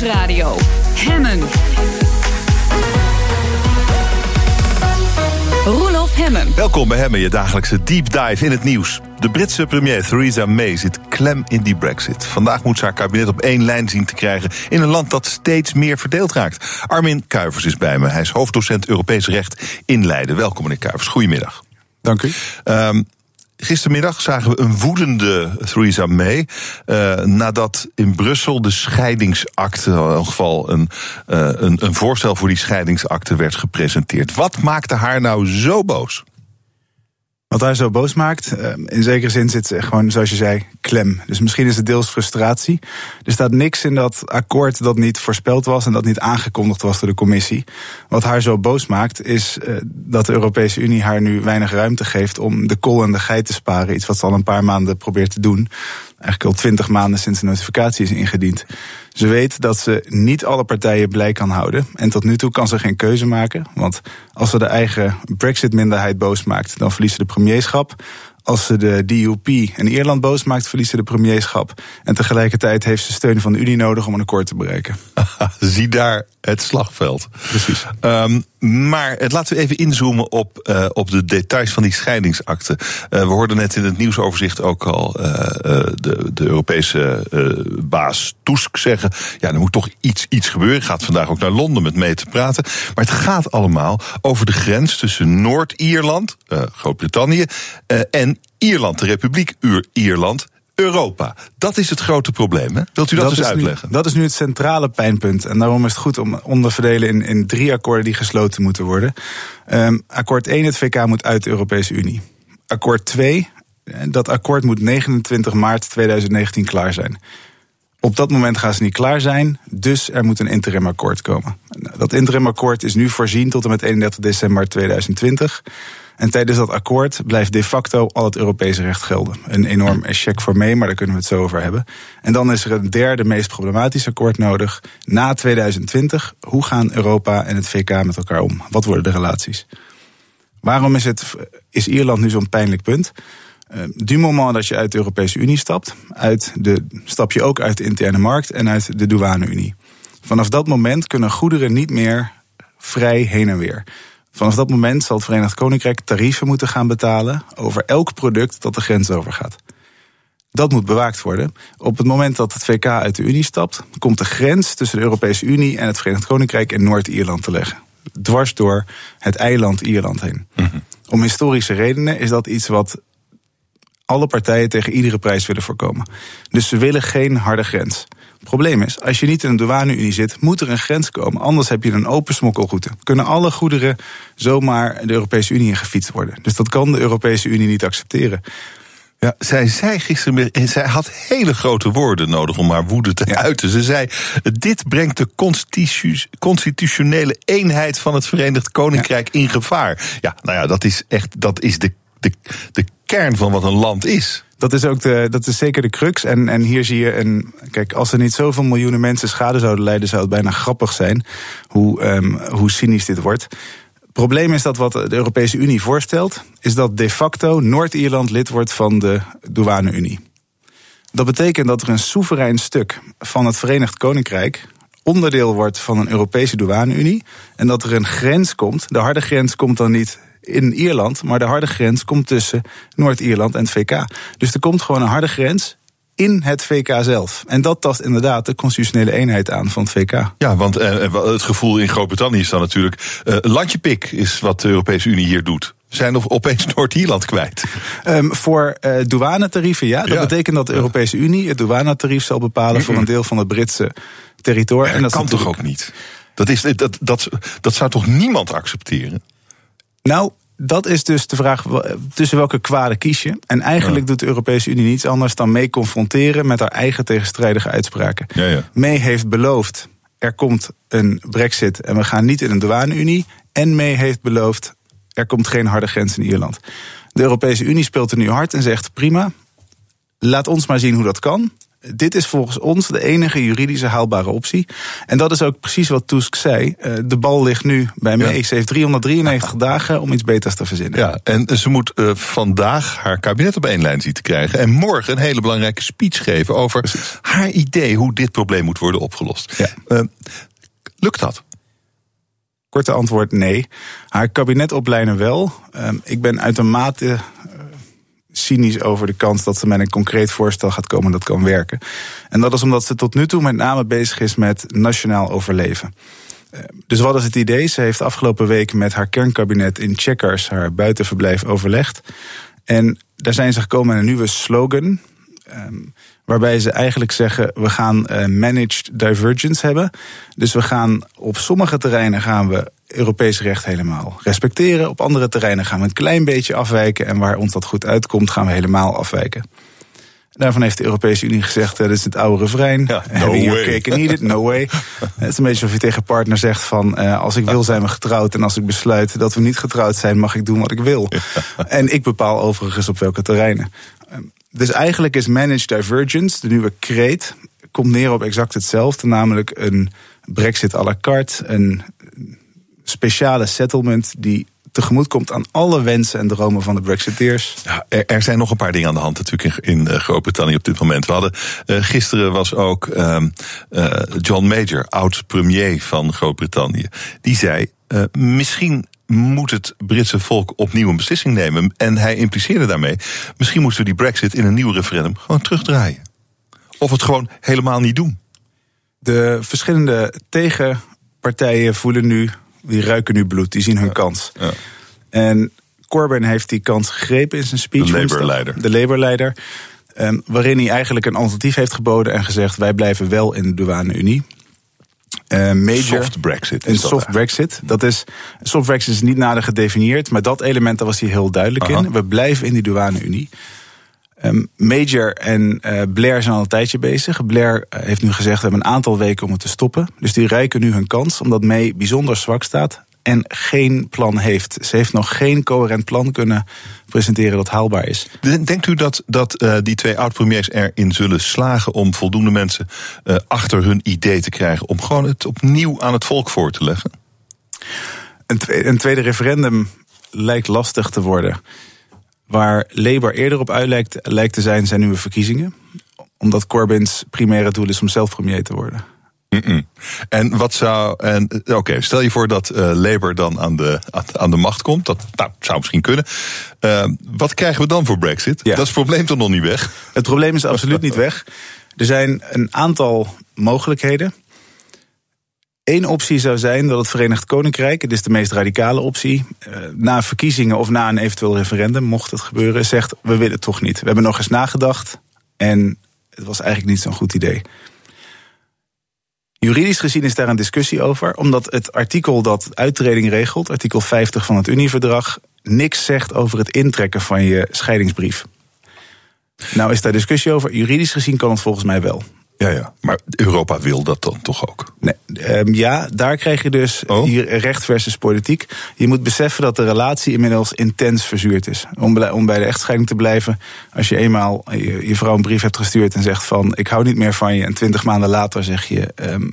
Nieuwsradio. Hemmen. Roelof Hemmen. Welkom bij Hemmen, je dagelijkse deep dive in het nieuws. De Britse premier Theresa May zit klem in die brexit. Vandaag moet ze haar kabinet op één lijn zien te krijgen... in een land dat steeds meer verdeeld raakt. Armin Kuivers is bij me. Hij is hoofddocent Europees Recht in Leiden. Welkom, meneer Kuivers. Goedemiddag. Dank u. Um, Gistermiddag zagen we een woedende Theresa May. Uh, nadat in Brussel de scheidingsakte, in elk geval een, uh, een, een voorstel voor die scheidingsakte werd gepresenteerd. Wat maakte haar nou zo boos? Wat haar zo boos maakt, eh, in zekere zin zit ze gewoon, zoals je zei, klem. Dus misschien is het deels frustratie. Er staat niks in dat akkoord dat niet voorspeld was en dat niet aangekondigd was door de commissie. Wat haar zo boos maakt, is eh, dat de Europese Unie haar nu weinig ruimte geeft om de kol en de geit te sparen. Iets wat ze al een paar maanden probeert te doen. Eigenlijk al twintig maanden sinds de notificatie is ingediend. Ze weet dat ze niet alle partijen blij kan houden. En tot nu toe kan ze geen keuze maken. Want als ze de eigen Brexit-minderheid boos maakt, dan verliest ze de premierschap. Als ze de DUP en Ierland boos maakt, verliest ze de premierschap. En tegelijkertijd heeft ze steun van de Unie nodig om een akkoord te bereiken. Zie daar het slagveld. Precies. Um, maar het, laten we even inzoomen op, uh, op de details van die scheidingsakte. Uh, we hoorden net in het nieuwsoverzicht ook al uh, de, de Europese baas Tusk zeggen: ja, er moet toch iets, iets gebeuren. Ik ga vandaag ook naar Londen met mee te praten. Maar het gaat allemaal over de grens tussen Noord-Ierland, Groot-Brittannië, en Ierland, de Republiek Ierland Europa. Dat is het grote probleem. Hè? Wilt u dat, dat eens uitleggen? Nu, dat is nu het centrale pijnpunt. En daarom is het goed om onderverdelen in, in drie akkoorden die gesloten moeten worden. Um, akkoord 1, het VK moet uit de Europese Unie. Akkoord 2, dat akkoord moet 29 maart 2019 klaar zijn. Op dat moment gaan ze niet klaar zijn, dus er moet een interimakkoord komen. Dat interimakkoord is nu voorzien tot en met 31 december 2020. En tijdens dat akkoord blijft de facto al het Europese recht gelden. Een enorm check voor mee, maar daar kunnen we het zo over hebben. En dan is er een derde meest problematisch akkoord nodig. Na 2020, hoe gaan Europa en het VK met elkaar om? Wat worden de relaties? Waarom is, het, is Ierland nu zo'n pijnlijk punt? Uh, du moment dat je uit de Europese Unie stapt, uit de, stap je ook uit de interne markt en uit de douane-Unie. Vanaf dat moment kunnen goederen niet meer vrij heen en weer. Vanaf dat moment zal het Verenigd Koninkrijk tarieven moeten gaan betalen over elk product dat de grens overgaat. Dat moet bewaakt worden. Op het moment dat het VK uit de Unie stapt, komt de grens tussen de Europese Unie en het Verenigd Koninkrijk in Noord-Ierland te leggen. Dwars door het eiland Ierland heen. Mhm. Om historische redenen is dat iets wat alle partijen tegen iedere prijs willen voorkomen. Dus ze willen geen harde grens. Het probleem is, als je niet in een douane-unie zit, moet er een grens komen. Anders heb je een open smokkelroute. Kunnen alle goederen zomaar de Europese Unie ingefietst worden. Dus dat kan de Europese Unie niet accepteren. Ja, zij zei gisteren, zij had hele grote woorden nodig om haar woede te uiten. Ze zei: Dit brengt de constitutionele eenheid van het Verenigd Koninkrijk in gevaar. Ja, nou ja, dat is echt dat is de, de, de kern van wat een land is dat is ook de, dat is zeker de crux. En, en hier zie je een. Kijk, als er niet zoveel miljoenen mensen schade zouden lijden, zou het bijna grappig zijn hoe, um, hoe cynisch dit wordt. Het probleem is dat wat de Europese Unie voorstelt, is dat de facto Noord-Ierland lid wordt van de douane-Unie. Dat betekent dat er een soeverein stuk van het Verenigd Koninkrijk onderdeel wordt van een Europese douane-Unie. En dat er een grens komt. De harde grens komt dan niet in Ierland, maar de harde grens komt tussen Noord-Ierland en het VK. Dus er komt gewoon een harde grens in het VK zelf. En dat tast inderdaad de constitutionele eenheid aan van het VK. Ja, want eh, het gevoel in Groot-Brittannië is dan natuurlijk... Uh, landje pik is wat de Europese Unie hier doet zijn of opeens Noord-Ierland kwijt? Um, voor uh, douanetarieven, ja. Dat betekent dat de Europese Unie het douanetarief zal bepalen voor een deel van het Britse territorium. en dat kan toch ook niet? Dat, is, dat, dat, dat zou toch niemand accepteren? Nou, dat is dus de vraag tussen welke kwade kies je. En eigenlijk doet de Europese Unie niets anders dan mee confronteren met haar eigen tegenstrijdige uitspraken. Ja, ja. May heeft beloofd, er komt een brexit en we gaan niet in een douane-unie. En May heeft beloofd, er komt geen harde grens in Ierland. De Europese Unie speelt er nu hard en zegt prima, laat ons maar zien hoe dat kan. Dit is volgens ons de enige juridische haalbare optie. En dat is ook precies wat Tusk zei. Eh, de bal ligt nu bij May. Ze heeft 393 dagen om iets beters te verzinnen. Ja, en ze moet uh, vandaag haar kabinet op één lijn zien te krijgen. En morgen een hele belangrijke speech geven over precies. haar idee hoe dit probleem moet worden opgelost. Ja. Uh, lukt dat? Korte antwoord nee. Haar kabinet oplijnen wel. Uh, ik ben uitermate cynisch over de kans dat ze met een concreet voorstel gaat komen dat kan werken. En dat is omdat ze tot nu toe met name bezig is met nationaal overleven. Eh, dus wat is het idee? Ze heeft afgelopen week met haar kernkabinet in Checkers haar buitenverblijf overlegd. En daar zijn ze gekomen met een nieuwe slogan. Ehm, waarbij ze eigenlijk zeggen: we gaan uh, managed divergence hebben. Dus we gaan op sommige terreinen gaan we Europees recht helemaal respecteren. Op andere terreinen gaan we een klein beetje afwijken. En waar ons dat goed uitkomt, gaan we helemaal afwijken. Daarvan heeft de Europese Unie gezegd: uh, dit is het oude refrein. Ja, no Having your cake and eat it, no way. het is een beetje alsof je tegen partner zegt: van uh, als ik wil, zijn we getrouwd. En als ik besluit dat we niet getrouwd zijn, mag ik doen wat ik wil. En ik bepaal overigens op welke terreinen. Ehm, dus eigenlijk is managed divergence, de nieuwe kreet, komt neer op exact hetzelfde. Namelijk een Brexit à la carte, een speciale settlement die tegemoet komt aan alle wensen en dromen van de Brexiteers. Er, zijn nog een paar dingen aan de hand natuurlijk in, in eh, Groot-Brittannië op dit moment. We hadden, uh, gisteren was ook uh, uh, John Major, oud-premier van Groot-Brittannië. Die zei, misschien moet het Britse volk opnieuw een beslissing nemen. En hij impliceerde daarmee, misschien moeten we die Brexit in een nieuw referendum gewoon terugdraaien. Of het gewoon helemaal niet doen. De verschillende tegenpartijen voelen nu die ruiken nu bloed, die zien hun kans. Ja. En Corbyn heeft die kans gegrepen in zijn speech. De Labour-leider. De Labour-leider. Um, waarin hij eigenlijk een alternatief heeft geboden en gezegd: wij blijven wel in de douane-Unie. Uh, major, soft Brexit. Een soft Brexit. Dat is, soft Brexit is niet nader gedefinieerd, maar dat element daar was hij heel duidelijk in. We blijven in die douane-Unie. Um, Major en uh, Blair zijn al een tijdje bezig. Blair eh, heeft nu gezegd: we hebben een aantal weken om het te stoppen. Dus die rijken nu hun kans, omdat May bijzonder zwak staat en geen plan heeft. Ze heeft nog geen coherent plan kunnen presenteren dat haalbaar is. Denkt u dat, dat uh, die twee oud-premiers erin zullen slagen om voldoende mensen uh, achter hun idee te krijgen om gewoon het opnieuw aan het volk voor te leggen? Een, tweede, een tweede referendum lijkt lastig te worden. Waar Labour eerder op uit lijkt, lijkt te zijn, zijn nieuwe verkiezingen. Omdat Corbyns primaire doel is om zelf premier te worden. Mm -mm. En wat zou. En Oké, stel je voor dat uh, Labour dan aan de, aan de macht komt. Dat nou, zou misschien kunnen. Uh, wat krijgen we dan voor Brexit? Ja. Dat is het probleem toch nog niet weg? Het probleem is absoluut niet weg. Er zijn een aantal mogelijkheden. Eén optie zou zijn dat het Verenigd Koninkrijk, het is de meest radicale optie, eh, na verkiezingen of na een eventueel referendum, mocht het gebeuren, zegt: we willen het toch niet. We hebben nog eens nagedacht en het was eigenlijk niet zo'n goed idee. Juridisch gezien is daar een discussie over, omdat het artikel dat uittreding regelt, artikel 50 van het Unieverdrag, niks zegt over het intrekken van je scheidingsbrief. Nou is daar discussie over. Juridisch gezien kan het volgens mij wel. Ja, ja, maar Europa wil dat dan toch ook? Nee, um, ja, daar krijg je dus oh? hier recht versus politiek. Je moet beseffen dat de relatie inmiddels intens verzuurd is. Om, om bij de echtscheiding te blijven, als je eenmaal je, je, vrouw een brief hebt gestuurd en zegt van ik hou niet meer van je, en twintig maanden later zeg je um,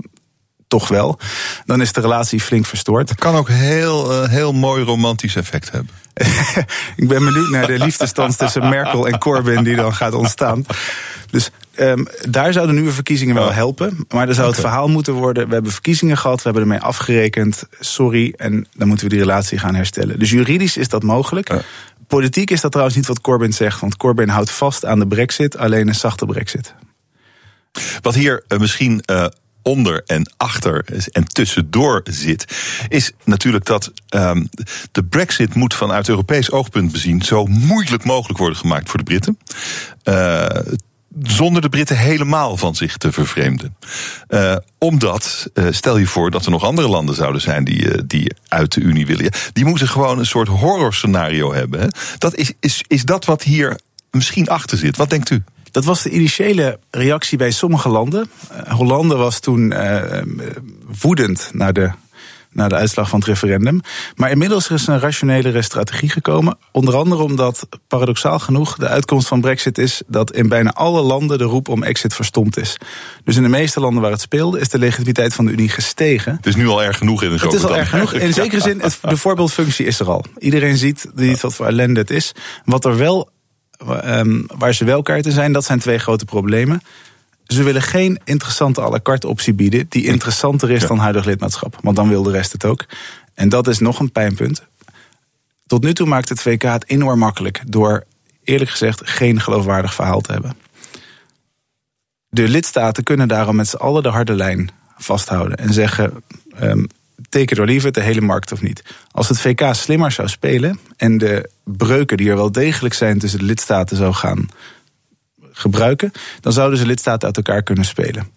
toch wel, dan is de relatie flink verstoord. Kan ook heel, uh, heel mooi romantisch effect hebben. ik ben benieuwd naar de liefdestand tussen Merkel en Corbyn die dan gaat ontstaan. Dus um, daar zouden nieuwe verkiezingen wel helpen. Maar dan zou het verhaal moeten worden: we hebben verkiezingen gehad, we hebben ermee afgerekend. Sorry, en dan moeten we die relatie gaan herstellen. Dus juridisch is dat mogelijk. Politiek is dat trouwens niet wat Corbyn zegt, want Corbyn houdt vast aan de Brexit, alleen een zachte Brexit. Wat hier uh, misschien uh, onder en achter en tussendoor zit, is natuurlijk dat um, de Brexit moet vanuit Europees oogpunt bezien zo moeilijk mogelijk worden gemaakt voor de Britten. Uh, zonder de Britten helemaal van zich te vervreemden. Uh, omdat, uh, stel je voor dat er nog andere landen zouden zijn die, uh, die uit de Unie willen. Die moeten gewoon een soort horrorscenario hebben. Dat is, is, is dat wat hier misschien achter zit? Wat denkt u? Dat was de initiële reactie bij sommige landen. Hollande was toen woedend naar de na de uitslag van het referendum. Maar inmiddels is er een rationelere strategie gekomen. Onder andere omdat, paradoxaal genoeg, de uitkomst van Brexit is dat in bijna alle landen de roep om exit verstomd is. Dus in de meeste landen waar het speelde, is de legitimiteit van de Unie gestegen. Het is nu al erg genoeg in de Het is al erg genoeg. In zekere zin, de voorbeeldfunctie is er al. Iedereen ziet niet wat voor ellende het is. Wat er wel, um, waar ze wel kaarten zijn, dat zijn twee grote problemen. Ze willen geen interessante à la carte optie bieden die interessanter is dan huidig lidmaatschap. Want dan wil de rest het ook. En dat is nog een pijnpunt. Tot nu toe maakt het VK het enorm makkelijk door eerlijk gezegd geen geloofwaardig verhaal te hebben. De lidstaten kunnen daarom met z'n allen de harde lijn vasthouden en zeggen: um, teken door liever de hele markt of niet. Als het VK slimmer zou spelen en de breuken die er wel degelijk zijn tussen de lidstaten zou gaan gebruiken, dan zouden ze lidstaten uit elkaar kunnen spelen.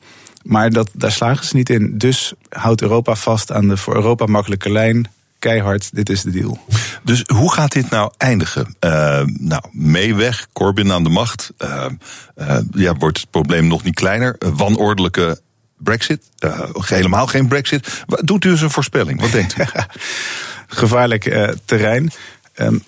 Maar dat, daar slagen ze niet in. Dus houdt Europa vast aan de voor Europa makkelijke lijn. Keihard, dit is de deal. Dus hoe gaat dit nou eindigen? Uh, nou, mee weg, Corbyn aan de macht. Uh, uh, ja, wordt het probleem nog niet kleiner? Wanordelijke Brexit? helemaal geen Brexit? Doet u eens een voorspelling? Wat denkt u? Gevaarlijk terrein. Um,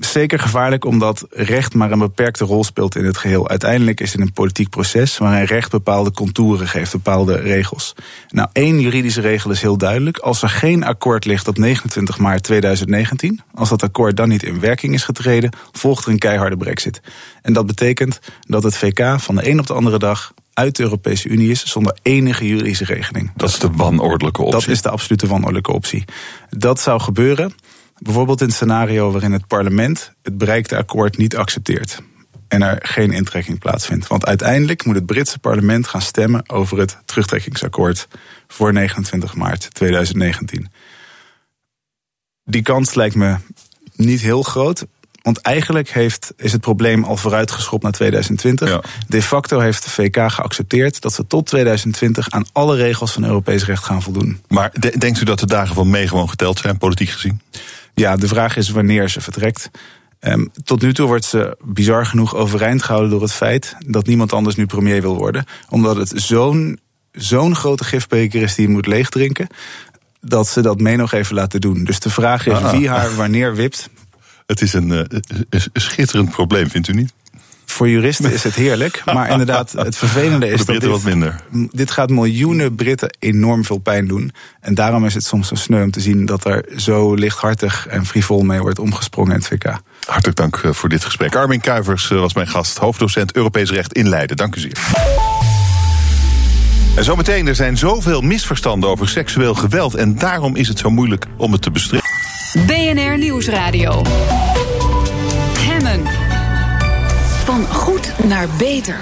zeker gevaarlijk omdat recht maar een beperkte rol speelt in het geheel. Uiteindelijk is het een politiek proces waarin recht bepaalde contouren geeft, bepaalde regels. Nou, één juridische regel is heel duidelijk. Als er geen akkoord ligt op 29 maart 2019, als dat akkoord dan niet in werking is getreden, volgt er een keiharde brexit. En dat betekent dat het VK van de een op de andere dag uit de Europese Unie is zonder enige juridische regeling. Dat is de wanordelijke optie. Dat is de absolute wanordelijke optie. Dat zou gebeuren Bijvoorbeeld in het scenario waarin het parlement het bereikte akkoord niet accepteert. En er geen intrekking plaatsvindt. Want uiteindelijk moet het Britse parlement gaan stemmen over het terugtrekkingsakkoord voor 29 maart 2019. Die kans lijkt me niet heel groot. Want eigenlijk heeft, is het probleem al vooruitgeschopt naar 2020. De facto heeft de VK geaccepteerd dat ze tot 2020 aan alle regels van Europees recht gaan voldoen. Maar denkt u dat de dagen van mee gewoon geteld zijn, politiek gezien? Ja, de vraag is wanneer ze vertrekt. Um, tot nu toe wordt ze bizar genoeg overeind gehouden door het feit dat niemand anders nu premier wil worden. Omdat het zo'n zo'n grote gifbeker is die je moet leegdrinken. Dat ze dat mee nog even laten doen. Dus de vraag is ah. wie haar wanneer wipt. Het is een, uh, een schitterend probleem, vindt u niet? Voor juristen is het heerlijk. Maar inderdaad, het vervelende is dat dit, wat minder. dit gaat miljoenen Britten enorm veel pijn doen. En daarom is het soms zo sneu om te zien dat er zo lichthartig en frivol mee wordt omgesprongen in het VK. Hartelijk dank eh, voor dit gesprek. Armin Kuivers eh, was mijn gast, hoofddocent Europees Recht in Leiden. Dank u zeer. En zometeen, er zijn zoveel misverstanden over seksueel geweld. En daarom is het zo moeilijk om het te bestrijden. BNR Nieuwsradio. Hemmen. Van goed naar beter.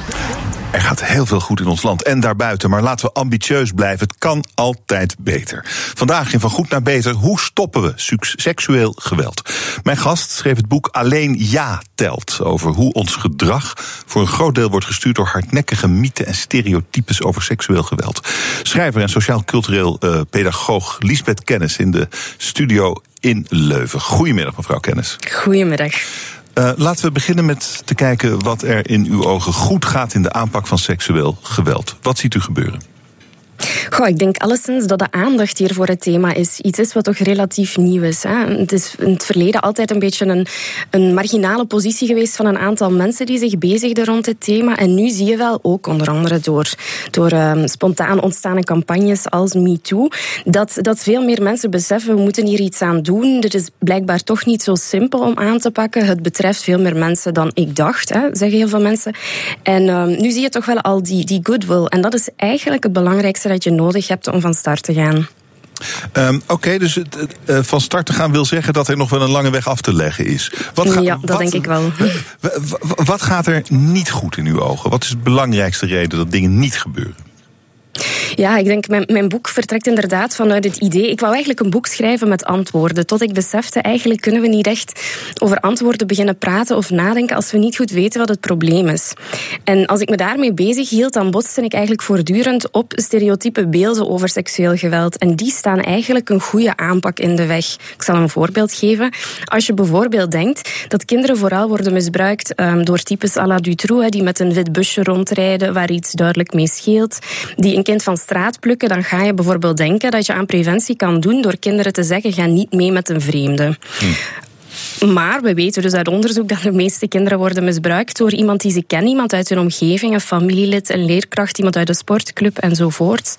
Er gaat heel veel goed in ons land en daarbuiten, maar laten we ambitieus blijven. Het kan altijd beter. Vandaag in Van Goed naar Beter, hoe stoppen we seksueel geweld? Mijn gast schreef het boek Alleen Ja telt, over hoe ons gedrag voor een groot deel wordt gestuurd door hardnekkige mythen en stereotypes over seksueel geweld. Schrijver en sociaal-cultureel uh, pedagoog Lisbeth Kennis in de studio in Leuven. Goedemiddag, mevrouw Kennis. Goedemiddag. Uh, laten we beginnen met te kijken wat er in uw ogen goed gaat in de aanpak van seksueel geweld. Wat ziet u gebeuren? Goh, ik denk alleszins dat de aandacht hier voor het thema is iets is wat toch relatief nieuw is. Hè. Het is in het verleden altijd een beetje een, een marginale positie geweest van een aantal mensen die zich bezigden rond dit thema. En nu zie je wel, ook onder andere door, door um, spontaan ontstaande campagnes als MeToo, dat, dat veel meer mensen beseffen, we moeten hier iets aan doen. Dit is blijkbaar toch niet zo simpel om aan te pakken. Het betreft veel meer mensen dan ik dacht, hè, zeggen heel veel mensen. En um, nu zie je toch wel al die, die goodwill. En dat is eigenlijk het belangrijkste dat je nodig hebt om van start te gaan. Um, Oké, okay, dus uh, van start te gaan wil zeggen dat er nog wel een lange weg af te leggen is. Wat ja, dat wat, denk ik wel. Wat gaat er niet goed in uw ogen? Wat is de belangrijkste reden dat dingen niet gebeuren? Ja, ik denk, mijn, mijn boek vertrekt inderdaad vanuit het idee. Ik wou eigenlijk een boek schrijven met antwoorden. Tot ik besefte, eigenlijk kunnen we niet echt over antwoorden beginnen praten of nadenken als we niet goed weten wat het probleem is. En als ik me daarmee bezig hield, dan botste ik eigenlijk voortdurend op stereotype beelden over seksueel geweld. En die staan eigenlijk een goede aanpak in de weg. Ik zal een voorbeeld geven. Als je bijvoorbeeld denkt dat kinderen vooral worden misbruikt um, door types à la Dutroux, die met een wit busje rondrijden waar iets duidelijk mee scheelt, die een kind van straat plukken, dan ga je bijvoorbeeld denken dat je aan preventie kan doen door kinderen te zeggen: ga niet mee met een vreemde. Hm. Maar we weten dus uit onderzoek dat de meeste kinderen worden misbruikt door iemand die ze kennen, iemand uit hun omgeving, een familielid, een leerkracht, iemand uit de sportclub enzovoort.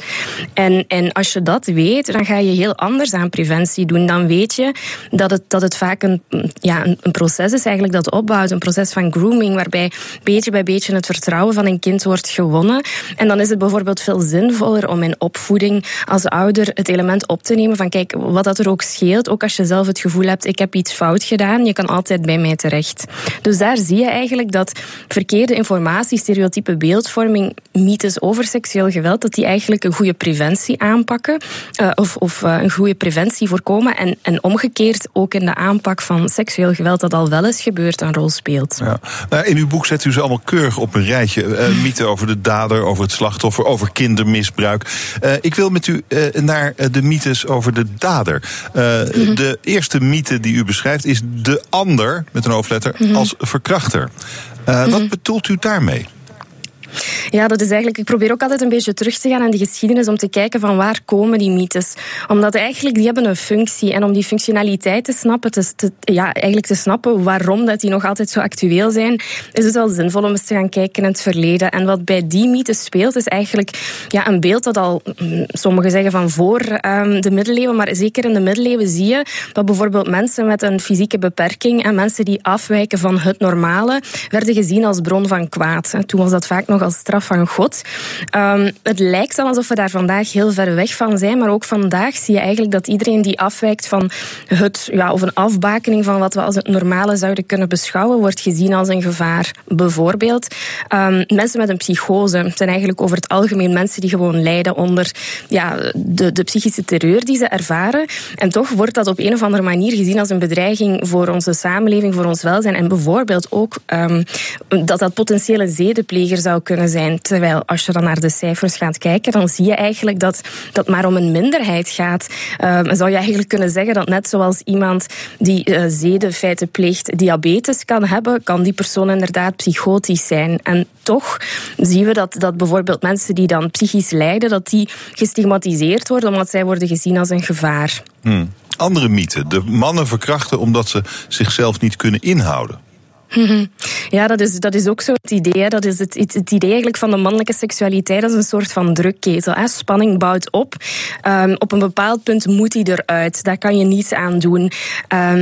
En, en als je dat weet, dan ga je heel anders aan preventie doen. Dan weet je dat het, dat het vaak een, ja, een, proces is eigenlijk dat opbouwt, een proces van grooming, waarbij beetje bij beetje het vertrouwen van een kind wordt gewonnen. En dan is het bijvoorbeeld veel zinvoller om in opvoeding als ouder het element op te nemen van kijk, wat dat er ook scheelt, ook als je zelf het gevoel hebt, ik heb iets fout gedaan je kan altijd bij mij terecht. Dus daar zie je eigenlijk dat verkeerde informatie, stereotype beeldvorming, mythes over seksueel geweld, dat die eigenlijk een goede preventie aanpakken. Uh, of of uh, een goede preventie voorkomen. En, en omgekeerd ook in de aanpak van seksueel geweld, dat al wel eens gebeurt, een rol speelt. Ja. Nou, in uw boek zet u ze allemaal keurig op een rijtje. Uh, mythen over de dader, over het slachtoffer, over kindermisbruik. ik wil met u naar de mythes over de dader. Mhm. De eerste mythe die u beschrijft is de ander, met een hoofdletter, mhm. als verkrachter. Uh, Wat mhm. bedoelt u daarmee? Ja, dat is eigenlijk. Ik probeer ook altijd een beetje terug te gaan in de geschiedenis om te kijken van waar komen die mythes. Omdat eigenlijk die hebben een functie. En om die functionaliteit te snappen, te, ja, eigenlijk te snappen waarom dat die nog altijd zo actueel zijn, is het wel zinvol om eens te gaan kijken in het verleden. En wat bij die mythes speelt, is eigenlijk ja, een beeld dat al, mm, sommigen zeggen van voor um, de middeleeuwen, maar zeker in de middeleeuwen zie je dat bijvoorbeeld mensen met een fysieke beperking en mensen die afwijken van het normale, werden gezien als bron van kwaad. Toen was dat vaak nog als straf van God. Um, het lijkt al alsof we daar vandaag heel ver weg van zijn, maar ook vandaag zie je eigenlijk dat iedereen die afwijkt van het, ja, of een afbakening van wat we als het normale zouden kunnen beschouwen, wordt gezien als een gevaar. Bijvoorbeeld, um, mensen met een psychose zijn eigenlijk over het algemeen mensen die gewoon lijden onder ja, de, de psychische terreur die ze ervaren. En toch wordt dat op een of andere manier gezien als een bedreiging voor onze samenleving, voor ons welzijn. En bijvoorbeeld ook um, dat dat potentiële zedenpleger zou kunnen Terwijl als je dan naar de cijfers gaat kijken, dan zie je eigenlijk dat dat maar om een minderheid gaat. Um, zou je eigenlijk kunnen zeggen dat net zoals iemand die uh, zedenfeiten pleegt diabetes kan hebben, kan die persoon inderdaad psychotisch zijn. En toch zien we dat, dat bijvoorbeeld mensen die dan psychisch lijden, dat die gestigmatiseerd worden omdat zij worden gezien als een gevaar. Hmm. Andere mythe. De mannen verkrachten omdat ze zichzelf niet kunnen inhouden. Ja, dat is, dat is ook zo het idee. Dat is het, idee eigenlijk van de mannelijke seksualiteit als een soort van drukketel. Spanning bouwt op. Um, op een bepaald punt moet hij eruit. Daar kan je niets aan doen. Um,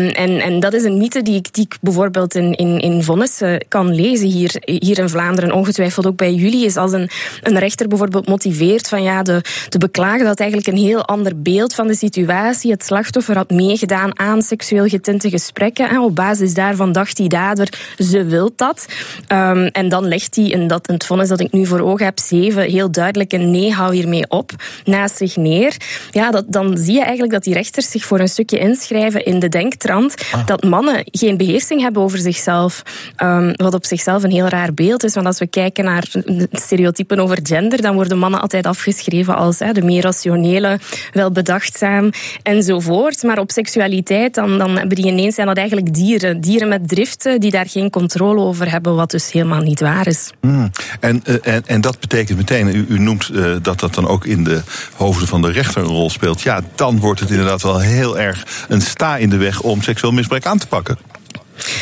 en, en dat is een mythe die ik, die bijvoorbeeld in, in, in vonnissen kan lezen hier, hier in Vlaanderen. Ongetwijfeld ook bij jullie. Is als een, een rechter bijvoorbeeld motiveert van ja, de, de beklager dat eigenlijk een heel ander beeld van de situatie. Het slachtoffer had meegedaan aan seksueel getinte gesprekken. En op basis daarvan dacht die dader ze wil dat. Um, en dan legt hij in, dat, in het vonnis dat ik nu voor ogen heb, zeven, heel duidelijk een nee, hou hiermee op, naast zich neer. Ja, dat, dan zie je eigenlijk dat die rechters zich voor een stukje inschrijven in de denktrand ah. dat mannen geen beheersing hebben over zichzelf. Um, wat op zichzelf een heel raar beeld is. Want als we kijken naar stereotypen over gender, dan worden mannen altijd afgeschreven als hè, de meer rationele, wel bedachtzaam enzovoort. Maar op seksualiteit, dan, dan hebben die ineens zijn dat eigenlijk dieren. Dieren met driften die daar geen controle over hebben, wat dus helemaal niet waar is. Hmm. En, uh, en, en dat betekent meteen, u, u noemt uh, dat dat dan ook in de hoofden van de rechter een rol speelt. Ja, dan wordt het inderdaad wel heel erg een sta in de weg om seksueel misbruik aan te pakken.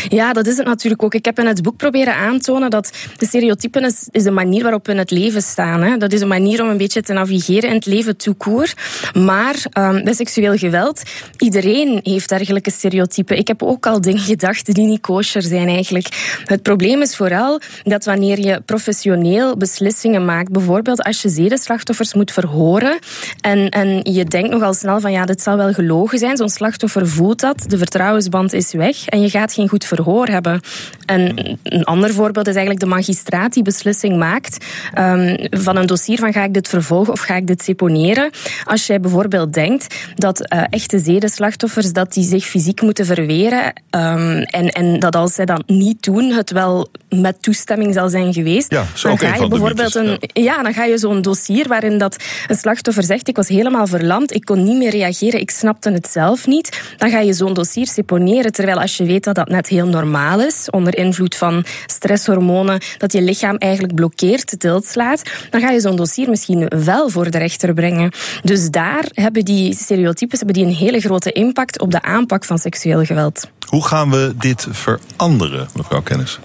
Ja, dat is het natuurlijk ook. Ik heb in het boek proberen aantonen dat de stereotypen is, is de manier waarop we in het leven staan. Hè. Dat is een manier om een beetje te navigeren in het leven toekoer. Maar um, bij seksueel geweld, iedereen heeft dergelijke stereotypen. Ik heb ook al dingen gedacht die niet kosher zijn eigenlijk. Het probleem is vooral dat wanneer je professioneel beslissingen maakt, bijvoorbeeld als je zedenslachtoffers moet verhoren en, en je denkt nogal snel van ja, dit zal wel gelogen zijn. Zo'n slachtoffer voelt dat, de vertrouwensband is weg en je gaat geen goed verhoor hebben. En een ander voorbeeld is eigenlijk de magistraat die beslissing maakt um, van een dossier van ga ik dit vervolgen of ga ik dit seponeren. Als jij bijvoorbeeld denkt dat uh, echte zedenslachtoffers dat die zich fysiek moeten verweren um, en, en dat als zij dat niet doen, het wel met toestemming zal zijn geweest, ja, dan ga je bijvoorbeeld een, ja. dan ga je zo'n dossier waarin dat een slachtoffer zegt ik was helemaal verlamd, ik kon niet meer reageren, ik snapte het zelf niet, dan ga je zo'n dossier seponeren, terwijl als je weet dat dat net heel normaal is, onder invloed van stresshormonen, dat je lichaam eigenlijk blokkeert, tiltslaat, dan ga je zo'n dossier misschien wel voor de rechter brengen. Dus daar hebben die stereotypes hebben die een hele grote impact op de aanpak van seksueel geweld. Hoe gaan we dit veranderen, mevrouw Kennis?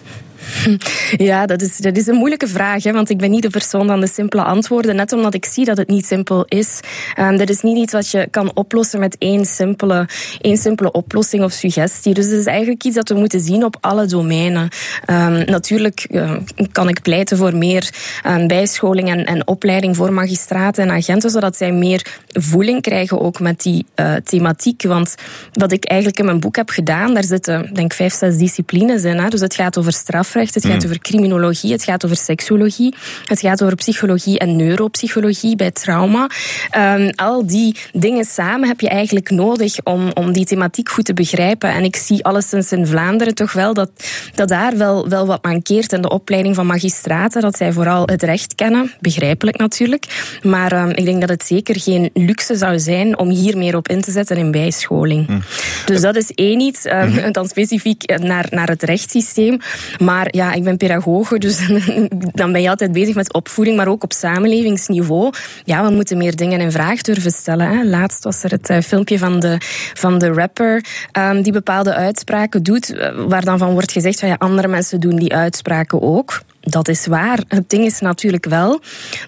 Ja, dat is, dat is een moeilijke vraag, hè, want ik ben niet de persoon van de simpele antwoorden, net omdat ik zie dat het niet simpel is. Um, dat is niet iets wat je kan oplossen met één simpele, één simpele oplossing of suggestie. Dus het is eigenlijk iets dat we moeten zien op alle domeinen. Um, natuurlijk uh, kan ik pleiten voor meer um, bijscholing en, en opleiding voor magistraten en agenten, zodat zij meer voeling krijgen ook met die uh, thematiek. Want wat ik eigenlijk in mijn boek heb gedaan, daar zitten denk ik vijf, zes disciplines in. Hè. Dus het gaat over strafrecht het gaat mm. over criminologie, het gaat over seksologie, het gaat over psychologie en neuropsychologie bij trauma. Um, al die dingen samen heb je eigenlijk nodig om, om die thematiek goed te begrijpen. En ik zie alleszins in Vlaanderen toch wel dat, dat daar wel, wel wat mankeert in de opleiding van magistraten, dat zij vooral het recht kennen, begrijpelijk natuurlijk. Maar um, ik denk dat het zeker geen luxe zou zijn om hier meer op in te zetten in bijscholing. Mm. Dus dat is één iets, um, dan specifiek naar, naar het rechtssysteem. Maar maar ja, ik ben pedagoge, dus dan ben je altijd bezig met opvoeding, maar ook op samenlevingsniveau. Ja, we moeten meer dingen in vraag durven stellen. Hè. Laatst was er het uh, filmpje van de, van de rapper um, die bepaalde uitspraken doet, uh, waar dan van wordt gezegd van ja, andere mensen doen die uitspraken ook. Dat is waar. Het ding is natuurlijk wel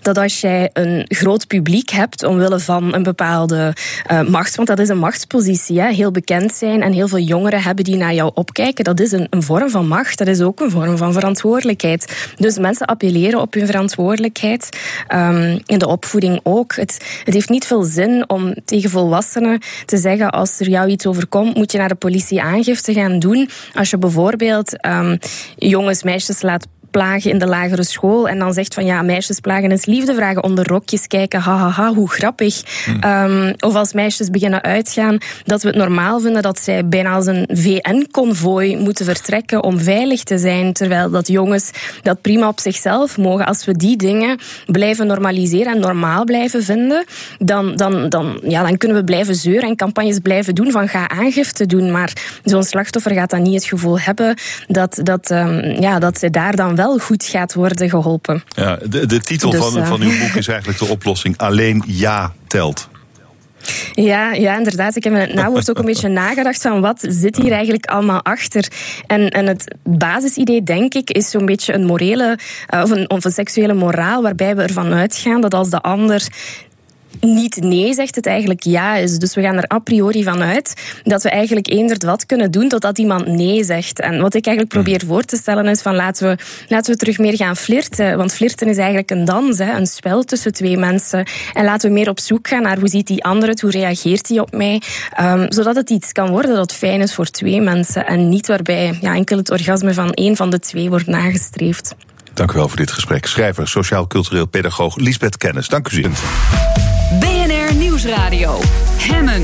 dat als jij een groot publiek hebt omwille van een bepaalde uh, macht, want dat is een machtspositie, hè, heel bekend zijn en heel veel jongeren hebben die naar jou opkijken, dat is een, een vorm van macht, dat is ook een vorm van verantwoordelijkheid. Dus mensen appelleren op hun verantwoordelijkheid, um, in de opvoeding ook. Het, het heeft niet veel zin om tegen volwassenen te zeggen, als er jou iets overkomt, moet je naar de politie aangifte gaan doen. Als je bijvoorbeeld um, jongens, meisjes laat plagen in de lagere school. En dan zegt van ja, meisjes plagen is liefde vragen onder rokjes kijken. Hahaha, ha, ha, hoe grappig. Hm. Um, of als meisjes beginnen uitgaan, dat we het normaal vinden dat zij bijna als een VN-convooi moeten vertrekken om veilig te zijn. Terwijl dat jongens dat prima op zichzelf mogen. Als we die dingen blijven normaliseren en normaal blijven vinden, dan, dan, dan, ja, dan kunnen we blijven zeuren en campagnes blijven doen van ga aangifte doen. Maar zo'n slachtoffer gaat dan niet het gevoel hebben dat, dat, um, ja, dat ze daar dan wel goed gaat worden geholpen. Ja, de, de titel dus, van, van uw boek is eigenlijk de oplossing: Alleen ja telt. Ja, ja, inderdaad. Ik heb het nawoord ook een beetje nagedacht van wat zit hier eigenlijk allemaal achter. En, en het basisidee, denk ik, is zo'n beetje een morele uh, of, een, of een seksuele moraal waarbij we ervan uitgaan dat als de ander niet nee zegt, het eigenlijk ja is. Dus we gaan er a priori van uit dat we eigenlijk eender wat kunnen doen totdat iemand nee zegt. En wat ik eigenlijk probeer voor te stellen is van laten we, laten we terug meer gaan flirten. Want flirten is eigenlijk een dans, hè, een spel tussen twee mensen. En laten we meer op zoek gaan naar hoe ziet die ander het, hoe reageert hij op mij. Um, zodat het iets kan worden dat fijn is voor twee mensen. En niet waarbij ja, enkel het orgasme van één van de twee wordt nagestreefd. Dank u wel voor dit gesprek. Schrijver, sociaal-cultureel pedagoog Lisbeth Kennis. Dank u zeer. Nieuwsradio. Hemmen.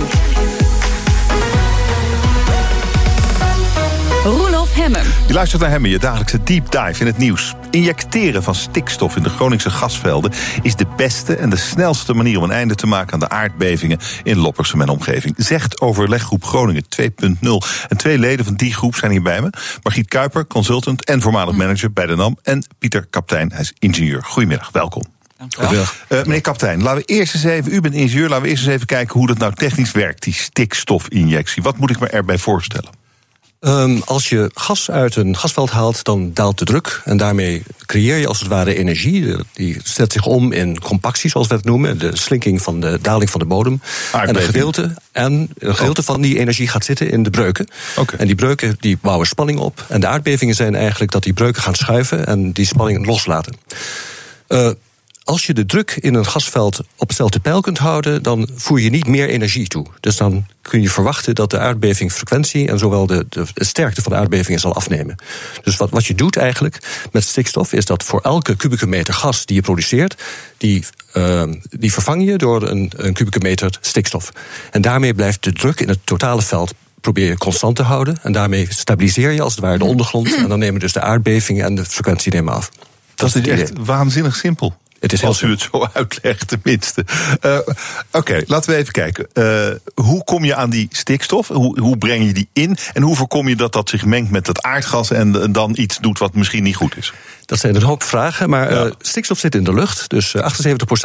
Roelof Hemmen. Je luistert naar Hemmen, je dagelijkse deep dive in het nieuws. Injecteren van stikstof in de Groningse gasvelden is de beste en de snelste manier om een einde te maken aan de aardbevingen in Loppersum en omgeving. Zegt overleggroep Groningen 2.0. En twee leden van die groep zijn hier bij me. Margriet Kuiper, consultant en voormalig manager bij de NAM. En Pieter Kaptein, hij is ingenieur. Goedemiddag, welkom. Uh, meneer kapitein, laten we eerst eens even, u bent ingenieur, laten we eerst eens even kijken hoe dat nou technisch werkt, die stikstofinjectie. Wat moet ik me erbij voorstellen? Um, als je gas uit een gasveld haalt, dan daalt de druk. En daarmee creëer je als het ware energie. Die zet zich om in compactie, zoals we het noemen. De slinking van de daling van de bodem. En een gedeelte, en een gedeelte van die energie gaat zitten in de breuken. Okay. En die breuken die bouwen spanning op. En de aardbevingen zijn eigenlijk dat die breuken gaan schuiven en die spanning loslaten. Uh, als je de druk in een gasveld op hetzelfde pijl kunt houden, dan voer je niet meer energie toe. Dus dan kun je verwachten dat de aardbevingfrequentie en zowel de, de, sterkte van de aardbevingen zal afnemen. Dus wat, wat je doet eigenlijk met stikstof, is dat voor elke kubieke meter gas die je produceert, die, uh, die vervang je door een, een kubieke meter stikstof. En daarmee blijft de druk in het totale veld probeer je constant te houden. En daarmee stabiliseer je als het ware de ondergrond. En dan nemen dus de aardbevingen en de frequentie nemen af. Dat, dat is echt waanzinnig simpel. Het is Als u het zo uitlegt, tenminste. Uh, Oké, laten we even kijken. Uh, hoe kom je aan die stikstof? Hoe, hoe, breng je die in? En hoe voorkom je dat dat zich mengt met het aardgas en, en dan iets doet wat misschien niet goed is? Dat zijn een hoop vragen, maar ja. uh, stikstof zit in de lucht. Dus 78%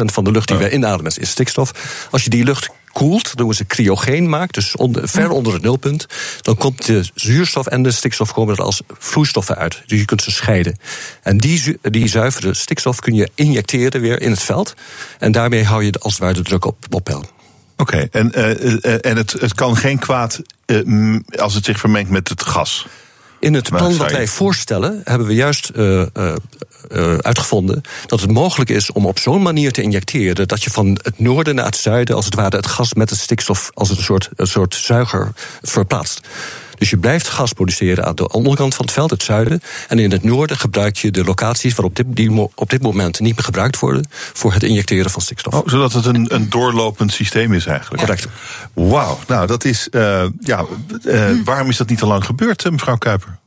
van de lucht die wij inademen is stikstof. Als je die lucht koelt, doen we ze cryogeen maakt, dus onder, ver onder het nulpunt, dan komt de zuurstof en de stikstof komen er als vloeistoffen uit. Dus je kunt ze scheiden. En die, die zuivere stikstof kun je injecteren weer in het veld. En daarmee hou je als het ware de druk op, op peil. Oké, en, uh, en het, het kan geen kwaad als het zich vermengt met het gas. In het plan wat wij voorstellen, hebben we juist uh, uh, uh, uitgevonden dat het mogelijk is om op zo'n manier te injecteren dat je van het noorden naar het zuiden, als het ware, het gas met het stikstof als een soort, een soort zuiger verplaatst. Dus je blijft gas produceren aan de onderkant van het veld, het zuiden. En in het noorden gebruik je de locaties waarop dit, die op dit moment niet meer gebruikt worden voor het injecteren van stikstof. Oh, zodat het een, een doorlopend systeem is eigenlijk. Correct. Wauw, nou dat is. Uh, ja, uh, waarom is dat niet al lang gebeurd, mevrouw Kuiper?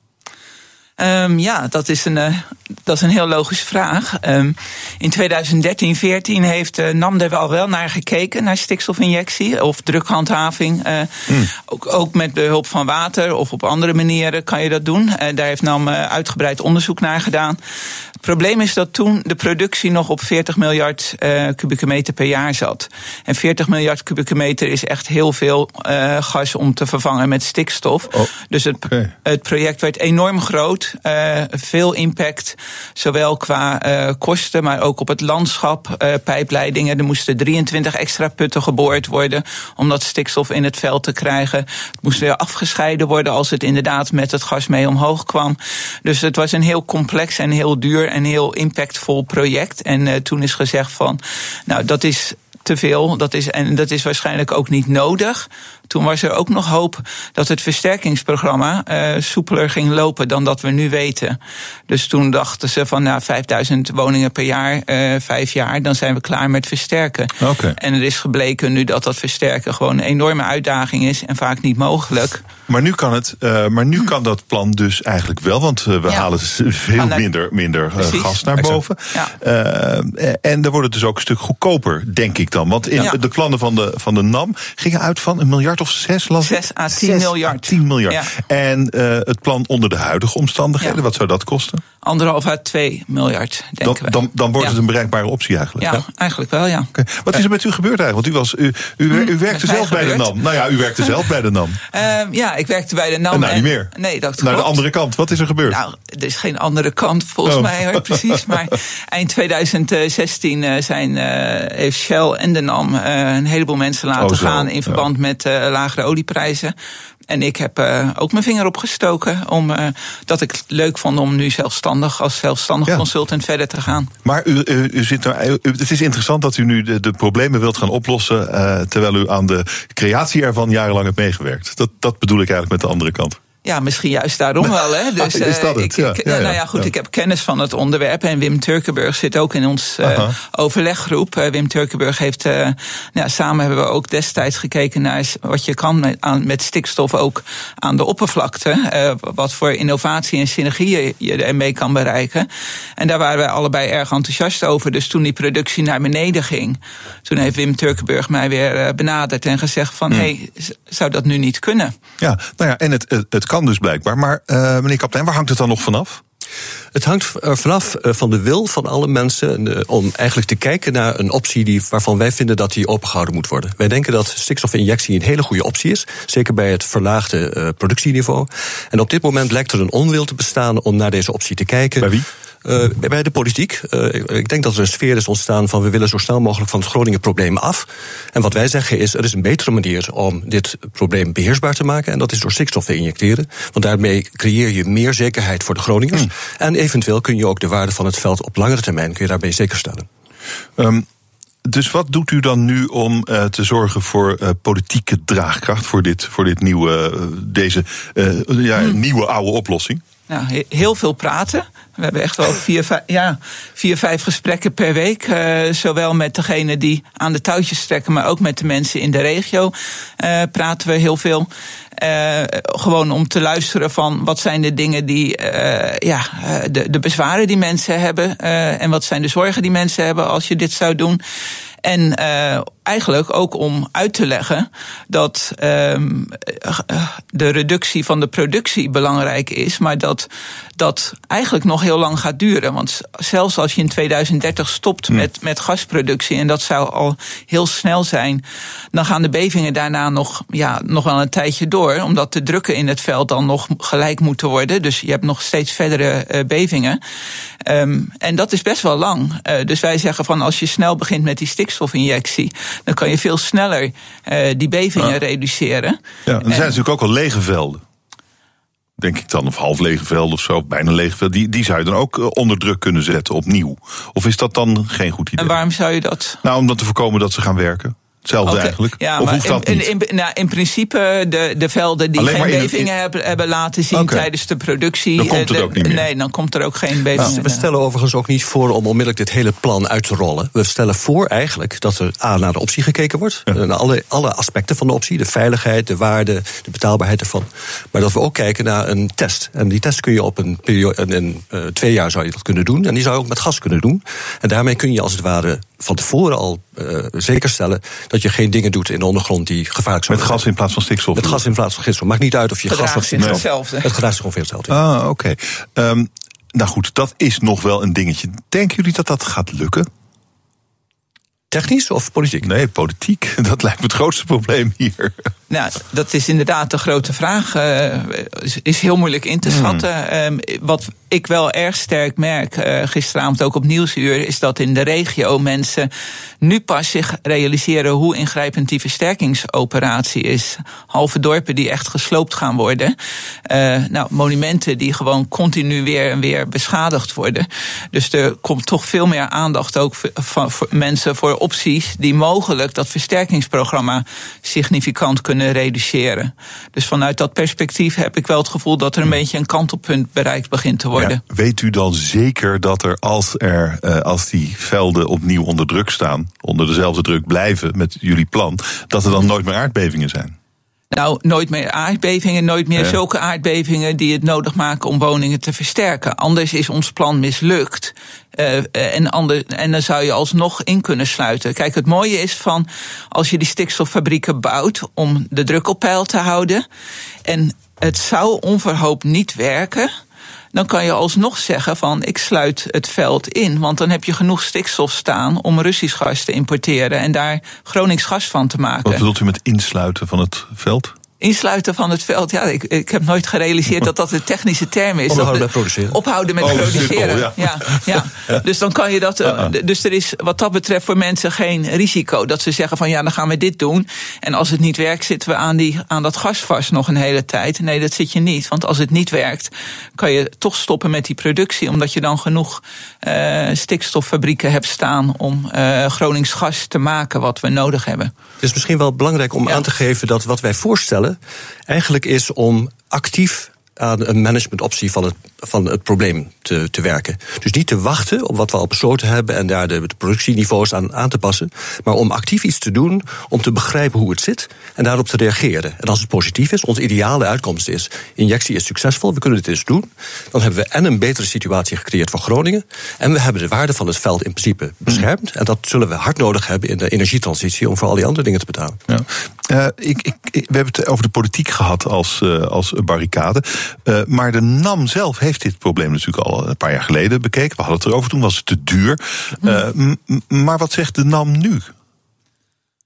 Um, ja, dat is een, uh, dat is een heel logische vraag. Um, in 2013, 14 heeft uh, NAM er al wel naar gekeken, naar stikstofinjectie of drukhandhaving. Uh, mm. ook, ook met behulp van water of op andere manieren kan je dat doen. daar heeft NAM uitgebreid onderzoek naar gedaan. Het probleem is dat toen de productie nog op 40 miljard kubieke meter per jaar zat. En 40 miljard kubieke meter is echt heel veel gas om te vervangen met stikstof. Oh, dus het, okay. het project werd enorm groot. Uh, veel impact, zowel qua kosten, maar ook op het landschap. Pijpleidingen, er moesten 23 extra putten geboord worden om dat stikstof in het veld te krijgen. Het moest weer afgescheiden worden als het inderdaad met het gas mee omhoog kwam. Dus het was een heel complex en heel duur en heel impactvol project. En toen is gezegd van, nou dat is te veel. Dat is, en dat is waarschijnlijk ook niet nodig. Toen was er ook nog hoop dat het versterkingsprogramma uh, soepeler ging lopen dan dat we nu weten. Dus toen dachten ze van nou, 5000 woningen per jaar, uh, vijf jaar, dan zijn we klaar met versterken. Okay. En er is gebleken nu dat dat versterken gewoon een enorme uitdaging is en vaak niet mogelijk. Maar nu kan, het, uh, maar nu kan dat plan dus eigenlijk wel, want we ja. halen veel naar, minder, minder gas naar boven. Ja. en er wordt het dus ook een stuk goedkoper, denk ik dan. Want in ja. de plannen van de, van de NAM gingen uit van een miljard of zes, las 6 à 10 miljard. 10 miljard. Ja. En uh, het plan onder de huidige omstandigheden, ja. wat zou dat kosten? Anderhalf à 2 miljard, denken dan, dan, dan wordt ja. het een bereikbare optie eigenlijk. Ja, eigenlijk wel, ja. Okay. Wat is er met u gebeurd eigenlijk? Want u, was, u, u, u werkte zelf bij de NAM. Nou ja, u werkte zelf bij de NAM. Uh, ja, ik werkte bij de NAM. En nou, niet meer. Nee, dat Naar de andere kant. Wat is er gebeurd? Nou, er is geen andere kant volgens oh. mij, hoor, precies. Maar eind 2016 uh, zijn, uh, heeft Shell en de NAM een heleboel mensen laten oh, gaan in verband met lagere olieprijzen. En ik heb uh, ook mijn vinger opgestoken. Om, uh, dat ik het leuk vond om nu zelfstandig als zelfstandig ja. consultant verder te gaan. Maar u, u, u zit er, u, het is interessant dat u nu de, de problemen wilt gaan oplossen. Uh, terwijl u aan de creatie ervan jarenlang hebt meegewerkt. Dat, dat bedoel ik eigenlijk met de andere kant. Ja, misschien juist daarom wel. Hè. Dus, is dat het? Ik, ja, nou ja, goed, ik heb kennis van het onderwerp. En Wim Turkenburg zit ook in ons uh, overleggroep. Uh, Wim Turkenburg heeft, nou, samen hebben we ook destijds gekeken naar wat je kan met, aan, met stikstof ook aan de oppervlakte. wat voor innovatie en synergieën je ermee kan bereiken. En daar waren wij allebei erg enthousiast over. Dus toen die productie naar beneden ging, toen heeft Wim Turkenburg mij weer benaderd en gezegd van, hé, Hmm. hey, zou dat nu niet kunnen? Ja, nou ja, en het, het, het kan dus blijkbaar. Maar uh, meneer kapitein, waar hangt het dan nog vanaf? Het hangt er vanaf van de wil van alle mensen om eigenlijk te kijken naar een optie die, waarvan wij vinden dat die opengehouden moet worden. Wij denken dat stikstofinjectie een hele goede optie is, zeker bij het verlaagde productieniveau. En op dit moment lijkt er een onwil te bestaan om naar deze optie te kijken. Bij wie? Uh, bij de politiek. Uh, ik denk dat er een sfeer is ontstaan van we willen zo snel mogelijk van het Groningen-probleem af. En wat wij zeggen is, er is een betere manier om dit probleem beheersbaar te maken. En dat is door stikstof te injecteren. Want daarmee creëer je meer zekerheid voor de Groningers. Hmm. En eventueel kun je ook de waarde van het veld op langere termijn kun je daarbij zekerstellen. Um, dus wat doet u dan nu om uh, te zorgen voor uh, politieke draagkracht voor dit, voor dit nieuwe, uh, deze ja, hmm. nieuwe oude oplossing? Nou, heel veel praten. We hebben echt wel vier, vijf, ja, vier, vijf gesprekken per week. Uh, zowel met degene die aan de touwtjes trekken, maar ook met de mensen in de regio uh, praten we heel veel. Uh, gewoon om te luisteren van wat zijn de dingen die, ja, de, de bezwaren die mensen hebben. en wat zijn de zorgen die mensen hebben als je dit zou doen. En eigenlijk ook om uit te leggen dat um, de reductie van de productie belangrijk is, maar dat dat eigenlijk nog heel lang gaat duren. Want zelfs als je in 2030 stopt hm. met, met gasproductie, en dat zou al heel snel zijn, dan gaan de bevingen daarna nog, ja, nog wel een tijdje door, omdat de drukken in het veld dan nog gelijk moeten worden. Dus je hebt nog steeds verdere uh, bevingen. Um, en dat is best wel lang. Uh, dus wij zeggen van als je snel begint met die stikstofinjectie, dan kan je veel sneller uh, die bevingen reduceren. Ja, er zijn natuurlijk ook al lege velden denk ik dan, of half lege velden of zo, bijna lege velden, die, die zou je dan ook eh, onder druk kunnen zetten opnieuw. Of is dat dan geen goed idee? En waarom zou je dat? Nou, om dat te voorkomen dat ze gaan werken. Hetzelfde eigenlijk. Ja, of hoeft dat in, in, in, nou, in principe de, de velden die geen bevingen hebben, hebben laten zien tijdens de productie. Dan komt het ook niet meer. Nee, dan komt er ook geen bevingen. Nou, we stellen overigens ook niet voor om onmiddellijk dit hele plan uit te rollen. We stellen voor eigenlijk dat er A naar de optie gekeken wordt. Ja. Naar alle, alle aspecten van de optie. De veiligheid, de waarde, de betaalbaarheid ervan. Maar dat we ook kijken naar een test. En die test kun je op een periode, in uh, twee jaar zou je dat kunnen doen. En die zou je ook met gas kunnen doen. En daarmee kun je als het ware van tevoren al uh, zekerstellen dat je geen dingen doet in de ondergrond die gevaarlijk zijn. Met gas in plaats van stikstof? Met gas in plaats van stikstof. Maakt niet uit of je gas of stikstof. Hetzelfde. Het gedraagt zich ongeveer hetzelfde. Ah, oké. Okay. Um, nou goed, dat is nog wel een dingetje. Denken jullie dat dat gaat lukken? Technisch of politiek? Nee, politiek. Dat lijkt me het grootste probleem hier. Nou, dat is inderdaad de grote vraag. Uh, is heel moeilijk in te schatten. Hmm. Um, wat ik wel erg sterk merk, uh, gisteravond ook op Nieuwsuur, is dat in de regio mensen nu pas zich realiseren hoe ingrijpend die versterkingsoperatie is. Halve dorpen die echt gesloopt gaan worden. Uh, nou, monumenten die gewoon continu weer en weer beschadigd worden. Dus er komt toch veel meer aandacht ook van voor mensen voor opties die mogelijk dat versterkingsprogramma significant kunnen reduceren. Dus vanuit dat perspectief heb ik wel het gevoel dat er een beetje een kantelpunt bereikt begint te worden. Ja, weet u dan zeker dat er als, er, uh, als die velden opnieuw onder druk staan, onder dezelfde druk blijven met jullie plan, dat er dan nooit meer aardbevingen zijn? Nou, nooit meer aardbevingen, nooit meer zulke aardbevingen die het nodig maken om woningen te versterken. Anders is ons plan mislukt. Uh, en, ander, en dan zou je alsnog in kunnen sluiten. Kijk, het mooie is van als je die stikstoffabrieken bouwt om de druk op peil te houden. En het zou onverhoopt niet werken dan kan je alsnog zeggen van ik sluit het veld in. Want dan heb je genoeg stikstof staan om Russisch gas te importeren en daar Gronings gas van te maken. Wat bedoelt u met insluiten van het veld? Insluiten van het veld. Ja, ik, ik heb nooit gerealiseerd dat dat de technische term is. Ophouden met produceren. Ophouden met oh, produceren. ja. Ja, ja. Dus dan kan je dat. Uh, dus er is wat dat betreft voor mensen geen risico. Dat ze zeggen van ja, dan gaan we dit doen. En als het niet werkt, zitten we aan, die, aan dat gas vast nog een hele tijd. Nee, dat zit je niet. Want als het niet werkt, kan je toch stoppen met die productie. Omdat je dan genoeg uh, stikstoffabrieken hebt staan om uh, Gronings gas te maken wat we nodig hebben. Het is misschien wel belangrijk om aan te geven dat wat wij voorstellen eigenlijk is om actief aan een managementoptie van het, van het probleem te, te werken. Dus niet te wachten op wat we al besloten hebben en daar de, de productieniveaus aan aan te passen, maar om actief iets te doen om te begrijpen hoe het zit en daarop te reageren. En als het positief is, onze ideale uitkomst is: injectie is succesvol, we kunnen dit eens doen. Dan hebben we en een betere situatie gecreëerd voor Groningen en we hebben de waarde van het veld in principe beschermd. En dat zullen we hard nodig hebben in de energietransitie om voor al die andere dingen te betalen. Ja. Uh, ik, ik, we hebben het over de politiek gehad als, uh, als barricade. Uh, maar de NAM zelf heeft dit probleem natuurlijk al een paar jaar geleden bekeken. We hadden het erover, toen was het te duur. Uh, maar wat zegt de NAM nu?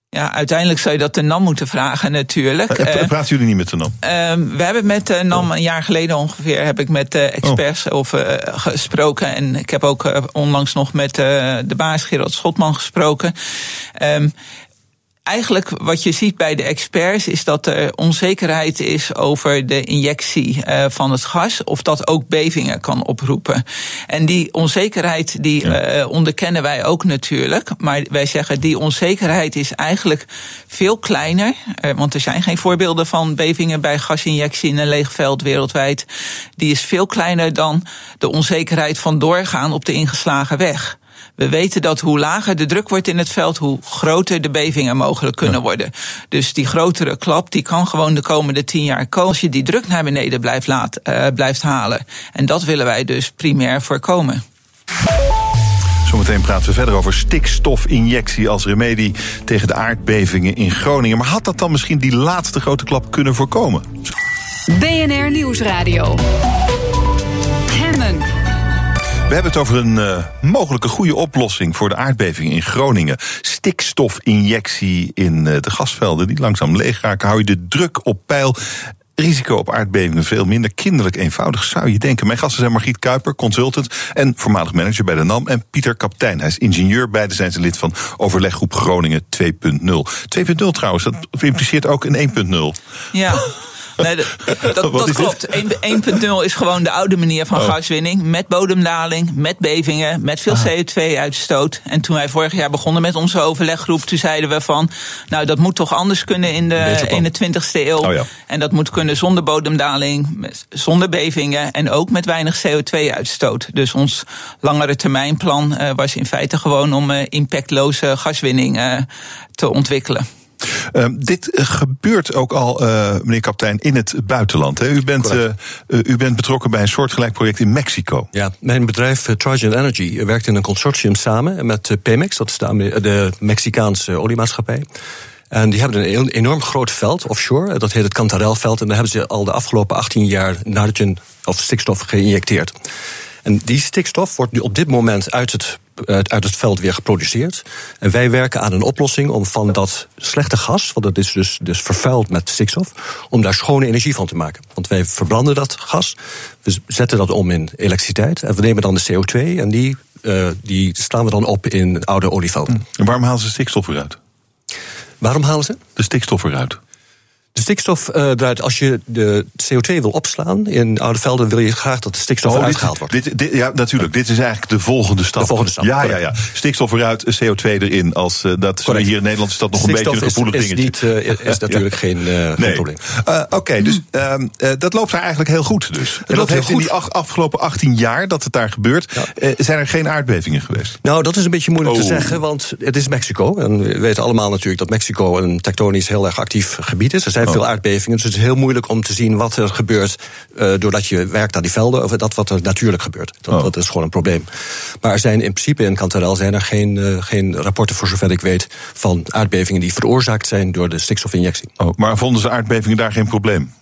Ja, uiteindelijk zou je dat de NAM moeten vragen natuurlijk. praten jullie niet met de NAM? Uh, we hebben met de NAM een jaar geleden ongeveer heb ik met de experts oh. over gesproken. En ik heb ook onlangs nog met de baas Gerard Schotman gesproken. Um, eigenlijk wat je ziet bij de experts is dat er onzekerheid is over de injectie uh, van het gas, of dat ook bevingen kan oproepen. En die onzekerheid die ja. uh, onderkennen wij ook natuurlijk, maar wij zeggen die onzekerheid is eigenlijk veel kleiner, uh, want er zijn geen voorbeelden van bevingen bij gasinjectie in een leeg veld wereldwijd. Die is veel kleiner dan de onzekerheid van doorgaan op de ingeslagen weg. We weten dat hoe lager de druk wordt in het veld, hoe groter de bevingen mogelijk kunnen ja. worden. Dus die grotere klap, die kan gewoon de komende tien jaar komen als je die druk naar beneden blijft, laat, uh, blijft halen. En dat willen wij dus primair voorkomen. Zometeen praten we verder over stikstofinjectie als remedie tegen de aardbevingen in Groningen. Maar had dat dan misschien die laatste grote klap kunnen voorkomen? BNR Nieuwsradio. We hebben het over een uh, mogelijke goede oplossing voor de aardbeving in Groningen. Stikstofinjectie in uh, de gasvelden die langzaam leeg raken. Hou je de druk op peil. Risico op aardbevingen veel minder. Kinderlijk eenvoudig zou je denken. Mijn gasten zijn Margriet Kuiper, consultant en voormalig manager bij de NAM. En Pieter Kaptein, hij is ingenieur. Beide zijn ze lid van overleggroep Groningen 2.0. 2.0 trouwens, dat impliceert ook een 1.0. Ja. Nee, dat, dat, klopt. 1.0 is gewoon de oude manier van oh. gaswinning. Met bodemdaling, met bevingen, met veel ah. CO2-uitstoot. En toen wij vorig jaar begonnen met onze overleggroep, toen zeiden we van, nou dat moet toch anders kunnen in de, in de 20ste eeuw. Oh, ja. En dat moet kunnen zonder bodemdaling, zonder bevingen en ook met weinig CO2-uitstoot. Dus ons langere termijnplan uh, was in feite gewoon om uh, impactloze gaswinning uh, te ontwikkelen. Uh, dit gebeurt ook al, uh, meneer kapitein, in het buitenland. Hè? U, bent, uh, u bent betrokken bij een soortgelijk project in Mexico. Ja, mijn bedrijf Trajan Energy werkt in een consortium samen met Pemex, dat is de, de Mexicaanse oliemaatschappij. En die hebben een enorm groot veld offshore, dat heet het Cantarelveld. En daar hebben ze al de afgelopen 18 jaar nitrogen of stikstof geïnjecteerd. En die stikstof wordt nu op dit moment uit het, uit het veld weer geproduceerd. En wij werken aan een oplossing om van dat slechte gas, want dat is dus, dus vervuild met stikstof, om daar schone energie van te maken. Want wij verbranden dat gas, we zetten dat om in elektriciteit en we nemen dan de CO2 en die, uh, die slaan we dan op in oude olievelden. En waarom halen ze stikstof eruit? Waarom halen ze? De stikstof eruit. De stikstof uh, eruit, als je de CO2 wil opslaan in oude velden, wil je graag dat de stikstof oh, eruit gehaald wordt. Dit, dit, ja, natuurlijk. Dit is eigenlijk de volgende stap. De volgende stap. Ja, ja, ja. Stikstof eruit, CO2 erin. Als, uh, dat, hier in Nederland is dat nog stikstof een beetje een gevoelig is, is dingetje. Niet, uh, is natuurlijk geen, nee. geen probleem. Oké, okay, dus uh, dat loopt daar eigenlijk heel goed. Dus. En dat heeft in die afgelopen 18 jaar dat het daar gebeurt, ja. zijn er geen aardbevingen geweest? Nou, dat is een beetje moeilijk oh. te zeggen, want het is Mexico. En we weten allemaal natuurlijk dat Mexico een tektonisch heel erg actief gebied is. Er zijn oh. veel aardbevingen, dus het is heel moeilijk om te zien wat er gebeurt uh, doordat je werkt aan die velden, of dat wat er natuurlijk gebeurt. Dat, oh. dat is gewoon een probleem. Maar er zijn in principe in Cantarel zijn er geen, uh, geen rapporten, voor zover ik weet, van aardbevingen die veroorzaakt zijn door de stikstofinjectie. Oh, maar vonden ze aardbevingen daar geen probleem?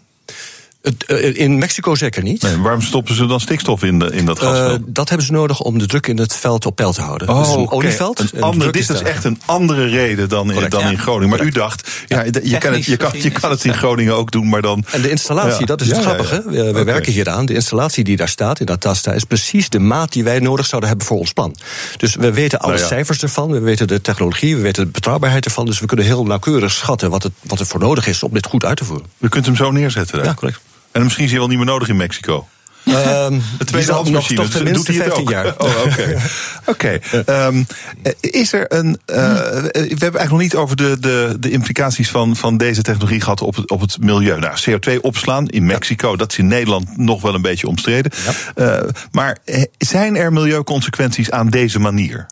In Mexico zeker niet. Nee, waarom stoppen ze dan stikstof in, de, in dat gasveld? Uh, dat hebben ze nodig om de druk in het veld op peil te houden. Oh, dus een okay. olieveld. Een andere, dit is echt een andere reden dan, in, dan ja. in Groningen. Maar Correct. u dacht, ja, je, je, kan het, je, kan, je kan het in Groningen ook doen, maar dan. En de installatie, ja. dat is het grappige. We, we okay. werken hier aan. De installatie die daar staat, in dat Tasta, is precies de maat die wij nodig zouden hebben voor ons plan. Dus we weten alle nou cijfers ervan, we weten de technologie, we weten de betrouwbaarheid ervan. Dus we kunnen heel nauwkeurig schatten wat, het, wat er voor nodig is om dit goed uit te voeren. U kunt hem zo neerzetten. Hè? Ja, correct. En misschien is hij wel niet meer nodig in Mexico. Um, de nog, nog doet hij het ook. jaar. Oh, oké. Okay. okay. um, is er een. Uh, we hebben eigenlijk nog niet over de, de, de implicaties van, van deze technologie gehad op het, op het milieu. Nou, CO2 opslaan in Mexico, dat is in Nederland nog wel een beetje omstreden. Ja. Uh, maar zijn er milieuconsequenties aan deze manier?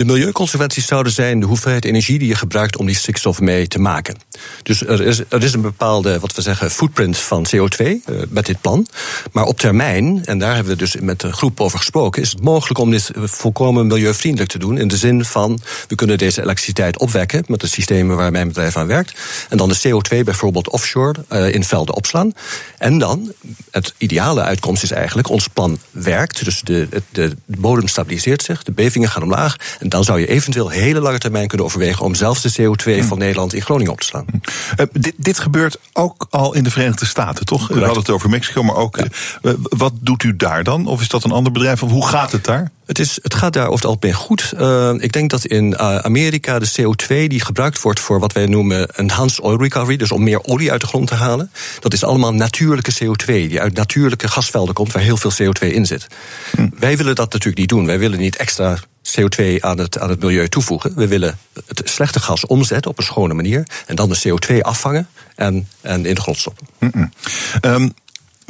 De milieuconsequenties zouden zijn de hoeveelheid energie die je gebruikt om die stikstof mee te maken. Dus er is, er is een bepaalde, wat we zeggen, footprint van CO2 uh, met dit plan. Maar op termijn, en daar hebben we dus met de groep over gesproken, is het mogelijk om dit volkomen milieuvriendelijk te doen. In de zin van, we kunnen deze elektriciteit opwekken met de systemen waar mijn bedrijf aan werkt. En dan de CO2 bijvoorbeeld offshore uh, in velden opslaan. En dan, het ideale uitkomst is eigenlijk, ons plan werkt. Dus de, de, de bodem stabiliseert zich, de bevingen gaan omlaag. Dan zou je eventueel hele lange termijn kunnen overwegen om zelfs de CO2 van Nederland in Groningen op te slaan. Uh, dit, dit, gebeurt ook al in de Verenigde Staten, toch? We hadden het over Mexico, maar ook. Uh, wat doet u daar dan? Of is dat een ander bedrijf? Of hoe gaat het daar? Het, is, het gaat daar over het algemeen goed. Uh, ik denk dat in Amerika de CO2 die gebruikt wordt voor wat wij noemen enhanced oil recovery, dus om meer olie uit de grond te halen, dat is allemaal natuurlijke CO2 die uit natuurlijke gasvelden komt waar heel veel CO2 in zit. Hm. Wij willen dat natuurlijk niet doen. Wij willen niet extra CO2 aan het, aan het milieu toevoegen. We willen het slechte gas omzetten op een schone manier. En dan de CO2 afvangen en, en in de grond stoppen. Mm um,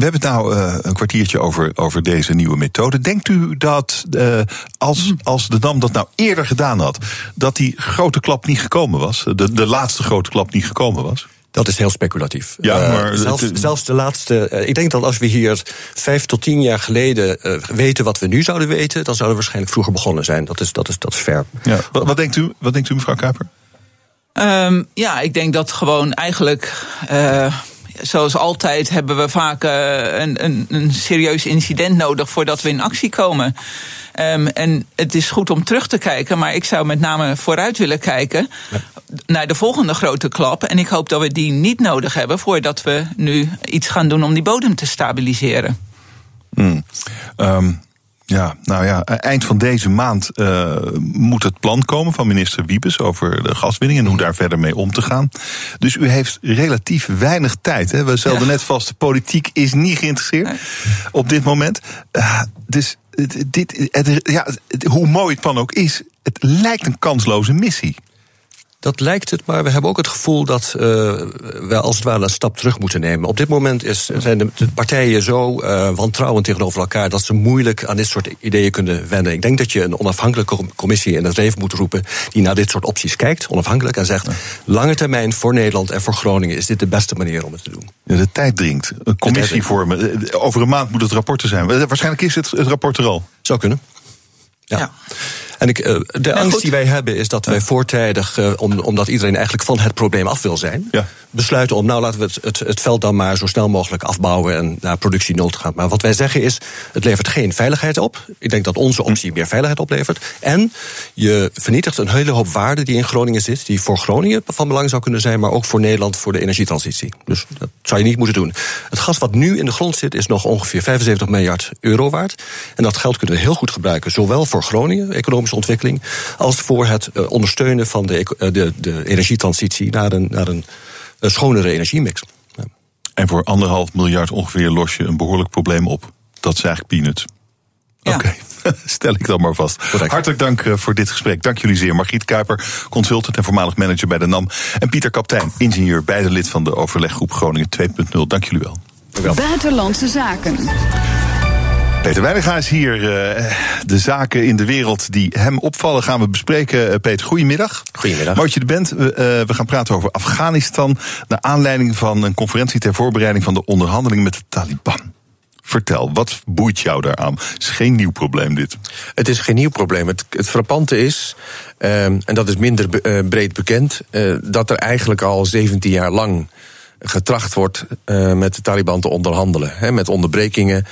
we hebben het nou uh, een kwartiertje over, over deze nieuwe methode. Denkt u dat uh, als, als de Dam dat nou eerder gedaan had, dat die grote klap niet gekomen was? De, de laatste grote klap niet gekomen was? Dat is heel speculatief. Ja, uh, maar zelfs, zelfs, de laatste. Uh, ik denk dat als we hier vijf tot tien jaar geleden uh, weten wat we nu zouden weten, dan zouden we waarschijnlijk vroeger begonnen zijn. Dat is, dat is, dat is fair. Ja. Wat, wat, denkt u, wat denkt u, mevrouw Kuiper? Um, ja, ik denk dat gewoon eigenlijk zoals altijd hebben we vaak uh, een, een, een, serieus incident nodig voordat we in actie komen. Um, en het is goed om terug te kijken, maar ik zou met name vooruit willen kijken ja. naar de volgende grote klap. En ik hoop dat we die niet nodig hebben voordat we nu iets gaan doen om die bodem te stabiliseren. Mm. Um. Ja, nou ja, eind van deze maand uh, moet het plan komen van minister Wiebes over de gaswinning en hoe daar verder mee om te gaan. Dus u heeft relatief weinig tijd. Hè? We stelden ja. net vast, de politiek is niet geïnteresseerd nee. op dit moment. Uh, dus dit, het, ja, hoe mooi het plan ook is, het lijkt een kansloze missie. Dat lijkt het, maar we hebben ook het gevoel dat uh, we als het ware een stap terug moeten nemen. Op dit moment is, zijn de, de partijen zo uh, wantrouwend tegenover elkaar dat ze moeilijk aan dit soort ideeën kunnen wennen. Ik denk dat je een onafhankelijke commissie in het leven moet roepen die naar dit soort opties kijkt, onafhankelijk, en zegt: lange termijn voor Nederland en voor Groningen is dit de beste manier om het te doen. Ja, de tijd dringt. Een commissie vormen. Over een maand moet het rapport er zijn. Waarschijnlijk is het, het rapport er al. Zou kunnen. ja. ja. En ik, uh, de angst goed. die wij hebben is dat wij voortijdig, om, omdat iedereen eigenlijk van het probleem af wil zijn, ja. besluiten om, nou laten we het, het, het, veld dan maar zo snel mogelijk afbouwen en naar productie nul te gaan. Maar wat wij zeggen is, het levert geen veiligheid op. Ik denk dat onze optie meer veiligheid oplevert. En je vernietigt een hele hoop waarde die in Groningen zit, die voor Groningen van belang zou kunnen zijn, maar ook voor Nederland voor de energietransitie. Dus dat zou je niet moeten doen. Het gas wat nu in de grond zit, is nog ongeveer 75 miljard euro waard. En dat geld kunnen we heel goed gebruiken, zowel voor Groningen, economisch ontwikkeling, als voor het uh, ondersteunen van de, uh, de, de energietransitie naar een, naar een uh, schonere energiemix. Ja. En voor anderhalf miljard ongeveer los je een behoorlijk probleem op. Dat is eigenlijk peanuts. Ja. Oké, okay. stel ik dan maar vast. Correct. Hartelijk dank voor dit gesprek. Dank jullie zeer. Margriet Kuiper, consultant en voormalig manager bij de NAM. En Pieter Kaptein, ingenieur, beide lid van de overleggroep Groningen 2.0. Dank jullie wel. wel. Buitenlandse zaken. Peter Weiniga is hier. Uh, de zaken in de wereld die hem opvallen gaan we bespreken. Uh, Peter, goedemiddag. Goedemiddag. Mooi dat je er bent. We, uh, we gaan praten over Afghanistan. Naar aanleiding van een conferentie ter voorbereiding van de onderhandelingen met de Taliban. Vertel, wat boeit jou daaraan? Het is geen nieuw probleem dit. Het is geen nieuw probleem. Het, het frappante is, en dat is minder breed bekend, dat er eigenlijk al 17 jaar lang getracht wordt uh, met de Taliban te onderhandelen. He, met onderbrekingen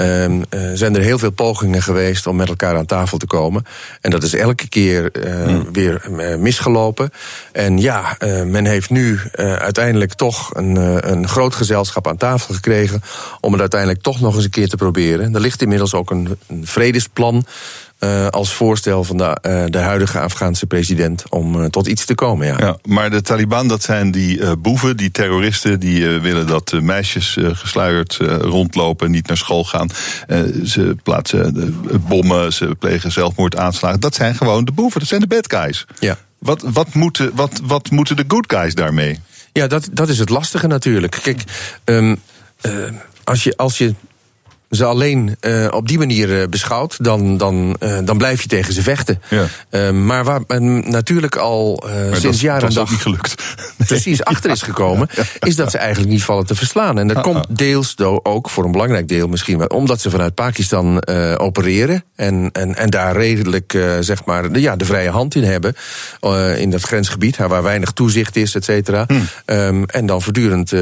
uh, uh, zijn er heel veel pogingen geweest om met elkaar aan tafel te komen. En dat is elke keer hmm. weer misgelopen. En ja, men heeft nu uiteindelijk toch een, een groot gezelschap aan tafel gekregen om het uiteindelijk toch nog eens een keer te proberen. Er ligt inmiddels ook een, een vredesplan uh, als voorstel van de, uh, de huidige Afghaanse president om uh, tot iets te komen. Ja. ja. maar de Taliban, dat zijn die boeven, die terroristen, die willen dat meisjes gesluierd rondlopen, niet naar school gaan. ze plaatsen bommen, ze plegen zelfmoordaanslagen. Dat zijn gewoon de boeven, dat zijn de bad guys. Ja. Wat, wat, moeten, wat, wat moeten de good guys daarmee? Ja, dat, dat is het lastige natuurlijk. Kijk, um, als je. Als je ze alleen uh, op die manier uh, beschouwt, dan, dan, uh, dan blijf je tegen ze vechten. Ja. maar waar natuurlijk al sinds jaar en dag. Dat is niet gelukt. precies achter is gekomen, is dat ze eigenlijk niet vallen te verslaan. En dat komt deels ook, voor een belangrijk deel misschien, omdat ze vanuit Pakistan opereren en, en, en daar redelijk, zeg maar, de, ja, de vrije hand in hebben. In dat grensgebied, waar weinig toezicht is, et cetera. Hmm. Um, en dan voortdurend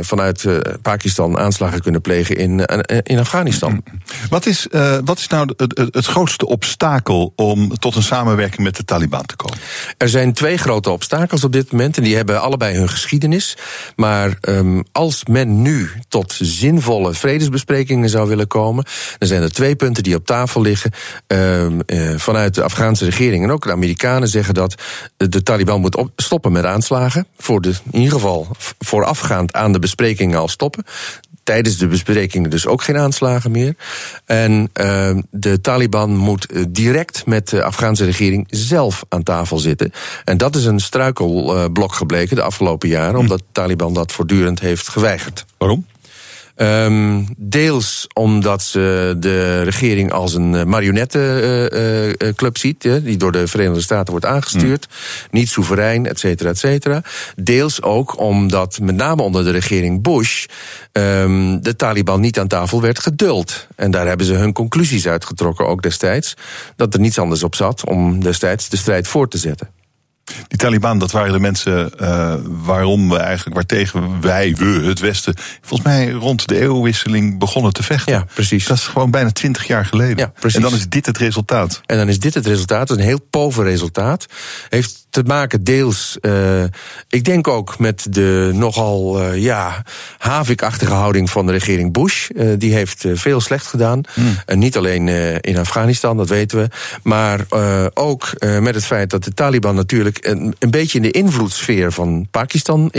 vanuit Pakistan aanslagen kunnen plegen in, in Afghanistan. Hmm. Wat is, wat is nou het, het, het grootste obstakel om tot een samenwerking met de Taliban te komen? Er zijn twee grote obstakels op dit moment. En die hebben allebei hun geschiedenis. Maar um, als men nu tot zinvolle vredesbesprekingen zou willen komen. dan zijn er twee punten die op tafel liggen. Um, uh, vanuit de Afghaanse regering en ook de Amerikanen zeggen dat de Taliban moet op, stoppen met aanslagen. Voor de, in ieder geval voorafgaand aan de besprekingen al stoppen tijdens de besprekingen dus ook geen aanslagen meer. En uh, de Taliban moet eh, direct met de Afghaanse regering zelf aan tafel zitten. En dat is een struikelblok gebleken de afgelopen jaren, hm. omdat de Taliban dat voortdurend heeft geweigerd. Waarom? Um, deels omdat ze de regering als een eh, marionettenclub uh, uh, ziet, die door de Verenigde Staten wordt aangestuurd, mm. niet soeverein, et cetera, et cetera. Deels ook omdat met name onder de regering Bush um, de Taliban niet aan tafel werd geduld. En daar hebben ze hun conclusies uitgetrokken, ook destijds, dat er niets anders op zat om destijds de strijd voort te zetten. Die Taliban, dat waren de mensen uh, waarom we eigenlijk, waartegen wij, we, het Westen, volgens mij rond de eeuwwisseling begonnen te vechten. Ja, precies. Dat is gewoon bijna twintig jaar geleden. Ja, precies. En dan is dit het resultaat. En dan is dit het resultaat, een heel pover resultaat. Heeft te maken deels, uh, ik denk ook met de nogal uh, ja, havikachtige houding van de regering Bush. Uh, die heeft veel slecht gedaan. Hmm. En niet alleen in Afghanistan, dat weten we. Maar ook met het feit dat de Taliban natuurlijk een, een beetje in de invloedssfeer van Pakistan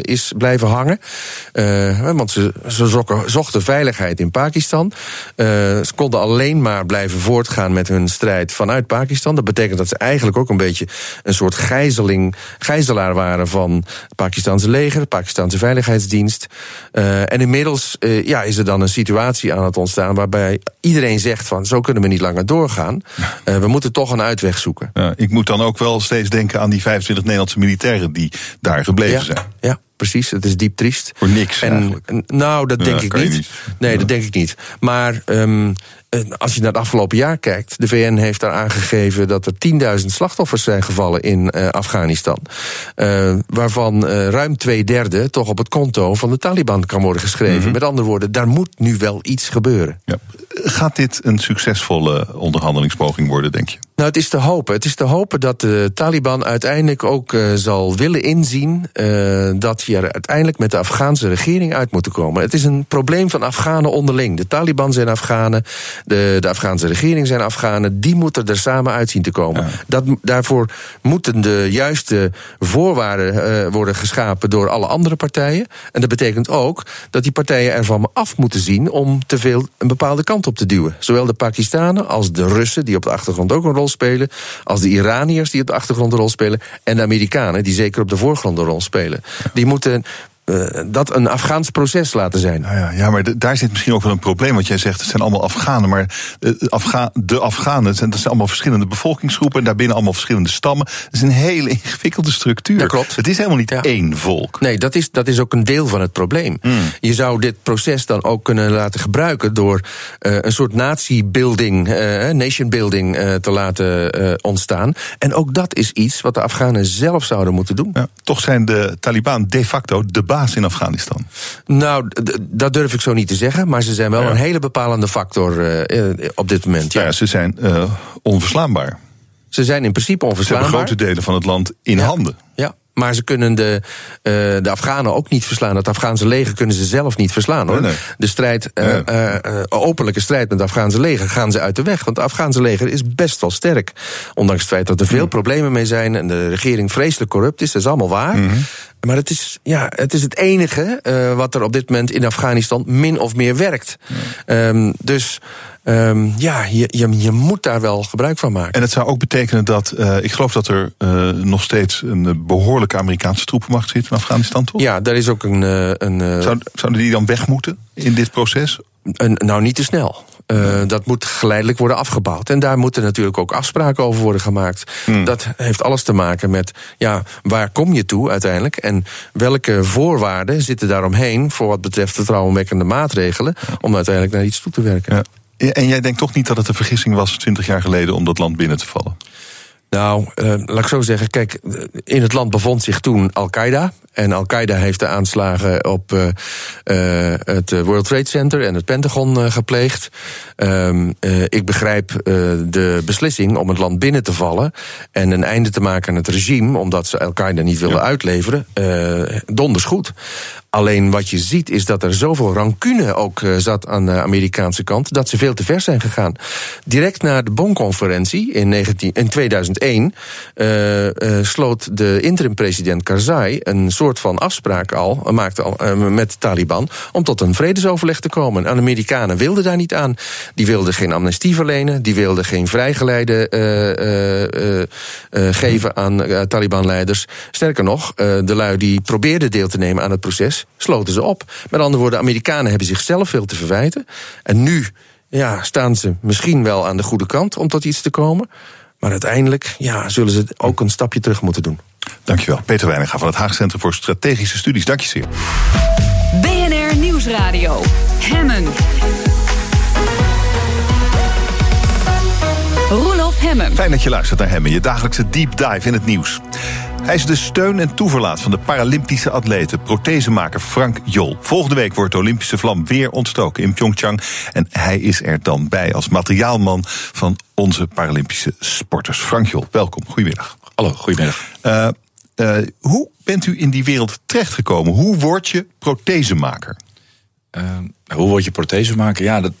is blijven hangen. want ze, ze zochten, zochten veiligheid in Pakistan. ze konden alleen maar blijven voortgaan met hun strijd vanuit Pakistan. Dat betekent dat ze eigenlijk ook een beetje een soort gijzeling, gijzelaar waren van het Pakistanse leger, de Pakistanse Veiligheidsdienst. Uh, en inmiddels uh, ja, is er dan een situatie aan het ontstaan waarbij iedereen zegt van zo kunnen we niet langer doorgaan. Uh, we moeten toch een uitweg zoeken. Ja, ik moet dan ook wel steeds denken aan die 25 Nederlandse militairen die daar gebleven ja, zijn. Ja precies. Het is diep triest. Voor niks en, eigenlijk. Nou, dat denk ik niet. niet. Nee, ja. dat denk ik niet. Maar um, als je naar het afgelopen jaar kijkt, de VN heeft daar aangegeven dat er 10.000 slachtoffers zijn gevallen in uh, Afghanistan. Uh, waarvan uh, ruim twee derde toch op het konto van de Taliban kan worden geschreven. Mm -hmm. Met andere woorden, daar moet nu wel iets gebeuren. Ja. Gaat dit een succesvolle onderhandelingspoging worden, denk je? Nou, het is te hopen. Het is te hopen dat de Taliban uiteindelijk ook uh, zal willen inzien uh, dat je er uiteindelijk met de Afghaanse regering uit moet komen. Het is een probleem van Afghanen onderling. De Taliban zijn Afghanen, de, de Afghaanse regering zijn Afghanen. Die moeten er samen uit zien te komen. Ja. Dat, daarvoor moeten de juiste voorwaarden uh, worden geschapen door alle andere partijen. En dat betekent ook dat die partijen ervan af moeten zien om te veel een bepaalde kant op te duwen. Zowel de Pakistanen als de Russen, die op de achtergrond ook een rol spelen, als de Iraniërs die op de achtergrond een rol spelen, en de Amerikanen die zeker op de voorgrond een rol spelen. Die moeten uh, dat een Afghaans proces laten zijn. Nou ja, ja, maar daar zit misschien ook wel een probleem. Want jij zegt het zijn allemaal Afghanen. Maar de, Afga de Afghanen, zijn, dat zijn allemaal verschillende bevolkingsgroepen. En daarbinnen allemaal verschillende stammen. Dat is een hele ingewikkelde structuur. Dat klopt. Het is helemaal niet ja. één volk. Nee, dat is, dat is ook een deel van het probleem. Mm. Je zou dit proces dan ook kunnen laten gebruiken door uh, een soort natie-building, uh, nation-building te laten ontstaan. En ook dat is iets wat de Afghanen zelf zouden moeten doen. Ja, toch zijn de Taliban de facto de baas in Afghanistan? Nou, dat durf ik zo niet te zeggen. Maar ze zijn wel ja. een hele bepalende factor uh, op dit moment. Ja, ja ze zijn uh, onverslaanbaar. Ze zijn in principe onverslaanbaar. Ze hebben grote delen van het land in handen. Ja, maar ze kunnen de, uh, de Afghanen ook niet verslaan. Het Afghaanse leger kunnen ze zelf niet verslaan hoor. Nee, nee. De strijd, uh, uh, openlijke strijd met het Afghaanse leger gaan ze uit de weg. Want het Afghaanse leger is best wel sterk. Ondanks het feit dat er veel mm. problemen mee zijn en de regering vreselijk corrupt is, dat is allemaal waar. Mm -hmm. Maar het is, ja, het is het enige wat er op dit moment in Afghanistan min of meer werkt. Ja. Um, dus um, ja, je, je, je, moet daar wel gebruik van maken. En het zou ook betekenen dat, uh, ik geloof dat er uh, nog steeds een behoorlijke Amerikaanse troepenmacht zit in Afghanistan, toch? Ja, daar is ook een. een Zou, zouden die dan weg moeten in dit proces? Een, nou, niet te snel. Uh, dat moet geleidelijk worden afgebouwd. En daar moeten natuurlijk ook afspraken over worden gemaakt. Hmm. Dat heeft alles te maken met ja, waar kom je toe uiteindelijk en welke voorwaarden zitten daaromheen voor wat betreft de trouwenwekkende maatregelen om uiteindelijk naar iets toe te werken. Ja. En jij denkt toch niet dat het een vergissing was 20 jaar geleden om dat land binnen te vallen? Nou, uh, laat ik zo zeggen. Kijk, in het land bevond zich toen Al-Qaeda. En Al-Qaeda heeft de aanslagen op uh, uh, het World Trade Center en het Pentagon gepleegd. Um, ik begrijp de beslissing om het land binnen te vallen en een einde te maken aan het regime, omdat ze Al-Qaeda niet wilden ja. uitleveren, donders goed. Alleen wat je ziet is dat er zoveel rancune ook zat aan de Amerikaanse kant, dat ze veel te ver zijn gegaan. Direct na de Bonn-conferentie in, 19, in 2001 uh, uh, sloot de interim-president Karzai een soort van afspraak al, maakte al met de Taliban, om tot een vredesoverleg te komen. En de Amerikanen wilden daar niet aan. Die wilden geen amnestie verlenen, die wilden geen vrijgeleide geven aan Taliban-leiders. Sterker nog, de lui die probeerden deel te nemen aan het proces, sloten ze op. Met andere woorden, de Amerikanen hebben zichzelf veel te verwijten. En nu ja, staan ze misschien wel aan de goede kant om tot iets te komen. Maar uiteindelijk ja, zullen ze ook een stapje terug moeten doen. Dankjewel. Peter Weininga van het Haag Centrum voor Strategische Studies. Dank je zeer. BNR Nieuwsradio. Hemmen. Roelof Hemmen. Fijn dat je luistert naar Hemmen, je dagelijkse deep dive in het nieuws. Hij is de steun en toeverlaat van de Paralympische atleten, prothesemaker Frank Jol. Volgende week wordt de Olympische vlam weer ontstoken in Pyeongchang. En hij is er dan bij als materiaalman van onze Paralympische sporters. Frank Jol, welkom. Goedemiddag. Hallo, goedemiddag. Uh, uh, hoe bent u in die wereld terechtgekomen? Hoe word je prothesemaker? Uh, hoe word je prothesemaker? Ja, dat,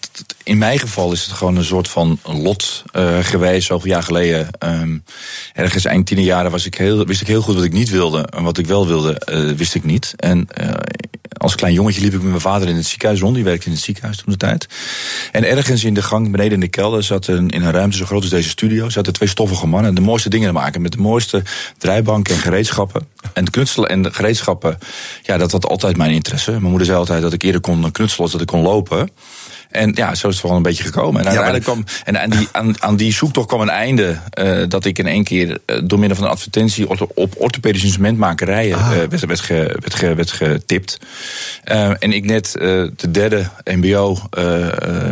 in mijn geval is het gewoon een soort van lot uh, geweest. Zoveel jaar geleden. Um, ergens eind tien jaren was ik heel, wist ik heel goed wat ik niet wilde. En wat ik wel wilde, uh, wist ik niet. En uh, als klein jongetje liep ik met mijn vader in het ziekenhuis rond. Die werkte in het ziekenhuis toen de tijd. En ergens in de gang beneden in de kelder zat een, in een ruimte zo groot als deze studio. zaten twee stoffige mannen. De mooiste dingen te maken. Met de mooiste draaibanken en gereedschappen. En knutselen en gereedschappen. Ja, dat had altijd mijn interesse. Mijn moeder zei altijd dat ik eerder kon knutselen als dat ik kon lopen. En ja, zo is het gewoon een beetje gekomen. En uiteindelijk kwam, en aan die, aan, aan die zoektocht kwam een einde. Uh, dat ik in één keer uh, door middel van een advertentie op, op orthopedische instrumentmakerijen ah. uh, werd, werd, ge, werd, ge, werd getipt. en ik net de derde MBO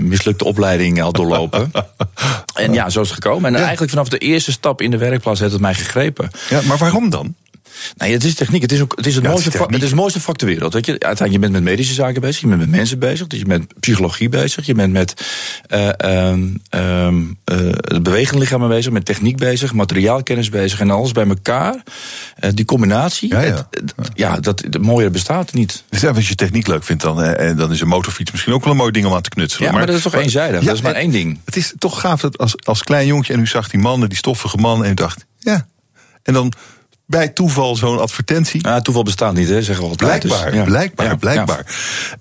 mislukte opleiding had doorlopen. en ja, zo is het gekomen. En ja. eigenlijk vanaf de eerste stap in de werkplaats heeft het mij gegrepen. Ja, maar waarom dan? Nou, het is techniek. Het is, ook, het is het, ja, mooiste, het, is het mooiste vak ter wereld. Weet je? Uiteindelijk, je bent met medische zaken bezig, je bent met mensen bezig, dus je bent met psychologie bezig, je bent met uh, um, um, uh, het bewegende lichaam bezig, met techniek bezig, materiaalkennis bezig en alles bij elkaar. Uh, die combinatie, ja, ja. Het, ja dat, het mooier bestaat niet. Dus als je techniek leuk vindt, dan, en dan is een motorfiets misschien ook wel een mooi ding om aan te knutselen. Ja, maar, maar dat is toch maar, eenzijdig? dat is maar één ding. Het is toch gaaf dat als, als klein jongetje en u zag die mannen, die stoffige mannen, en u dacht, ja. En dan bij toeval zo'n advertentie. Ja, toeval bestaat niet, hè, zeggen we altijd. Blijkbaar, dus, ja. blijkbaar, ja, blijkbaar.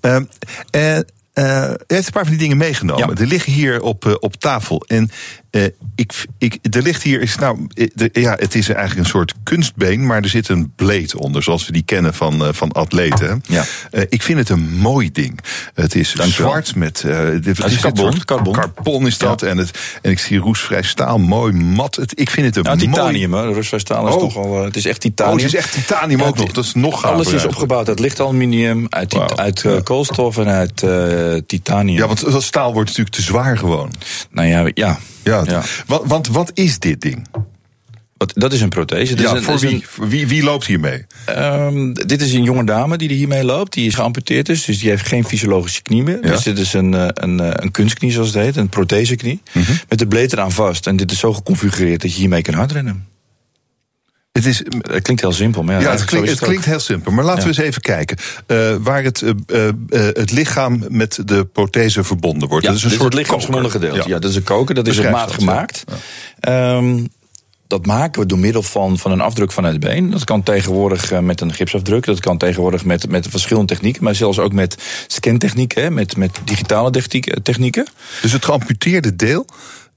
Ja. Um, en uh, u heeft een paar van die dingen meegenomen. Er liggen hier op, uh, op tafel. En uh, ik, ik, er ligt hier, is, nou, de, ja, het is eigenlijk een soort kunstbeen, maar er zit een bleed onder, zoals we die kennen van, uh, van atleten. Ja. Uh, ik vind het een mooi ding. Het is zwart met. Dit, is carbon, carbon. Carbon is dat. Ja. En, het, en ik zie roestvrij staal, mooi mat. Het, ik vind het een nou, mooi. titanium, hè? Roestvrij staal is oh. toch al. het is echt titanium. Oh, het is echt titanium ja, ook nog. Dat is nog. Alles is opgebouwd uit licht aluminium, uit, wow. uit koolstof en uit titanium. Ja, want dat staal wordt natuurlijk te zwaar gewoon. Nou ja, ja. Ja, ja. Want, want wat is dit ding? Wat, dat is een prothese. Ja, een, voor wie, een, wie, wie loopt hiermee? Um, dit is een jonge dame die er hiermee loopt. Die is geamputeerd dus, dus die heeft geen fysiologische knie meer. Ja. Dus dit is een, een, een kunstknie zoals het heet, een protheseknie. Mm -hmm. Met de bleed eraan vast. En dit is zo geconfigureerd dat je hiermee kan hardrennen. Het, is, het klinkt heel simpel. Maar ja, ja het, klinkt, het, het klinkt heel simpel. Maar laten ja. we eens even kijken. Uh, waar het, uh, uh, het lichaam met de prothese verbonden wordt. Ja, dat is een dit soort het lichaamsgebonden gedeelte. Ja. dat is een koker. Dat is op maat gemaakt. Um, dat maken we door middel van, van een afdruk van het been. Dat kan tegenwoordig met een gipsafdruk. Dat kan tegenwoordig met, met verschillende technieken. Maar zelfs ook met scantechnieken. Met, met digitale technieken. Dus het geamputeerde deel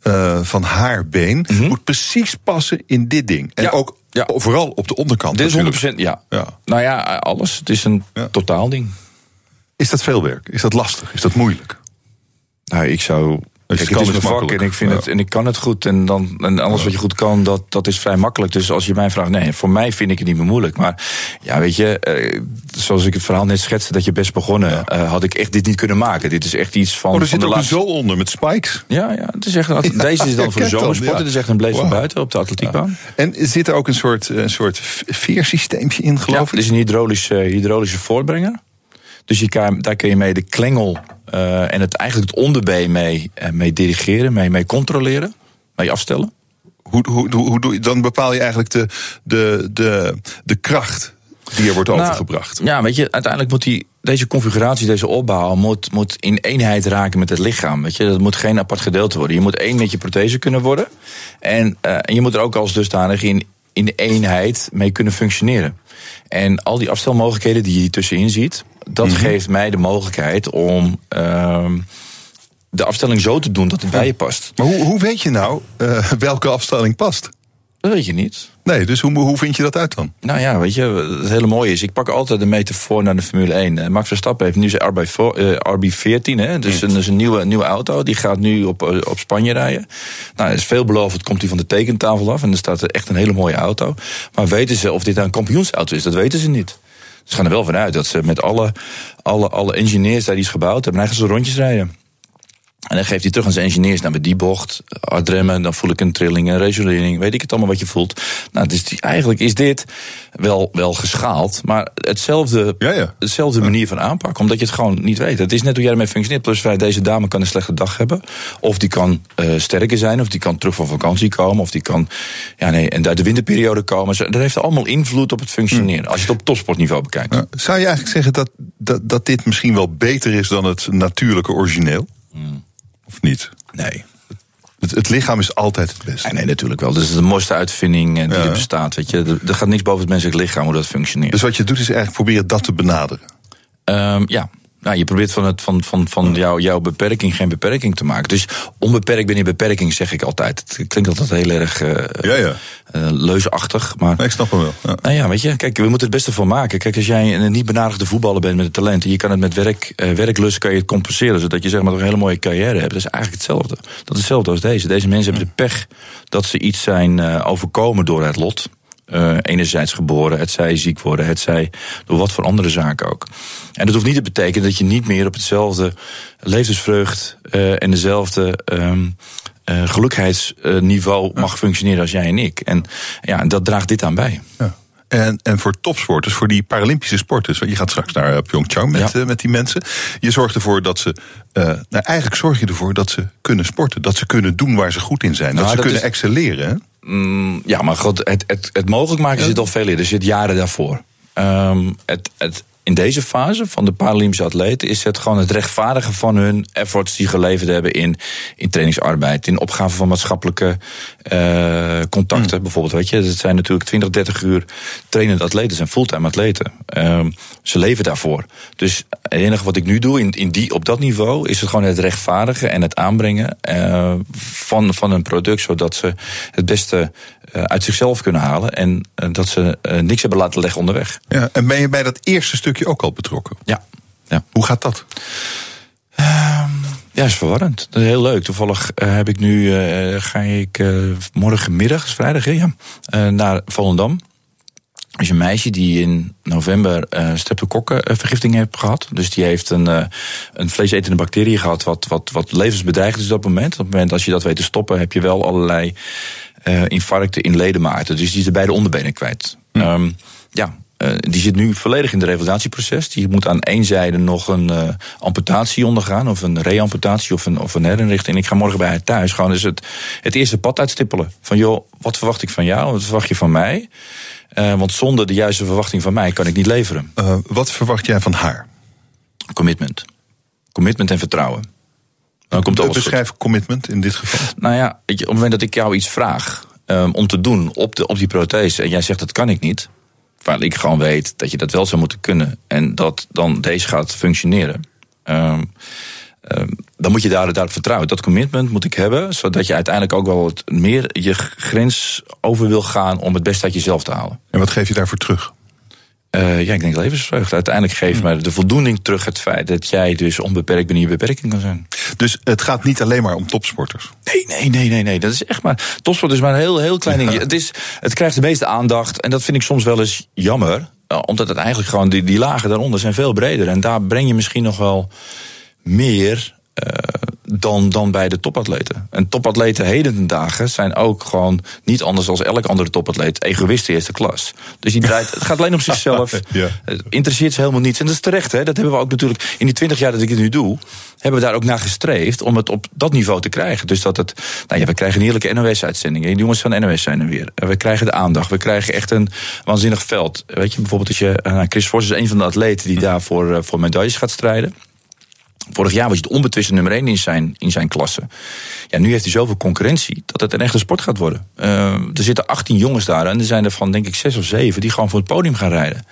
uh, van haar been mm -hmm. moet precies passen in dit ding. En ja. ook ja. vooral op de onderkant. Dit is 100% ja. ja. Nou ja, alles. Het is een ja. totaalding. Is dat veel werk? Is dat lastig? Is dat moeilijk? Nou, ik zou Dus Kijk, kan het is mijn vak makkelijk. en ik, vind Ja. het, en ik kan het goed. En, dan, en alles wat je goed kan, dat, dat is vrij makkelijk. Dus als je mij vraagt, nee, voor mij vind ik het niet meer moeilijk. Maar ja, weet je, eh, zoals ik het verhaal net schetste, dat je best begonnen, eh, had ik echt dit niet kunnen maken. Dit is echt iets van. Oh, er zit ook een laatste- zo onder met spikes. Ja, ja, het is echt, een- deze is dan voor zomersport. Het is echt een bleef van buiten op de atletiekbaan. En zit er ook een soort, een soort veersysteempje in, geloof het ik? is een hydraulische, hydraulische voortbrenger. Dus je kan, daar kun je mee de klengel eh, en het, eigenlijk het onderbeen mee, eh, mee dirigeren, mee, mee controleren, mee afstellen. Hoe, hoe, hoe, doe je, dan bepaal je eigenlijk de, de, de, de kracht die er wordt Nou, overgebracht. Ja, weet je, uiteindelijk moet die, deze configuratie, deze opbouw, moet, moet in eenheid raken met het lichaam. Weet je, dat moet geen apart gedeelte worden. Je moet één met je prothese kunnen worden. En, eh, en je moet er ook als dusdanig in, in eenheid mee kunnen functioneren. En al die afstelmogelijkheden die je hier tussenin ziet, dat Mhm. geeft mij de mogelijkheid om ehm, de afstelling zo te doen dat het bij je past. Maar hoe, hoe weet je nou eh, welke afstelling past? Dat weet je niet. Nee, dus hoe, hoe vind je dat uit dan? Nou ja, weet je, het hele mooie is, ik pak altijd de metafoor naar de Formule 1. Eh, Max Verstappen heeft nu zijn RB, vo- eh, RB14, hè, dus een, dus een nieuwe, nieuwe auto. Die gaat nu op, eh, op Spanje rijden. Nou, dat is veelbelovend, komt hij van de tekentafel af. En er staat echt een hele mooie auto. Maar weten ze of dit nou een kampioensauto is? Dat weten ze niet. Ze gaan er wel vanuit dat ze met alle, alle, alle engineers daar die is gebouwd hebben, eigen ze rondjes rijden. En dan geeft hij terug aan zijn engineers. Nou, met die bocht, hard remmen, dan voel ik een trilling, een resonering. Weet ik het allemaal wat je voelt. Nou, dus die, eigenlijk is dit wel, wel geschaald. Maar hetzelfde, Ja, ja. hetzelfde manier van aanpak. Omdat je het gewoon niet weet. Het is net hoe jij ermee functioneert. Plus wij, deze dame kan een slechte dag hebben. Of die kan eh, sterker zijn. Of die kan terug van vakantie komen. Of die kan ja, nee, en uit de winterperiode komen. Dat heeft allemaal invloed op het functioneren. Als je het op topsportniveau bekijkt. Zou je eigenlijk zeggen dat, dat, dat dit misschien wel beter is dan het natuurlijke origineel? Of niet? Nee. Het, het lichaam is altijd het beste. Nee, nee, natuurlijk wel. Dat is de mooiste uitvinding eh, die Ja. er bestaat. Weet je. Er, gaat niks boven het menselijk lichaam hoe dat functioneert. Dus wat je doet is eigenlijk proberen dat te benaderen. Ehm, ja. Nou, je probeert van, het, van, van, van jou, jouw beperking geen beperking te maken. Dus onbeperkt ben je beperking, zeg ik altijd. Het klinkt altijd heel erg eh Ja, ja. eh, leusachtig. Maar Nee, ik snap hem wel. Ja. nou ja, weet je, kijk, we moeten het beste van maken. Kijk, als jij een niet benadigde voetballer bent met het talent... en je kan het met werk, eh, werklust kan je het compenseren... zodat je zeg maar een hele mooie carrière hebt. Dat is eigenlijk hetzelfde. Dat is hetzelfde als deze. Deze mensen hebben de pech dat ze iets zijn overkomen door het lot... Eh, enerzijds geboren, het zij ziek worden, het zij door wat voor andere zaken ook. En dat hoeft niet te betekenen dat je niet meer op hetzelfde levensvreugd eh, en dezelfde eh, gelukheidsniveau mag functioneren als jij en ik. En ja, dat draagt dit aan bij. Ja. En, en voor topsporters, voor die Paralympische sporters. Want je gaat straks naar eh, Pyeongchang met, Ja. eh, met die mensen. Je zorgt ervoor dat ze. eh, nou, eigenlijk zorg je ervoor dat ze kunnen sporten. Dat ze kunnen doen waar ze goed in zijn. Dat Nou, ze dat kunnen is- excelleren. Hè? Mm, ja, maar god, het, het, het mogelijk maken zit al veel eerder. Er zit jaren daarvoor. Ehm, het, het, in deze fase van de Paralympische atleten is het gewoon het rechtvaardigen van hun efforts die geleverd hebben in, in trainingsarbeid, in opgave van maatschappelijke eh, contacten. Bijvoorbeeld, weet je, het zijn natuurlijk 20, 30 uur trainende atleten, zijn fulltime atleten. Ehm, ze leven daarvoor. Dus het enige wat ik nu doe in, in die, op dat niveau is het gewoon het rechtvaardigen en het aanbrengen eh, van, van een product, zodat ze het beste eh, uit zichzelf kunnen halen en eh, dat ze niks hebben laten leggen onderweg. Ja. En ben je bij dat eerste stukje ook al betrokken? Ja. ja. Hoe gaat dat? Ja, is verwarrend. Dat is heel leuk. Toevallig heb ik nu, ga ik eh, morgenmiddag, is vrijdag, hè, ja, naar Volendam. Is een meisje die in november eh streptokokkenvergiftiging heeft gehad. Dus die heeft een, eh, een vleesetende bacterie gehad wat, wat, wat levensbedreigend is op dat moment. Op het moment als je dat weet te stoppen, heb je wel allerlei eh, infarcten in ledematen. Dus die is de beide onderbenen kwijt. Ehm, ja, die zit nu volledig in het revalidatieproces. Die moet aan één zijde nog een eh, amputatie ondergaan, of een reamputatie of een, of een herinrichting. Ik ga morgen bij haar thuis gewoon eens het, het eerste pad uitstippelen. Van joh, wat verwacht ik van jou? Wat verwacht je van mij? Eh, want zonder de juiste verwachting van mij kan ik niet leveren. Eh, wat verwacht jij van haar? Commitment. Commitment en vertrouwen. Dan komt alles goed. Beschrijf commitment in dit geval. Nou ja, op het moment dat ik jou iets vraag ehm, om te doen op, de, op die prothese en jij zegt dat kan ik niet, waar ik gewoon weet dat je dat wel zou moeten kunnen en dat dan deze gaat functioneren. ehm, ehm, dan moet je daar, daarop vertrouwen. Dat commitment moet ik hebben, zodat je uiteindelijk ook wel wat meer je grens over wil gaan om het beste uit jezelf te halen. En wat geef je daarvoor terug? Uh, ja, ik denk levensvreugde. Uiteindelijk geeft Hmm. mij de voldoening terug het feit dat jij dus onbeperkt binnen je beperking kan zijn. Dus het gaat niet alleen maar om topsporters. Nee, nee, nee, nee, nee. Dat is echt maar. Topsport is maar een heel, heel klein dingetje. Het, is, het krijgt de meeste aandacht. En dat vind ik soms wel eens jammer. uh, Omdat het eigenlijk gewoon, die, die lagen daaronder zijn veel breder. En daar breng je misschien nog wel meer dan, dan bij de topatleten. En topatleten heden ten dagen zijn ook gewoon niet anders dan elk andere topatleet. Egoïst eerste klas. Dus die draait, het gaat alleen om zichzelf. Ja. Het interesseert ze helemaal niets. En dat is terecht, hè? dat hebben we ook natuurlijk in die twintig jaar dat ik het nu doe. Hebben we daar ook naar gestreefd om het op dat niveau te krijgen. Dus dat het. Nou ja, we krijgen een heerlijke NOS-uitzendingen. De jongens van NOS zijn er weer. We krijgen de aandacht. We krijgen echt een waanzinnig veld. Weet je, bijvoorbeeld als je. Uh, Chris Vos is een van de atleten die daarvoor uh, voor medailles gaat strijden. Vorig jaar was hij de onbetwiste nummer 1 in zijn, in zijn klasse. Ja, nu heeft hij zoveel concurrentie dat het een echte sport gaat worden. Uh, er zitten 18 jongens daar en er zijn er van, denk ik, 6 of 7 die gewoon voor het podium gaan rijden.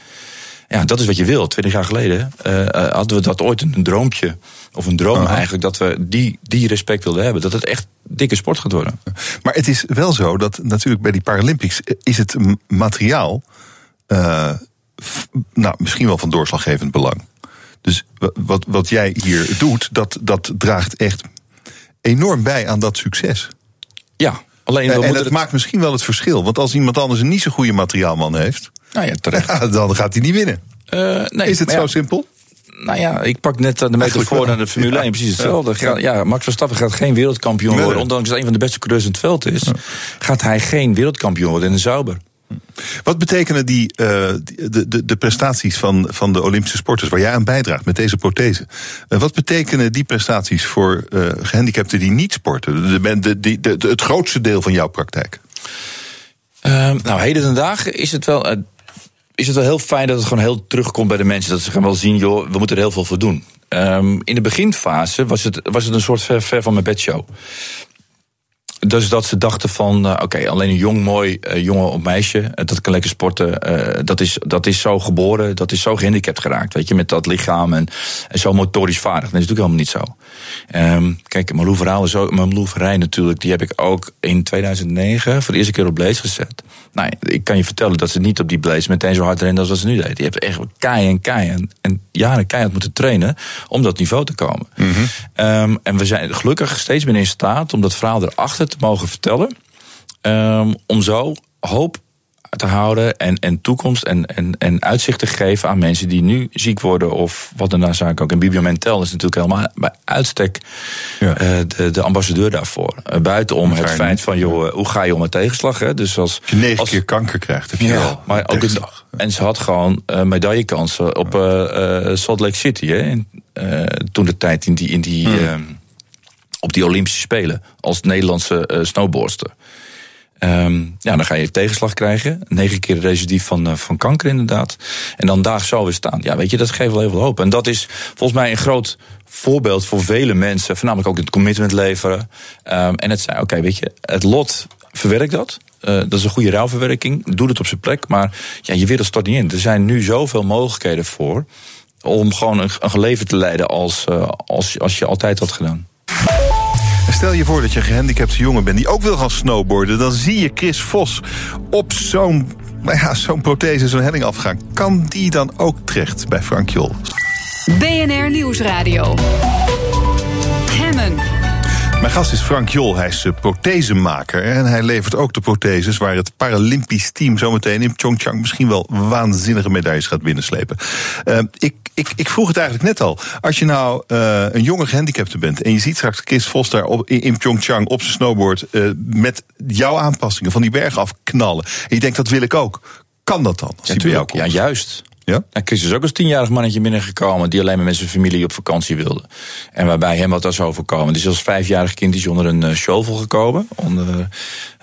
Ja, dat is wat je wil. 20 jaar geleden uh, hadden we dat ooit een droompje, of een droom eigenlijk, dat we die, die respect wilden hebben. Dat het echt dikke sport gaat worden. Maar het is wel zo dat natuurlijk bij die Paralympics is het materiaal, uh, nou, misschien wel van doorslaggevend belang. Dus wat, wat jij hier doet, dat, dat draagt echt enorm bij aan dat succes. Ja, alleen en, en het, het maakt misschien wel het verschil. Want als iemand anders een niet zo goede materiaalman heeft, nou ja, terecht. Ja, dan gaat hij niet winnen. Uh, nee, Is het zo ja, simpel? Nou ja, ik pak net de metafoor naar de Formule 1, precies hetzelfde. Ja. ja, Max Verstappen gaat geen wereldkampioen worden. Ondanks dat hij een van de beste coureurs in het veld is, gaat hij geen wereldkampioen worden in de Sauber. Wat betekenen die, uh, de, de, de, prestaties van, van de Olympische sporters waar jij aan bijdraagt met deze prothese? Uh, wat betekenen die prestaties voor uh, gehandicapten die niet sporten? De, de, de, het grootste deel van jouw praktijk? Ehm, nou, heden dagen is het wel. is het wel heel fijn dat het gewoon heel terugkomt bij de mensen. Dat ze gaan wel zien, joh, we moeten er heel veel voor doen. Um, in de beginfase was het, was het een soort ver, ver van mijn bedshow. Dus dat ze dachten van, uh, oké, okay, alleen een jong, mooi uh, jongen of meisje, uh, dat kan lekker sporten. dat, is, dat is zo geboren, dat is zo gehandicapt geraakt, weet je, met dat lichaam en, en zo motorisch vaardig. Dat is natuurlijk helemaal niet zo. Um, kijk, Malou Verhaal is ook, Verrij natuurlijk, die heb ik ook in 2009 voor de eerste keer op Blaze gezet. Nou, ik kan je vertellen dat ze niet op die Blaze meteen zo hard renden als wat ze nu deed. Die hebben echt kei en kei en, en jaren keihard moeten trainen om dat niveau te komen. Mm -hmm. um, en we zijn gelukkig steeds meer in staat om dat verhaal erachter te mogen vertellen. Um, om zo hoop te houden en, en toekomst en, en, en uitzicht te geven aan mensen die nu ziek worden of wat dan zaak ook. En Bibio Mentel is natuurlijk helemaal bij uitstek ja. uh, de, de ambassadeur daarvoor. Uh, buitenom het feit van, joh, uh, hoe ga je om met tegenslag? Hè? Dus als, als je negen keer kanker krijgt, heb je ja, wel maar ook het, En ze had gewoon medaillekansen op Salt Lake City. Hè? En, toen de tijd in die... In die hmm op die Olympische Spelen als Nederlandse uh, snowboardster. Um, ja, dan ga je tegenslag krijgen. Negen keer recidief van, uh, van kanker, inderdaad. En dan daar zo weer staan. Ja, weet je, dat geeft wel heel veel hoop. En dat is volgens mij een groot voorbeeld voor vele mensen. Voornamelijk ook het commitment leveren. Um, en het zijn, oké, weet je, het lot verwerkt dat. Uh, dat is een goede rouwverwerking. Doe het op zijn plek. Maar ja, je wereld stort niet in. Er zijn nu zoveel mogelijkheden voor. om gewoon een, een leven te leiden als, als, als je altijd had gedaan. Stel je voor dat je een gehandicapte jongen bent die ook wil gaan snowboarden. Dan zie je Chris Vos op zo'n nou ja, zo'n prothese, zo'n helling afgaan. Kan die dan ook terecht bij Frank Jol? BNR Nieuwsradio. Mijn gast is Frank Jol, hij is prothesemaker. En hij levert ook de protheses waar het Paralympisch team zometeen in Pyeongchang misschien wel waanzinnige medailles gaat binnenslepen. Uh, ik, ik, ik vroeg het eigenlijk net al. Als je nou uh, een jonge gehandicapte bent en je ziet straks Chris Vos daar op, in, Pyeongchang op zijn snowboard uh, met jouw aanpassingen van die berg afknallen. En je denkt dat wil ik ook. Kan dat dan? Als ja, bij jou komt? ja, juist. Ja? Nou, Chris is ook als tienjarig mannetje binnengekomen die alleen maar met zijn familie op vakantie wilde. En waarbij hem wat was overkomen. Dus als vijfjarig kind is hij onder een uh, shovel gekomen. Onder,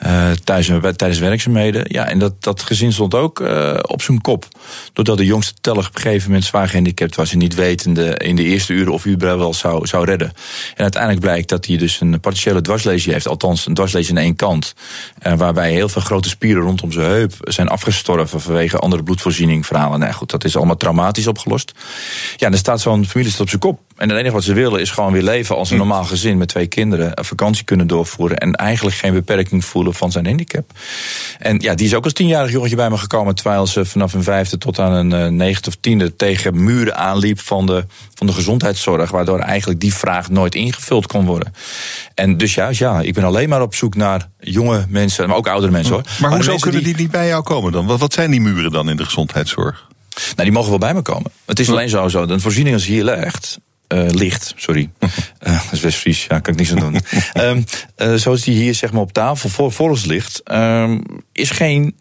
uh, thuis, tijdens werkzaamheden. Ja, en dat, dat gezin stond ook uh, op zijn kop. Doordat de jongste teller op een gegeven moment zwaar gehandicapt was. En niet wetende in de eerste uren of hij wel zou, zou redden. En uiteindelijk blijkt dat hij dus een partiële dwarslesie heeft. Althans, een dwarslesie aan één kant. waarbij heel veel grote spieren rondom zijn heup zijn afgestorven vanwege andere bloedvoorziening verhalen. Nou goed, dat is allemaal traumatisch opgelost. Ja, dan staat zo'n familie op zijn kop. En het enige wat ze willen is gewoon weer leven als een normaal gezin met twee kinderen. Een vakantie kunnen doorvoeren. En eigenlijk geen beperking voelen van zijn handicap. En ja, die is ook als tienjarig jongetje bij me gekomen. Terwijl ze vanaf een vijfde tot aan een uh, negende of tiende tegen muren aanliep van de, van de gezondheidszorg. Waardoor eigenlijk die vraag nooit ingevuld kon worden. En dus juist, ja, ik ben alleen maar op zoek naar jonge mensen, maar ook oudere mensen hoor. Maar, hoezo kunnen die... niet bij jou komen dan? Wat, wat zijn die muren dan in de gezondheidszorg? Nou, die mogen wel bij me komen. Het is alleen zo, zo de voorziening als hier legt, uh, ligt, sorry. uh, dat is West-Fries, ja, kan ik niks aan doen. um, uh, zoals die hier zeg maar op tafel voor, voor ons ligt, um, is geen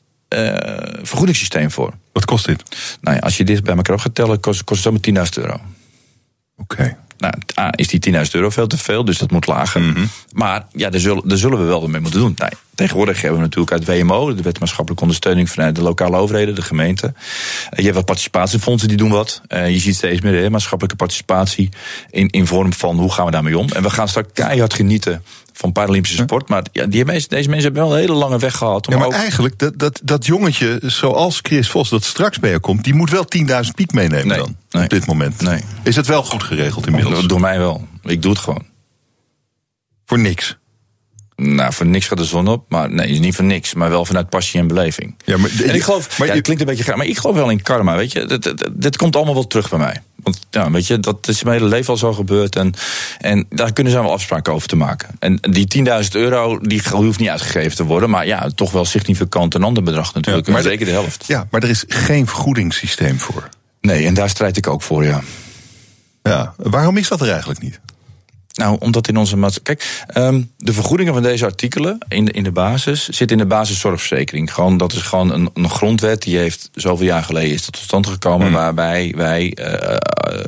vergoedingssysteem voor. Wat kost dit? Nou ja, als je dit bij elkaar op gaat tellen, kost, kost het zomaar 10.000 euro. Oké. Okay. Nou, A, is die 10.000 euro veel te veel, dus dat moet lager. Mhm. Maar ja, daar zullen, daar zullen we wel mee moeten doen. Nou, tegenwoordig hebben we natuurlijk uit WMO, de Wet Maatschappelijke Ondersteuning vanuit de lokale overheden, de gemeente. Je hebt wat participatiefondsen die doen wat. je ziet steeds meer maatschappelijke participatie in, in vorm van hoe gaan we daarmee om. En we gaan straks keihard genieten van Paralympische sport. Maar ja, die mensen, deze mensen hebben wel een hele lange weg gehad. Om ja, maar ook... eigenlijk, dat, dat, dat jongetje zoals Chris Vos dat straks bij je komt... die moet wel 10.000 piek meenemen nee, dan, nee, op dit moment. Nee. Is het wel goed geregeld inmiddels? Door mij wel. Ik doe het gewoon. Voor niks? Nou, voor niks gaat de zon op. Maar nee, niet voor niks. Maar wel vanuit passie en beleving. Ja, maar, en ik geloof, maar ja, klinkt een beetje graag, maar ik geloof wel in karma, weet je. Dit, dit, dit komt allemaal wel terug bij mij. Want ja, weet je, dat is mijn hele leven al zo gebeurd. En, en daar kunnen ze wel afspraken over te maken. En die 10.000 euro, die hoeft niet uitgegeven te worden. Maar ja, toch wel significant een ander bedrag natuurlijk. Ja, maar zeker de helft. Ja, maar er is geen vergoedingssysteem voor. Nee, en daar strijd ik ook voor, ja. Ja, waarom is dat er eigenlijk niet? Nou, omdat in onze maatschappij. Kijk, um, de vergoedingen van deze artikelen in, in de basis zit in de basiszorgverzekering. Gewoon, dat is gewoon een, een grondwet die heeft zoveel jaar geleden is tot stand gekomen. Mm. Waarbij wij uh, uh,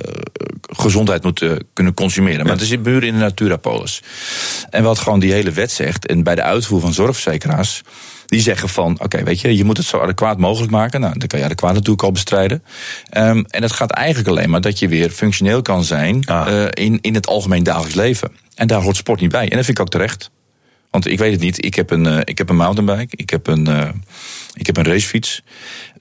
gezondheid moeten kunnen consumeren. Maar het is in buren in de Naturapolis. En wat gewoon die hele wet zegt, en bij de uitvoer van zorgverzekeraars. Die zeggen van, oké, okay, weet je, je moet het zo adequaat mogelijk maken. Nou, dan kan je adequaat natuurlijk al bestrijden. Um, en het gaat eigenlijk alleen maar dat je weer functioneel kan zijn ah. uh, in, in het algemeen dagelijks leven. En daar hoort sport niet bij. En dat vind ik ook terecht. Want ik weet het niet, ik heb een, uh, ik heb een mountainbike, ik heb een, uh, ik heb een racefiets.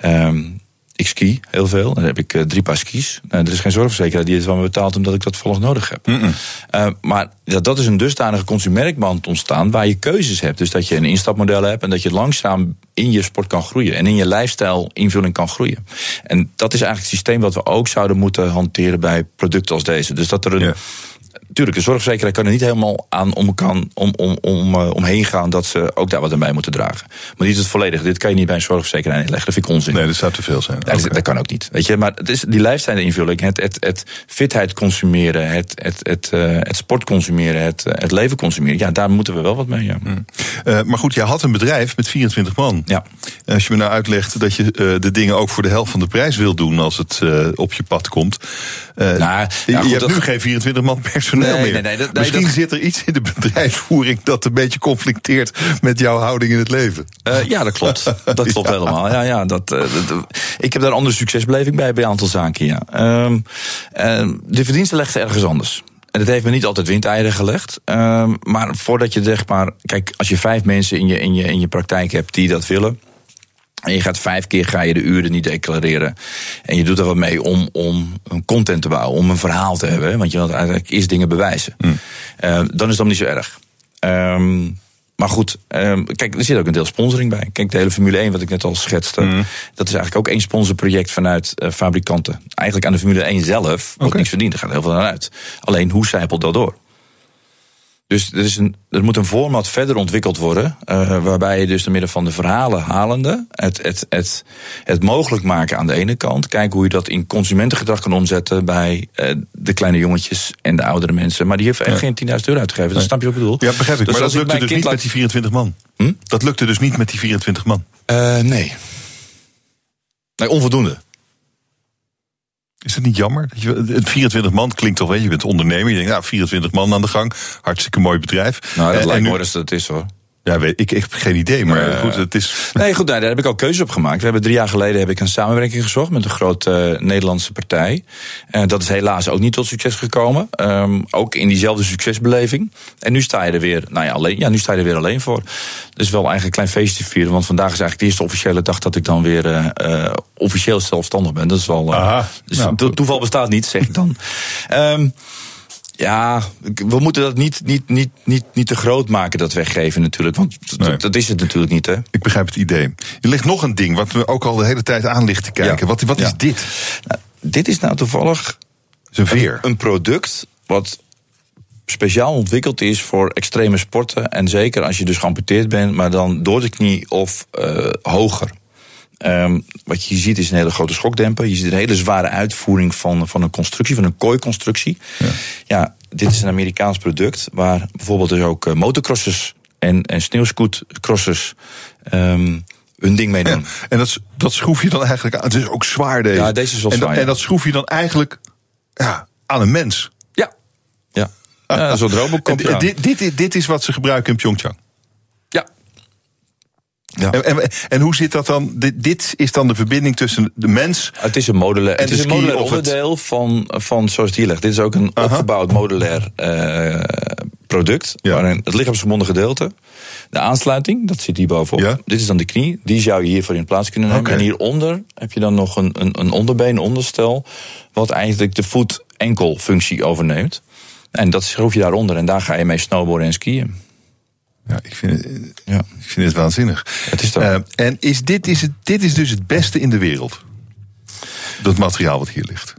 Um, ik ski heel veel. Dan heb ik uh, drie paar skis. Uh, er is geen zorgverzekeraar die het van me betaalt omdat ik dat volgens nodig heb. Mm -mm. Uh, maar dat, dat is een dusdanige consumerkband ontstaan waar je keuzes hebt. Dus dat je een instapmodel hebt en dat je langzaam in je sport kan groeien. En in je lifestyle invulling kan groeien. En dat is eigenlijk het systeem wat we ook zouden moeten hanteren bij producten als deze. Dus dat er een. Tuurlijk, de zorgverzekeraar kan er niet helemaal aan om, kan, om, om, om, uh, omheen gaan dat ze ook daar wat aan bij moeten dragen. Maar niet het volledige. Dit kan je niet bij een zorgverzekeraar inleggen. Dat vind ik onzin. Nee, dat zou te veel zijn. Dat, okay. dat kan ook niet. Weet je, maar het is die lifestyle invulling, het, het, het fitheid consumeren, het, het, het, uh, het sport consumeren, het, het leven consumeren. Ja, daar moeten we wel wat mee. Ja. Mm. Uh, maar goed, jij had een bedrijf met 24 man. Ja. Als je me nou uitlegt dat je de dingen ook voor de helft van de prijs wil doen als het op je pad komt. nou, ja, je goed, hebt nu geen 24 man personeel nee, meer. Nee, nee, dat, Misschien dat... zit er iets in de bedrijfsvoering dat een beetje conflicteert met jouw houding in het leven. Uh, ja, dat klopt. Dat klopt ja. helemaal. Ja, ja, dat, uh, dat, ik heb daar andere succesbeleving bij bij een aantal zaken. Ja. Um, uh, de verdiensten leggen ergens anders. En dat heeft me niet altijd windeieren gelegd. Um, maar voordat je zeg maar. Kijk, als je vijf mensen in je, in, je, in je praktijk hebt die dat willen. En je gaat vijf keer ga je de uren niet declareren. En je doet er wat mee om, om een content te bouwen, om een verhaal te hebben. Want je wilt eigenlijk eerst dingen bewijzen. Mm. Uh, dan is dat niet zo erg. Um, maar goed, um, kijk, er zit ook een deel sponsoring bij. Kijk, de hele Formule 1, wat ik net al schetste. Mm. Dat is eigenlijk ook één sponsorproject vanuit uh, fabrikanten. Eigenlijk aan de Formule 1 zelf wordt okay. niks verdiend. Er gaat heel veel aan uit. Alleen, hoe zijpelt dat door? Dus er, is een, er moet een format verder ontwikkeld worden. Uh, waarbij je dus door middel van de verhalen halende. Het, het, het, het mogelijk maken aan de ene kant. Kijken hoe je dat in consumentengedrag kan omzetten. bij uh, de kleine jongetjes en de oudere mensen. Maar die heeft echt ja. geen 10.000 euro uitgegeven. Dat snap je wat ik bedoel. Ja, begrijp ik. Dus maar dat lukte dus niet laat... met die 24 man. Hm? Dat lukte dus niet met die 24 man. Uh, nee. Nee, onvoldoende. Is het niet jammer? Dat je, het 24 man klinkt toch, weet je, je bent ondernemer. Je denkt, nou, 24 man aan de gang. Hartstikke mooi bedrijf. Nou, dat en, lijkt en nu... mooi als dat is hoor. Ja, weet, ik, ik heb geen idee, maar goed, het is... Nee, goed, nou, daar heb ik ook keuzes op gemaakt. We hebben drie jaar geleden heb ik een samenwerking gezocht met een grote uh, Nederlandse partij. Uh, dat is helaas ook niet tot succes gekomen. Um, ook in diezelfde succesbeleving. En nu sta je er weer, nou ja, alleen, ja, nu sta je er weer alleen voor. Dus wel eigenlijk een klein feestje vieren. Want vandaag is eigenlijk de eerste officiële dag dat ik dan weer uh, officieel zelfstandig ben. Dat is wel. Dus nou, toeval bestaat niet, zeg ik dan. um, ja, we moeten dat niet, niet, niet, niet, niet te groot maken, dat weggeven natuurlijk. Want nee. dat, is het natuurlijk niet, hè? Ik begrijp het idee. Er ligt nog een ding wat we ook al de hele tijd aan ligt te kijken. Ja. Wat, wat is dit? Nou, dit is nou toevallig een, veer. Een, een product wat speciaal ontwikkeld is voor extreme sporten. En zeker als je dus geamputeerd bent, maar dan door de knie of uh, hoger. Um, wat je ziet is een hele grote schokdemper. Je ziet een hele zware uitvoering van, van een constructie, van een kooiconstructie. Ja. ja, dit is een Amerikaans product waar bijvoorbeeld dus ook motocrossers en, en sneeuwscootcrossers um, hun ding mee doen. Ja, en dat, dat schroef je dan eigenlijk aan. Het is ook zwaar deze. Ja, deze is wel en, zwaar. Dat, en dat schroef je dan eigenlijk ja, aan een mens. Ja, ja. ja zo'n robocop. Ja. Dit, dit, dit is wat ze gebruiken in Pyeongchang. Ja, ja. En, en, en, hoe zit dat dan? Dit, dit, is dan de verbinding tussen de mens. Het is een modulair, het is een modulair onderdeel het... van, van zoals het hier ligt. Dit is ook een Aha. opgebouwd modulair uh, product. Ja. Waarin het lichaamsgebonden gedeelte. De aansluiting, dat zit hier bovenop. Ja. Dit is dan de knie. Die zou je hiervoor in plaats kunnen nemen. Okay. En hieronder heb je dan nog een, een, een onderbeen, een onderstel. Wat eigenlijk de voet-enkel-functie overneemt. En dat schroef je daaronder. En daar ga je mee snowboarden en skiën. Ja, ik vind het, ja. ik vind het waanzinnig. Het is uh, en is dit, is het, dit is dus het beste in de wereld? Dat materiaal wat hier ligt.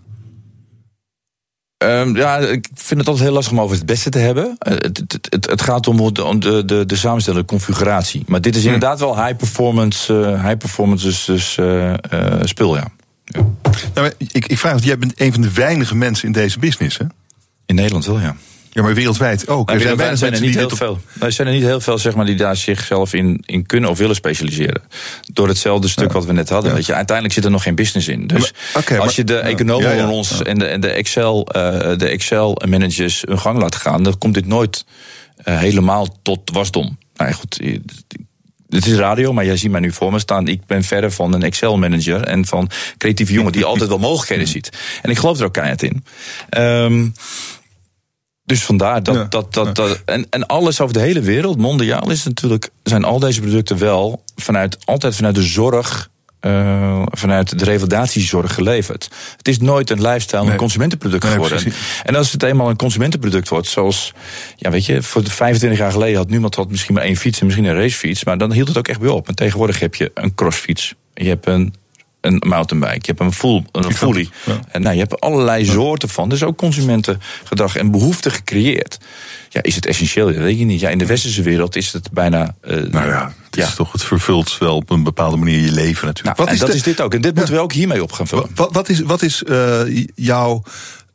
Um, ja, ik vind het altijd heel lastig om over het beste te hebben. Uh, het, het, het, het, gaat om de, de, de, de samenstelling, de configuratie. Maar dit is hmm. inderdaad wel high performance, uh, high performance dus, dus uh, spul, ja. ja. Nou, ik, ik vraag, jij bent een van de weinige mensen in deze business, hè? In Nederland wel, ja. Ja, maar wereldwijd ook. Nou, er zijn, zijn er niet heel veel. Er zijn er niet heel veel zeg maar, die daar zichzelf in, in kunnen of willen specialiseren. Door hetzelfde stuk ja. wat we net hadden. Ja. Weet je, uiteindelijk zit er nog geen business in. Dus maar, okay, als maar, je de economen ja, ons en de, en de Excel, uh, de Excel managers hun gang laat gaan, dan komt dit nooit uh, helemaal tot wasdom. Nou goed. Het is radio, maar jij ziet mij nu voor me staan. Ik ben verder van een Excel-manager en van creatieve jongen die altijd wel mogelijkheden ziet. En ik geloof er ook keihard in. Um, dus vandaar dat, ja, dat, dat, ja. dat en, en alles over de hele wereld, mondiaal, is natuurlijk, zijn al deze producten wel vanuit, altijd vanuit de zorg, uh, vanuit de revalidatiezorg geleverd. Het is nooit een lifestyle, nee. een consumentenproduct nee, geworden. En als het eenmaal een consumentenproduct wordt, zoals, ja, weet je, voor de 25 jaar geleden had niemand had misschien maar één fiets en misschien een racefiets, maar dan hield het ook echt bij op. En tegenwoordig heb je een crossfiets, je hebt een een mountainbike, je hebt een, full, een fully. Ja. En nou, je hebt allerlei ja. soorten van. Dus ook consumentengedrag en behoefte gecreëerd. Ja, is het essentieel? Dat weet je niet. Ja, in de westerse wereld is het bijna. Uh, nou ja, het, is toch, het vervult wel op een bepaalde manier je leven natuurlijk. Nou, wat is dat de, is dit ook. En dit moeten we ook hiermee op gaan vullen. Wat, wat is, wat is uh, jouw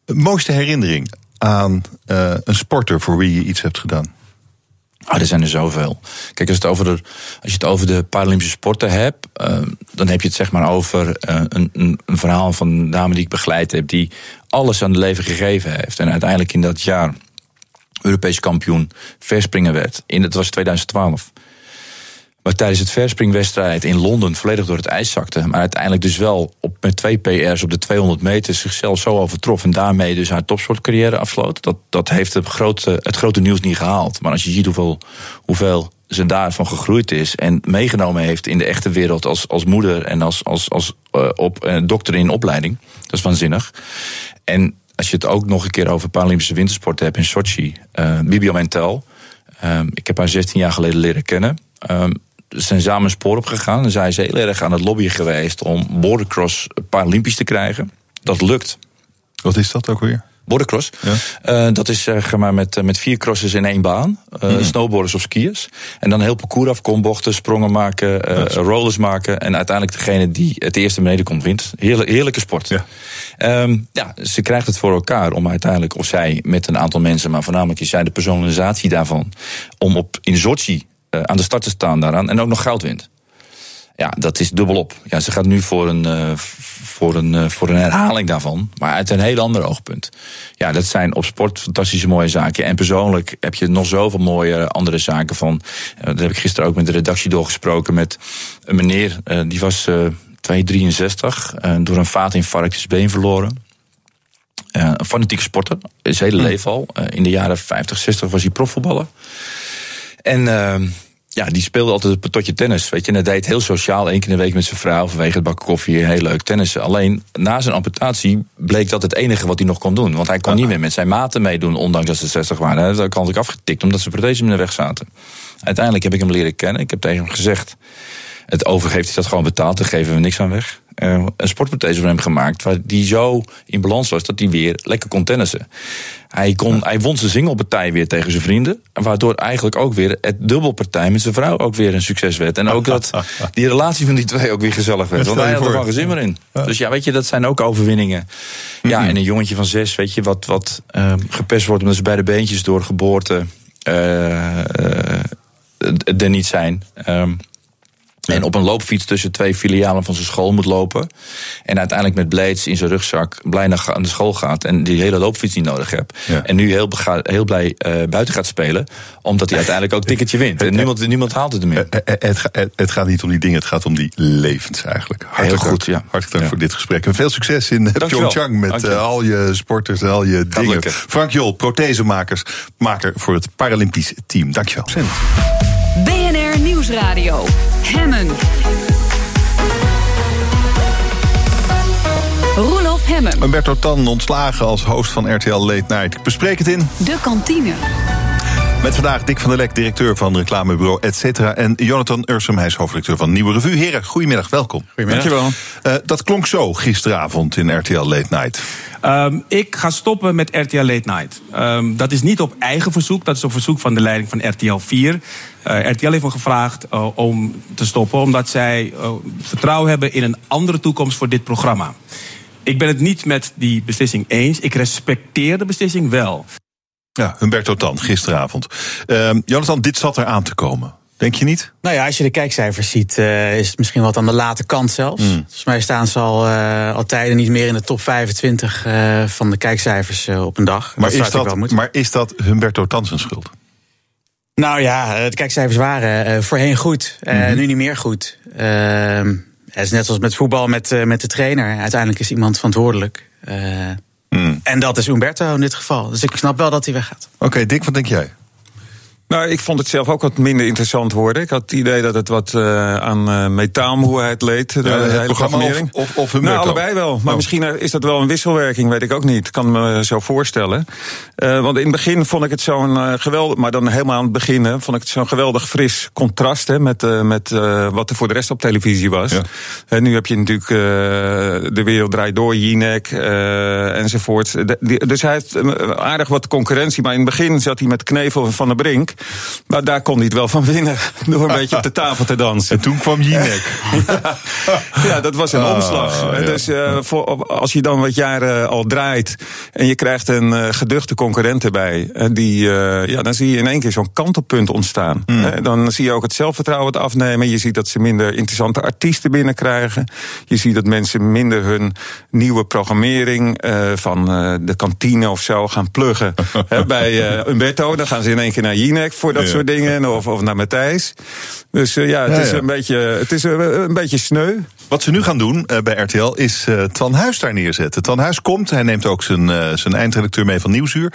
mooiste herinnering aan uh, een sporter voor wie je iets hebt gedaan? Oh, er zijn er zoveel. Kijk, als, het over de, als je het over de Paralympische sporten hebt, uh, dan heb je het zeg maar over uh, een, een, verhaal van een dame die ik begeleid heb, die alles aan het leven gegeven heeft. En uiteindelijk in dat jaar Europees kampioen verspringen werd. In, het was 2012. Maar tijdens het verspringwedstrijd in Londen volledig door het ijs zakte. Maar uiteindelijk dus wel op, met twee PR's op de 200 meter zichzelf zo overtrof. En daarmee dus haar topsportcarrière afsloot. Dat, dat heeft het grote, het grote nieuws niet gehaald. Maar als je ziet hoeveel, hoeveel ze daarvan gegroeid is. En meegenomen heeft in de echte wereld als, als moeder en als, als, als uh, op, uh, dokter in opleiding. Dat is waanzinnig. En als je het ook nog een keer over Paralympische wintersporten hebt in Sochi. Uh, Bibi Mentel. Ik heb haar 16 jaar geleden leren kennen. Um, zijn samen spoor op gegaan. En zij is heel erg aan het lobbyen geweest om bordercross Paralympisch te krijgen. Dat lukt. Wat is dat ook weer? Bordercross. Ja. Uh, dat is zeg uh, maar met, met vier crosses in één baan. Uh, mm. Snowboarders of skiers. En dan heel parcours af, kombochten, sprongen maken, rollers maken. En uiteindelijk degene die het eerste beneden komt wint. Heerlijk, heerlijke sport. Ja. Um, ja, ze krijgt het voor elkaar om uiteindelijk, of zij met een aantal mensen, maar voornamelijk is zij de personalisatie daarvan, om op in Sochi aan de start te staan daaraan en ook nog goud wint. Ja, dat is dubbelop. Ja, ze gaat nu voor een, uh, voor, een, uh, voor een herhaling daarvan. Maar uit een heel ander oogpunt. Ja, dat zijn op sport fantastische mooie zaken. En persoonlijk heb je nog zoveel mooie andere zaken van. Daar heb ik gisteren ook met de redactie doorgesproken. Met een meneer, die was 263. door een vaatinfarct is been verloren. Een fanatieke sporter, zijn hele leven al. In de jaren 50, 60 was hij profvoetballer. En uh, ja, die speelde altijd een patotje tennis. Weet je, en hij deed heel sociaal, één keer in de week met zijn vrouw vanwege het bakken koffie, heel leuk tennissen. Alleen na zijn amputatie bleek dat het enige wat hij nog kon doen. Want hij kon niet meer met zijn maten meedoen, ondanks dat ze 60 waren. Dat had ik afgetikt omdat ze prothesen in de weg zaten. Uiteindelijk heb ik hem leren kennen. Ik heb tegen hem gezegd: het over heeft hij dat gewoon betaald, daar geven we niks aan weg. Uh, een sportprothese voor hem gemaakt, waar die zo in balans was dat hij weer lekker kon tennissen. Hij, kon, hij won zijn singelpartij weer tegen zijn vrienden. Waardoor eigenlijk ook weer het dubbelpartij met zijn vrouw ook weer een succes werd. En ook dat die relatie van die twee ook weer gezellig werd. Want hij had er gewoon gezin meer in. Dus ja, weet je, dat zijn ook overwinningen. Ja, en een jongetje van zes, weet je, wat, wat uh, gepest wordt omdat ze bij de beentjes door geboorte uh, er niet zijn. Um, en op een loopfiets tussen twee filialen van zijn school moet lopen. En uiteindelijk met blades in zijn rugzak blij naar de school gaat. En die hele loopfiets niet nodig hebt. Ja. En nu heel, heel blij uh, buiten gaat spelen. Omdat hij uiteindelijk ook ticketje wint. En niemand, niemand haalt het er meer. Het, het, het, gaat niet om die dingen, het gaat om die levens eigenlijk. Hartelijk heel goed, ja. Hartelijk dank ja. voor dit gesprek. En veel succes in Pyeongchang met uh, al je sporters en al je dingen. Frank Jol, prothesemakers, maker voor het Paralympisch team. Dankjewel. BNR Nieuwsradio. Hemmen. Roelof Hemmen. Umberto Tan ontslagen als host van RTL Late Night. Ik bespreek het in... De kantine. Met vandaag Dick van der Lek, directeur van reclamebureau Et cetera, en Jonathan Ursum, hij is hoofdredacteur van Nieuwe Revue. Heren, goedemiddag, welkom. Goedemiddag. Dankjewel. Uh, dat klonk zo gisteravond in RTL Late Night. Um, ik ga stoppen met RTL Late Night. Um, dat is niet op eigen verzoek, dat is op verzoek van de leiding van RTL 4. Uh, RTL heeft me gevraagd uh, om te stoppen, omdat zij uh, vertrouwen hebben in een andere toekomst voor dit programma. Ik ben het niet met die beslissing eens. Ik respecteer de beslissing wel. Ja, Humberto Tan, gisteravond. Uh, Jonathan, dit zat er aan te komen. Denk je niet? Nou ja, als je de kijkcijfers ziet, uh, is het misschien wat aan de late kant zelfs. Mm. Volgens mij staan ze al, uh, al tijden niet meer in de top 25 uh, van de kijkcijfers op een dag. Maar, dat is dat, maar is dat Humberto Tan zijn schuld? Nou ja, de kijkcijfers waren voorheen goed, mm -hmm. nu niet meer goed. Ehm, het is net zoals met voetbal met, met de trainer. Uiteindelijk is iemand verantwoordelijk. Mm. En dat is Umberto in dit geval. Dus ik snap wel dat hij weggaat. Oké, okay, Dick, wat denk jij? Nou, ik vond het zelf ook wat minder interessant worden. Ik had het idee dat het wat uh, aan uh, metaalmoeheid leed. De hele programma of, of, of Nou, allebei wel. Maar oh. misschien is dat wel een wisselwerking, weet ik ook niet. Ik kan me zo voorstellen. Uh, want in het begin vond ik het zo'n geweldig... Maar dan helemaal aan het begin vond ik het zo'n geweldig fris contrast... Hè, met, met wat er voor de rest op televisie was. Ja. En nu heb je natuurlijk De Wereld Draait Door, Jinek enzovoort. De, dus hij heeft aardig wat concurrentie. Maar in het begin zat hij met Knevel van de Brink... Maar daar kon hij het wel van winnen. Door een beetje op de tafel te dansen. En toen kwam Jinek. ja, ja, dat was een oh, omslag. Ja. Dus uh, voor, als je dan wat jaren al draait. en je krijgt een uh, geduchte concurrent erbij. die, uh, ja, dan zie je in één keer zo'n kantelpunt ontstaan. Mm. dan zie je ook het zelfvertrouwen het afnemen. Je ziet dat ze minder interessante artiesten binnenkrijgen. Je ziet dat mensen minder hun nieuwe programmering. van de kantine of zo gaan pluggen. bij Umberto. Dan gaan ze in één keer naar Jinek voor dat soort dingen. Of, of naar Matthijs. Dus uh, ja, het is, Een, beetje, het is een, een, beetje sneu. Wat ze nu gaan doen uh, bij RTL is uh, Twan Huis daar neerzetten. Twan Huis komt, hij neemt ook zijn, zijn eindredacteur mee van Nieuwsuur.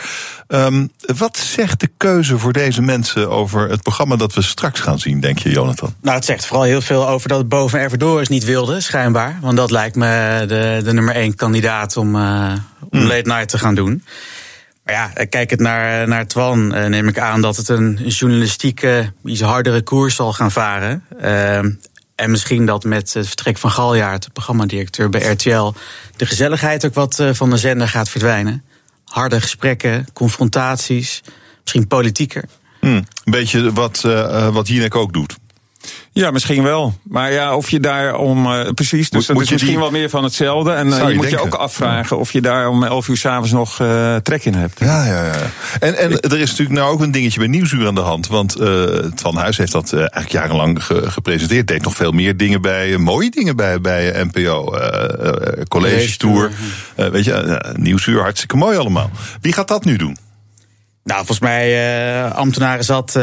Um, wat zegt de keuze voor deze mensen over het programma dat we straks gaan zien, denk je, Jonathan? Nou, het zegt vooral heel veel over dat het boven Erverdoris niet wilde, schijnbaar. Want dat lijkt me de, de nummer één kandidaat om, om mm. late night te gaan doen. Ja, kijk het naar, naar Twan, neem ik aan dat het een journalistieke, iets hardere koers zal gaan varen. En misschien dat met het vertrek van Galjaard, de programmadirecteur bij RTL, de gezelligheid ook wat van de zender gaat verdwijnen. Harde gesprekken, confrontaties, misschien politieker. Hmm, een beetje wat, uh, wat Jinek ook doet. Ja, misschien wel. Maar ja, of je daar om. eh, precies, dus Moet- dat moet is misschien die- wel meer van hetzelfde. En eh, je, je moet je ook afvragen of je daar om 11 uur s'avonds nog eh, trek in hebt. Ja, ja, ja. En, en er is natuurlijk nou ook een dingetje bij Nieuwsuur aan de hand. Want Twan Huis heeft dat eigenlijk jarenlang ge- gepresenteerd. Deed nog veel meer dingen bij, mooie dingen bij, bij NPO. college Tour. Weet je, Nieuwsuur, hartstikke mooi allemaal. Wie gaat dat nu doen? Nou, volgens mij uh, ambtenaren zat.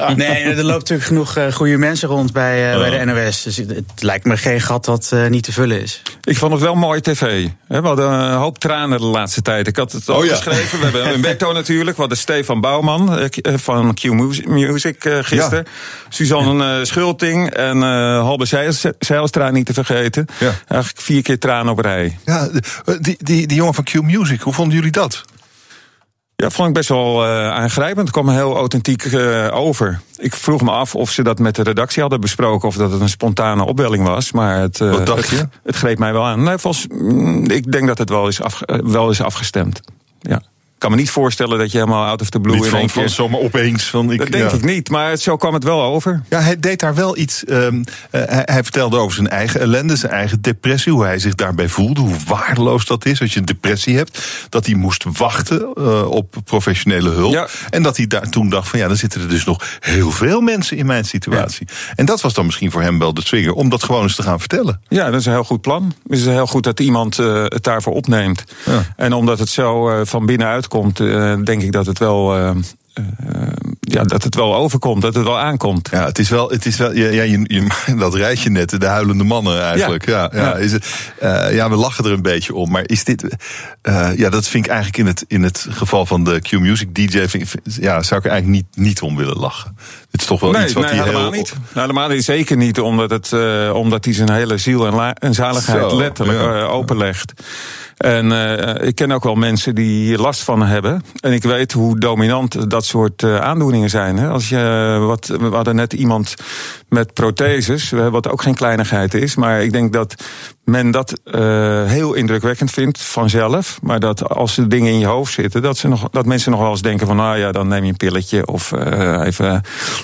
Uh, nee, er loopt natuurlijk genoeg uh, goede mensen rond bij, uh, bij de NOS. Dus het, lijkt me geen gat dat uh, niet te vullen is. Ik vond het wel mooi tv. We hadden een hoop tranen de laatste tijd. Ik had het al Oh, ja. geschreven. We hebben een Wetto natuurlijk. We hadden Stefan Bouwman eh, van Q Music uh, gisteren. Ja. Suzanne uh, Schulting en uh, Halbe Zeilstra niet te vergeten. Ja. Eigenlijk vier keer tranen op rij. Ja, die, die, die jongen van Q Music, hoe vonden jullie dat? Ja, vond ik best wel uh, aangrijpend. Het kwam heel authentiek uh, over. Ik vroeg me af of ze dat met de redactie hadden besproken... of dat het een spontane opwelling was. Maar het, uh, Wat dacht je? Het, het, greep mij wel aan. Nee, volgens, mm, ik denk dat het wel is, af, wel is afgestemd. Ja. Ik kan me niet voorstellen dat je helemaal out of the blue niet in van, van zomaar opeens. Van ik, dat denk ja. ik niet, maar het, zo kwam het wel over. Ja, hij deed daar wel iets. Um, uh, hij, hij, vertelde over zijn eigen ellende, zijn eigen depressie, hoe hij zich daarbij voelde, hoe waardeloos dat is als je een depressie hebt. Dat hij moest wachten uh, op professionele hulp. Ja. En dat hij daar toen dacht: van ja, dan zitten er dus nog heel veel mensen in mijn situatie. Ja. En dat was dan misschien voor hem wel de trigger om dat gewoon eens te gaan vertellen. Ja, dat is een heel goed plan. Het is heel goed dat iemand uh, het daarvoor opneemt. Ja. En omdat het zo uh, van binnenuit komt, denk ik dat het wel. Uh, ja, dat het wel overkomt, dat het wel aankomt. Ja, het is wel, het is wel ja, ja, je, je, dat rijtje net, de huilende mannen eigenlijk. Ja, ja, ja. Is het, uh, ja we lachen er een beetje om, maar is dit, uh, ja, dat vind ik eigenlijk in het, in het geval van de Q-Music DJ, vind, ja, zou ik er eigenlijk niet, niet om willen lachen. Het is toch wel nee, iets wat nee, hij helemaal heel... niet. Nou, helemaal niet. Zeker niet, omdat, het, uh, omdat hij zijn hele ziel en, la- en zaligheid Zo, letterlijk ja. uh, openlegt. En uh, ik ken ook wel mensen die hier last van hebben. En ik weet hoe dominant dat soort aandoeningen zijn. Hè? Als je, wat, we hadden net iemand met protheses, wat ook geen kleinigheid is. Maar ik denk dat men dat heel indrukwekkend vindt vanzelf. Maar dat als er dingen in je hoofd zitten, dat, ze nog, dat mensen nog wel eens denken van... nou ja, dan neem je een pilletje of even,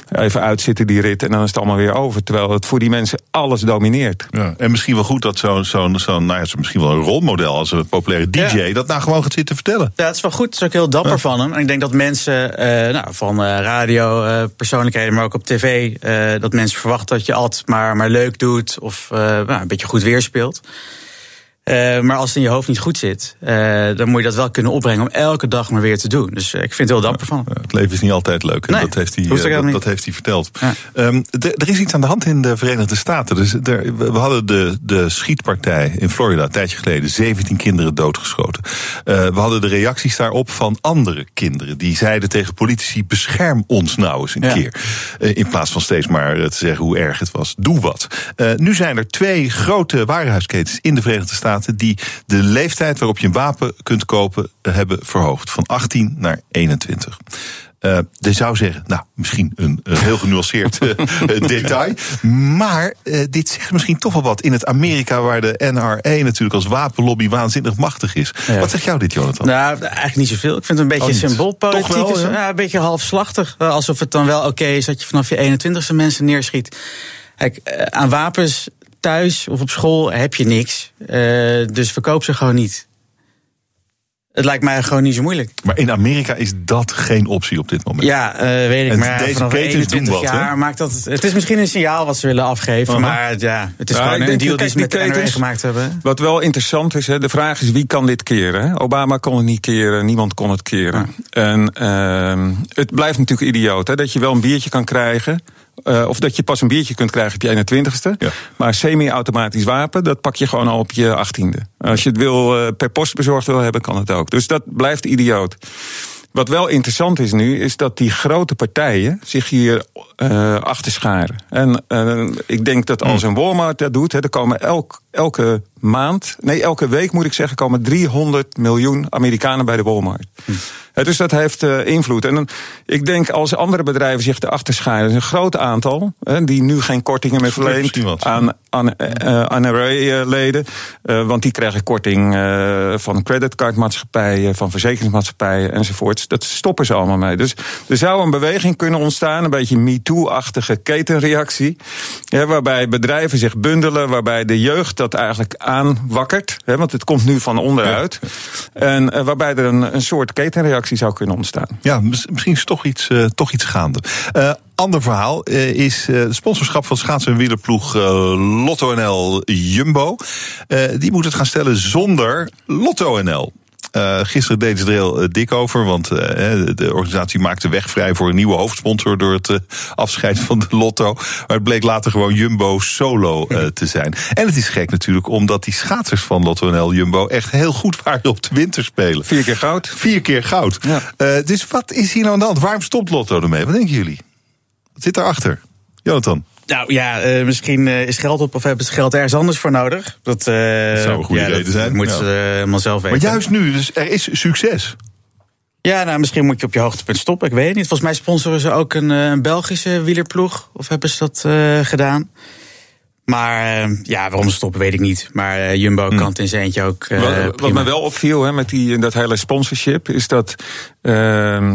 even uitzitten die rit... en dan is het allemaal weer over. Terwijl het voor die mensen alles domineert. Ja, en misschien wel goed dat zo'n, zo'n, zo'n nou ja, misschien wel een rolmodel... als een populaire DJ ja. dat nou gewoon gaat zitten vertellen. Ja, het is wel goed. Het is ook heel dapper ja. van hem. En ik denk dat mensen, uh, nou, van uh, radio, uh, persoonlijkheden... maar ook op tv, dat mensen verwachten dat je altijd maar, maar leuk doet... of nou, een beetje goed weerspeelt. Uh, maar als het in je hoofd niet goed zit, uh, dan moet je dat wel kunnen opbrengen om elke dag maar weer te doen. Dus uh, ik vind het heel dapper van. Het leven is niet altijd leuk. Nee, dat, heeft hij, dat, dat, heeft hij verteld. Ja. Um, de, er is iets aan de hand in de Verenigde Staten. Dus er, we hadden de, de schietpartij in Florida een tijdje geleden. 17 kinderen doodgeschoten. we hadden de reacties daarop van andere kinderen. Die zeiden tegen politici: bescherm ons nou eens een ja. keer. in plaats van steeds maar te zeggen hoe erg het was. Doe wat. nu zijn er twee grote warenhuisketens in de Verenigde Staten die de leeftijd waarop je een wapen kunt kopen hebben verhoogd. Van 18 naar 21. Uh, je zou zeggen, nou, misschien een, heel genuanceerd uh, detail. Maar dit zegt misschien toch wel wat in het Amerika waar de NRA natuurlijk als wapenlobby waanzinnig machtig is. Ja. Wat zegt jou dit, Jonathan? Nou, eigenlijk niet zoveel. Ik vind het een beetje oh, symboolpolitiek. Wel, ja? een beetje halfslachtig. Alsof het dan wel oké okay is dat je vanaf je 21ste mensen neerschiet. Kijk, aan wapens thuis of op school heb je niks. Uh, dus verkoop ze gewoon niet. Het lijkt mij gewoon niet zo moeilijk. Maar in Amerika is dat geen optie op dit moment. Ja, uh, weet ik. En maar deze vanaf ketens 21 doen wat, jaar maakt dat. Het, het is misschien een signaal wat ze willen afgeven. Uh -huh. Maar ja, het is ja, gewoon een deal die ze met de gemaakt hebben. Wat wel interessant is, hè, de vraag is wie kan dit keren? Hè? Obama kon het niet keren, niemand kon het keren. Ja. En uh, het blijft natuurlijk idioot hè, dat je wel een biertje kan krijgen. Uh, of dat je pas een biertje kunt krijgen op je 21ste. Ja. Maar semi-automatisch wapen, dat pak je gewoon al op je 18e. Als je het wil, uh, per post bezorgd wil hebben, kan het ook. Dus dat blijft idioot. Wat wel interessant is nu, is dat die grote partijen zich hier uh, achter scharen. En ik denk dat als een Walmart dat doet, hè, er komen elk elke maand, nee, elke week moet ik zeggen, komen 300 miljoen Amerikanen bij de Walmart. Hm. Dus dat heeft uh, invloed. En dan, ik denk als andere bedrijven zich erachter schijnen, een groot aantal hè, die nu geen kortingen meer verleent aan, aan uh, NRA-leden. Uh, want die krijgen korting van creditcardmaatschappijen, van verzekeringsmaatschappijen enzovoorts. Dat stoppen ze allemaal mee. Dus er zou een beweging kunnen ontstaan, een beetje MeToo-achtige ketenreactie. Ja, waarbij bedrijven zich bundelen, waarbij de jeugd dat eigenlijk aanwakkert. Hè, want het komt nu van onderuit. En waarbij er een, een soort ketenreactie zou kunnen ontstaan. Ja, misschien is toch iets, uh, toch iets gaande. Uh, ander verhaal is het sponsorschap van schaatsen- en wielerploeg Lotto NL Jumbo. die moet het gaan stellen zonder Lotto NL. Uh, gisteren deden ze er heel uh, dik over, want uh, de organisatie maakte weg vrij voor een nieuwe hoofdsponsor door het afscheid van de Lotto. Maar het bleek later gewoon Jumbo Solo te zijn. En het is gek natuurlijk, omdat die schaatsers van Lotto NL Jumbo echt heel goed waren op de winterspelen. Vier keer goud. Vier keer goud. Ja. dus wat is hier nou aan de hand? Waarom stopt Lotto ermee? Wat denken jullie? Wat zit daarachter? Jonathan. Nou ja, uh, misschien uh, is geld op of hebben ze geld ergens anders voor nodig. Dat, uh, dat zou een goede ja, reden dat zijn. Moet ze helemaal zelf weten. Maar juist nu, dus er is succes. Ja, nou, misschien moet je op je hoogtepunt stoppen. Ik weet het niet. Volgens mij sponsoren ze ook een, een Belgische wielerploeg. Of hebben ze dat gedaan? Maar ja, waarom ze stoppen weet ik niet. Maar Jumbo hm. kan het in zijn eentje ook. wat, wat me wel opviel hè, met die, dat hele sponsorship is dat. Uh,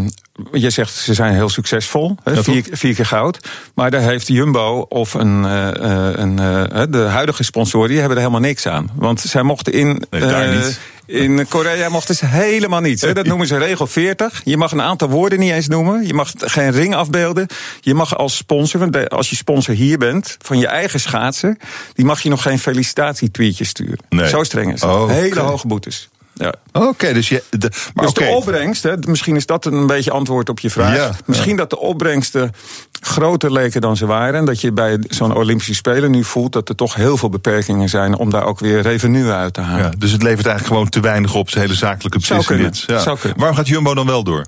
je zegt ze zijn heel succesvol, hè, vier, vier, keer goud. Maar daar heeft Jumbo of een, uh, een, uh, de huidige sponsoren, die hebben er helemaal niks aan. Want zij mochten in. Nee, daar niet. In Korea mochten ze helemaal niets. Hè. Dat noemen ze regel 40. Je mag een aantal woorden niet eens noemen. Je mag geen ring afbeelden. Je mag als sponsor, als je sponsor hier bent, van je eigen schaatsen, die mag je nog geen felicitatietweetje sturen. Nee. Zo streng is het. Oh, Hele okay. hoge boetes. Ja. Oké, okay, dus, je, de, maar dus okay. de opbrengst, hè, misschien is dat een beetje antwoord op je vraag. Ja, misschien ja. dat de opbrengsten groter leken dan ze waren. En dat je bij zo'n Olympische Spelen nu voelt dat er toch heel veel beperkingen zijn om daar ook weer revenue uit te halen. Ja, dus het levert eigenlijk gewoon te weinig op, zijn hele zakelijke beslissingen. Zou kunnen. Zou kunnen. Waarom gaat Jumbo dan wel door?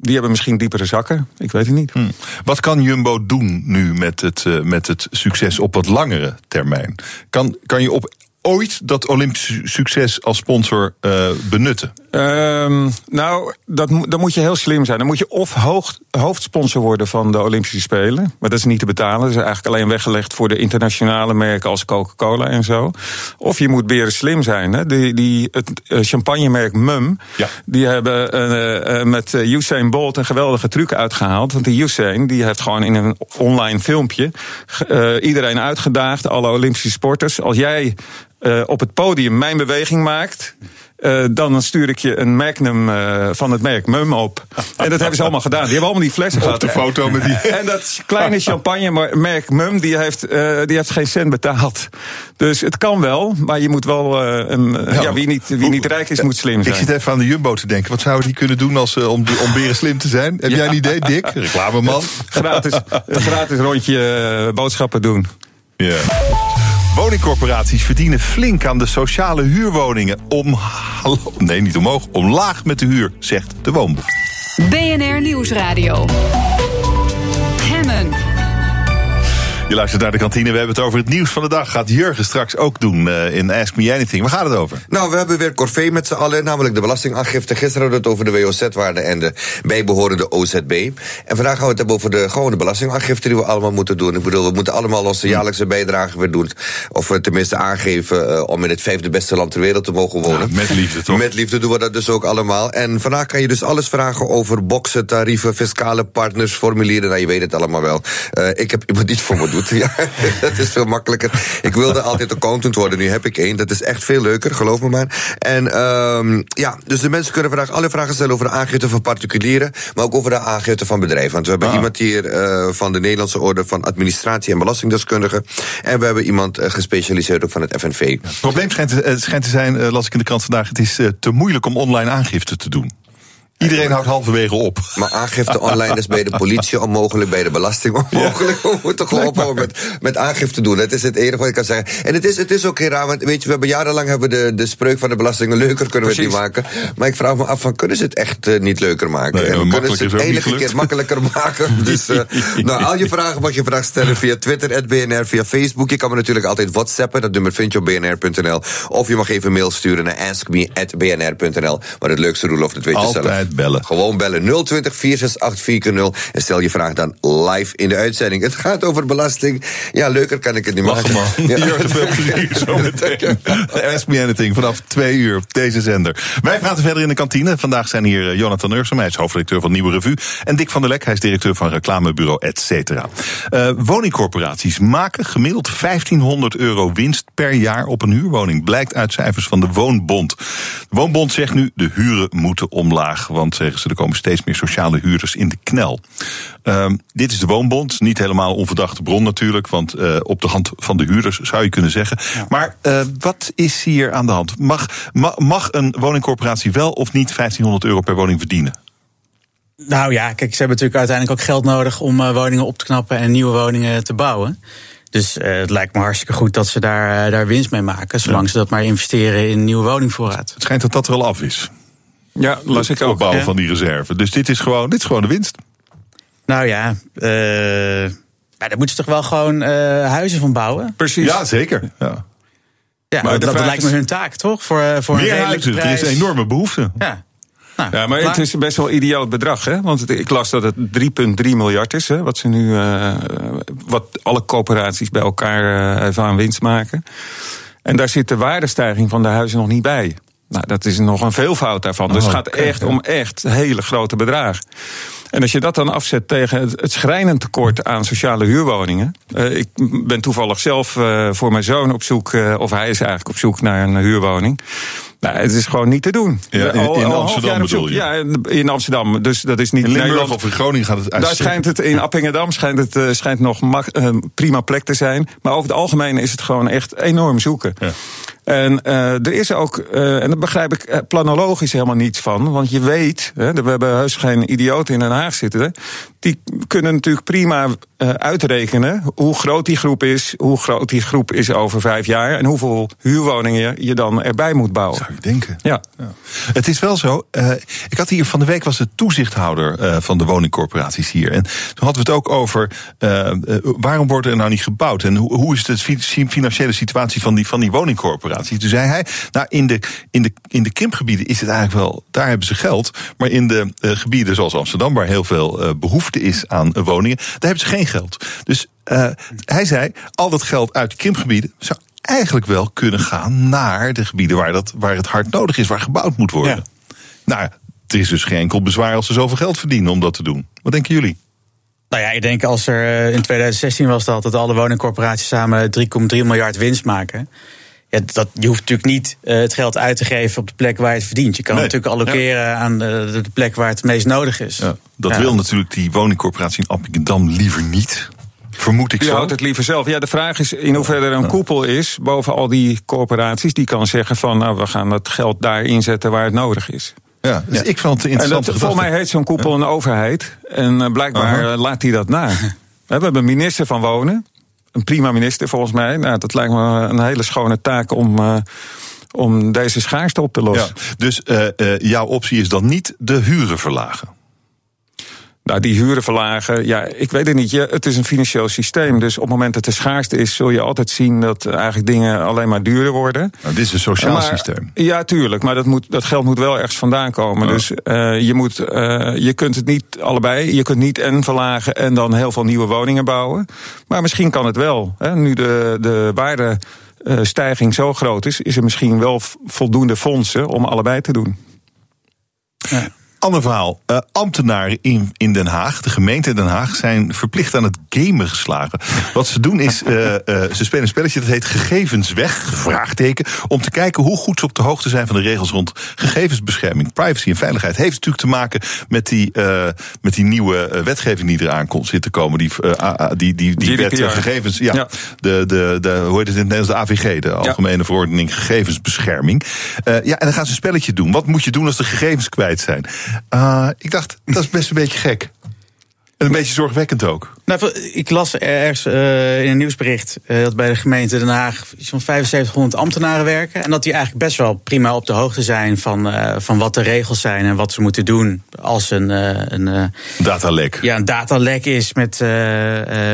Die hebben misschien diepere zakken, ik weet het niet. Hm. Wat kan Jumbo doen nu met het, uh, met het succes op wat langere termijn? Kan, kan je op ooit dat Olympische succes als sponsor uh, benutten? Um, nou, dat, dan moet je heel slim zijn. Dan moet je of hoog, hoofdsponsor worden van de Olympische Spelen. Maar dat is niet te betalen. Dat is eigenlijk alleen weggelegd voor de internationale merken als Coca-Cola en zo. Of je moet beren slim zijn. Hè. Die, die, het champagnemerk Mum, ja. die hebben uh, uh, met Usain Bolt een geweldige truc uitgehaald. Want die Usain die heeft gewoon in een online filmpje iedereen uitgedaagd, alle Olympische sporters. Als jij op het podium mijn beweging maakt. Uh, dan stuur ik je een Magnum uh, van het merk Mum op. En dat hebben ze allemaal gedaan. Die hebben allemaal die flessen gehad. de foto met die. En dat kleine champagne merk Mum, die heeft, uh, die heeft geen cent betaald. Dus het kan wel, maar je moet wel. ja, ja, wie, niet, wie niet rijk is, moet slim zijn. Ik zit even aan de Jumbo te denken. Wat zouden die kunnen doen als, om, om beren slim te zijn? Heb ja. jij een idee, Dick? Reclameman. gratis, gratis rondje boodschappen doen. Ja. Yeah. Woningcorporaties verdienen flink aan de sociale huurwoningen. Om, nee, niet omhoog, omlaag met de huur, zegt de woonboek. BNR Nieuwsradio. Je luistert naar de kantine. We hebben het over het nieuws van de dag. Gaat Jurgen straks ook doen uh, in Ask Me Anything. Waar gaat het over? Nou, we hebben weer corvée met z'n allen, namelijk de belastingaangifte. Gisteren hadden we het over de WOZ-waarde en de bijbehorende OZB. En vandaag gaan we het hebben over de gewone belastingaangifte die we allemaal moeten doen. Ik bedoel, we moeten allemaal onze jaarlijkse bijdrage weer doen. Of we tenminste aangeven uh, om in het vijfde beste land ter wereld te mogen wonen. Ja, met liefde, toch? Met liefde doen we dat dus ook allemaal. En vandaag kan je dus alles vragen over boksen, tarieven, fiscale partners, formulieren. Nou, je weet het allemaal wel. Uh, ik heb iemand die het voor me doet. Ja. dat is veel makkelijker. Ik wilde altijd accountant worden, nu heb ik één. Dat is echt veel leuker, geloof me maar. En um, ja, dus de mensen kunnen vandaag alle vragen stellen over de aangifte van particulieren, maar ook over de aangifte van bedrijven. Want we hebben ah. iemand hier uh, van de Nederlandse Orde van Administratie en Belastingdeskundigen. En we hebben iemand uh, gespecialiseerd ook van het FNV. Het probleem schijnt, te zijn, uh, las ik in de krant vandaag, het is te moeilijk om online aangifte te doen. Iedereen houdt halverwege op. Maar aangifte online is bij de politie onmogelijk, bij de belasting onmogelijk. We moeten gewoon ophouden met, met aangifte doen. Dat is het enige wat ik kan zeggen. En het is, het is ook heel raar, want weet je, we hebben jarenlang hebben we de, de spreuk van de belastingen leuker kunnen we het niet maken. Maar ik vraag me af, van, kunnen ze het echt uh, niet leuker maken? Nee, en kunnen ze het enige keer makkelijker maken? Dus, uh, nou, al je vragen mag je vragen stellen via Twitter, BNR, via Facebook. Je kan me natuurlijk altijd whatsappen, dat nummer vind je op bnr.nl. Of je mag even een mail sturen naar askme.bnr.nl. Maar het leukste, Roelof, dat weet je zelf. Bellen. Gewoon bellen 020 468 4x0 en stel je vraag dan live in de uitzending. Het gaat over belasting. Ja, leuker kan ik het niet Lachen maken. man. Ja. Te veel plezier zo meteen. Ask Me Anything vanaf twee uur op deze zender. Wij praten verder in de kantine. Vandaag zijn hier eh, Jonathan Ursum, hij is hoofdredacteur van Nieuwe Revue. En Dick van der Lek, hij is directeur van reclamebureau et cetera. Eh, woningcorporaties maken gemiddeld 1500 euro winst per jaar op een huurwoning. Blijkt uit cijfers van de Woonbond. De Woonbond zegt nu de huren moeten omlaag. Want zeggen ze, er komen steeds meer sociale huurders in de knel. Ehm, dit is de Woonbond. Niet helemaal onverdachte bron natuurlijk. Want eh, op de hand van de huurders zou je kunnen zeggen. Maar eh, wat is hier aan de hand? Mag, ma- mag een woningcorporatie wel of niet 1500 euro per woning verdienen? Nou ja, kijk, ze hebben natuurlijk uiteindelijk ook geld nodig om eh, woningen op te knappen en nieuwe woningen te bouwen. Dus eh, het lijkt me hartstikke goed dat ze daar, eh, daar winst mee maken, zolang ze dat maar investeren in nieuwe woningvoorraad. Het schijnt dat dat er al af is. Ja, las ik ook. opbouwen ja. van die reserve. Dus dit is gewoon, dit is gewoon de winst. Nou ja, eh ja, daar moeten ze toch wel gewoon eh, huizen van bouwen? Precies. Ja, zeker. Ja. Ja, Maar dat, lijkt me hun taak, toch? Voor, eh, voor een Meer redelijke huizen. Er prijs. is een enorme behoefte. Ja. Nou, Ja, maar klaar. het is best wel een idioot bedrag, hè? Want het- ik las dat het 3,3 miljard is, hè? Wat ze nu, eh, wat alle coöperaties bij elkaar eh, even aan winst maken. En daar zit de waardestijging van de huizen nog niet bij. Nou, dat is nog een veelvoud daarvan. Dus Oh, het gaat echt om echt hele grote bedragen. En als je dat dan afzet tegen het, het schrijnend tekort aan sociale huurwoningen. eh, ik ben toevallig zelf eh, voor mijn zoon op zoek, eh, of hij is eigenlijk op zoek naar een huurwoning. Nou, het is gewoon niet te doen. Ja, in- een half Amsterdam bedoel je? Ja, in- Amsterdam. Dus dat is niet In Limburg Nederland. of in Groningen gaat het Daar uitstekend. schijnt het in Appingedam schijnt het, eh, schijnt nog eh, prima plek te zijn. Maar over het algemeen is het gewoon echt enorm zoeken. Ja. En eh, er is ook, en daar begrijp ik planologisch helemaal niets van. Want je weet, hè, we hebben heus geen idioten in Den Haag zitten. hè, Die kunnen natuurlijk prima eh, uitrekenen hoe groot die groep is. Hoe groot die groep is over vijf jaar. En hoeveel huurwoningen je, dan erbij moet bouwen. Zou je denken. Ja. Ja. Het is wel zo. eh, ik had hier van de week was de toezichthouder eh, van de woningcorporaties hier. En toen hadden we het ook over waarom wordt er nou niet gebouwd en hoe, hoe is de fi- financiële situatie van die, van die woningcorporaties. Toen zei hij, nou in de, in, de, in de krimpgebieden is het eigenlijk wel, daar hebben ze geld. Maar in de gebieden zoals Amsterdam, waar heel veel eh, behoefte is aan woningen, daar hebben ze geen geld. Dus eh, hij zei, al dat geld uit de krimpgebieden zou eigenlijk wel kunnen gaan naar de gebieden waar, dat, waar het hard nodig is, waar gebouwd moet worden. Ja. Nou, het is dus geen enkel bezwaar als ze zoveel geld verdienen om dat te doen. Wat denken jullie? Nou ja, ik denk als er eh, in 2016 was dat, dat alle woningcorporaties samen 3,3 miljard winst maken. Ja, dat, je hoeft natuurlijk niet eh, het geld uit te geven op de plek waar je het verdient. Je kan Nee. het natuurlijk allokeren aan de, de plek waar het meest nodig is. Ja, dat Ja. wil natuurlijk die woningcorporatie in Appingedam liever niet. Vermoed ik Die zo. houdt het liever zelf. Ja, de vraag is in hoeverre er een koepel is boven al die corporaties. Die kan zeggen van nou, we gaan dat geld daar inzetten waar het nodig is. Ja, dus ik vond het een En dat, interessante volgens mij heet zo'n koepel een overheid. En eh, blijkbaar eh, laat hij dat na. We hebben een minister van Wonen. Een prima minister volgens mij. Nou, dat lijkt me een hele schone taak om, eh, om deze schaarste op te lossen. Dus eh, eh, jouw optie is dan niet de huren verlagen. Nou, die huren verlagen, ja, ik weet het niet. Je, het is een financieel systeem. Dus op het moment dat er schaarste is, zul je altijd zien dat eh, eigenlijk dingen alleen maar duurder worden. Nou, dit is een sociaal Maar- systeem. Ja, tuurlijk. Maar dat, moet, dat geld moet wel ergens vandaan komen. Ja. Dus eh, je, moet, eh, je kunt het niet allebei. Je kunt niet en verlagen en dan heel veel nieuwe woningen bouwen. Maar misschien kan het wel. Hè. Nu de, de waardestijging zo groot is, is er misschien wel voldoende fondsen om allebei te doen. Ander verhaal. Eh, ambtenaren in, in Den Haag, de gemeente Den Haag, zijn verplicht aan het gamen geslagen. Wat ze doen is, eh, eh, ze spelen een spelletje dat heet Gegevens weg, vraagteken, om te kijken hoe goed ze op de hoogte zijn van de regels rond gegevensbescherming, privacy en veiligheid. Heeft natuurlijk te maken met die, met die nieuwe wetgeving die eraan komt zit te komen. Die, die, die, die wet gegevens, ja, Ja. De, de, de, hoe heet het in het Nederlands, de AVG, de Algemene Verordening Gegevensbescherming. Ja, en dan gaan ze een spelletje doen. Wat moet je doen als de gegevens kwijt zijn? Uh, ik dacht, dat is best een beetje gek. En een beetje zorgwekkend ook. Nou, ik las ergens uh, in een nieuwsbericht uh, dat bij de gemeente Den Haag zo'n 7500 ambtenaren werken. En dat die eigenlijk best wel prima op de hoogte zijn van, uh, van wat de regels zijn en wat ze moeten doen als een. een datalek. Ja, een datalek is met,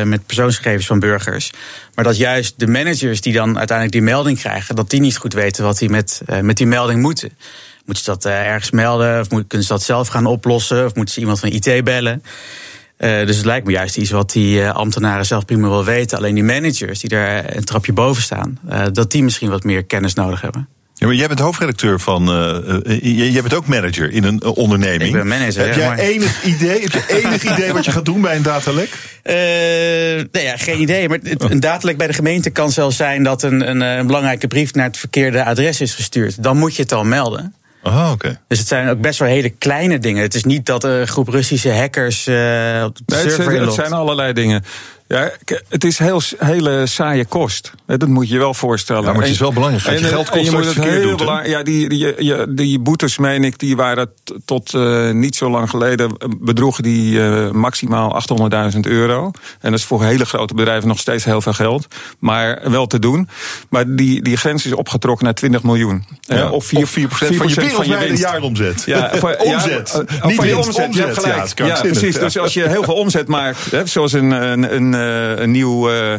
met persoonsgegevens van burgers. Maar dat juist de managers die dan uiteindelijk die melding krijgen, dat die niet goed weten wat die met, met die melding moeten. Moeten ze dat ergens melden? Of kunnen ze dat zelf gaan oplossen? Of moeten ze iemand van IT bellen? Uh, dus het lijkt me juist iets wat die uh, ambtenaren zelf prima wel weten. Alleen die managers die daar een trapje boven staan, uh, dat die misschien wat meer kennis nodig hebben. Ja, maar jij bent hoofdredacteur van. jij bent ook manager in een onderneming. Ik ben manager. Heb ja, jij maar... enig idee? Heb je enig idee wat je gaat doen bij een datalek? nee, ja, geen idee. Maar het, een datalek bij de gemeente kan zelfs zijn dat een, een, een belangrijke brief naar het verkeerde adres is gestuurd. Dan moet je het al melden. Oh, oké. Dus het zijn ook best wel hele kleine dingen. Het is niet dat een groep Russische hackers uh, op de nee, server het, het zijn allerlei dingen. Ja, het is heel hele saaie kost. Dat moet je je wel voorstellen. Ja, maar het is wel belangrijk. En, je geld kost en je moet het heel doet. Ja, die, die, die, die boetes, meen ik, die waren tot uh, niet zo lang geleden bedroegen die uh, maximaal 800.000 euro. En dat is voor hele grote bedrijven nog steeds heel veel geld. Maar wel te doen. Maar die, die grens is opgetrokken naar 20 miljoen. Ja, of 4, 4, 4 van je, van je winst. jaaromzet. Ja, voor, omzet. Ja, niet van je omzet. omzet. Je hebt gelijk. Ja, precies. Dus als je heel veel omzet maakt, hè, zoals een, een, een, een nieuw uh,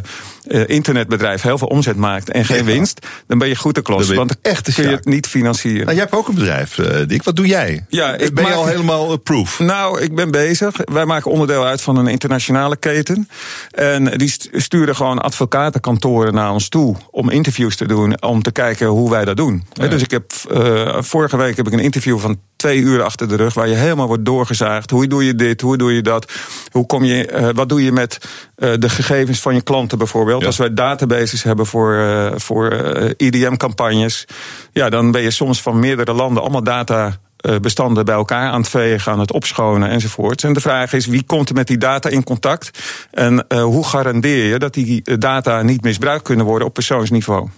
internetbedrijf heel veel omzet maakt en geen winst, dan ben je goed te klos. Want dan echt kun je het niet financieren. Nou, jij hebt ook een bedrijf, uh, Dick. Wat doe jij? Ja, ik ben maak... je al helemaal proof? Nou, ik ben bezig. Wij maken onderdeel uit van een internationale keten. En die sturen gewoon advocatenkantoren naar ons toe om interviews te doen, om te kijken hoe wij dat doen. Ja. Dus ik heb uh, vorige week heb ik een interview van twee uur achter de rug, waar je helemaal wordt doorgezaagd. Hoe doe je dit? Hoe doe je dat? Hoe kom je, uh, wat doe je met uh, de gegevens van je klanten bijvoorbeeld? Ja. Als wij databases hebben voor, uh, voor IDM-campagnes, ja, dan ben je soms van meerdere landen allemaal data bestanden bij elkaar aan het vegen, aan het opschonen enzovoort. En de vraag is, wie komt er met die data in contact? En uh, hoe garandeer je dat die data niet misbruikt kunnen worden op persoonsniveau?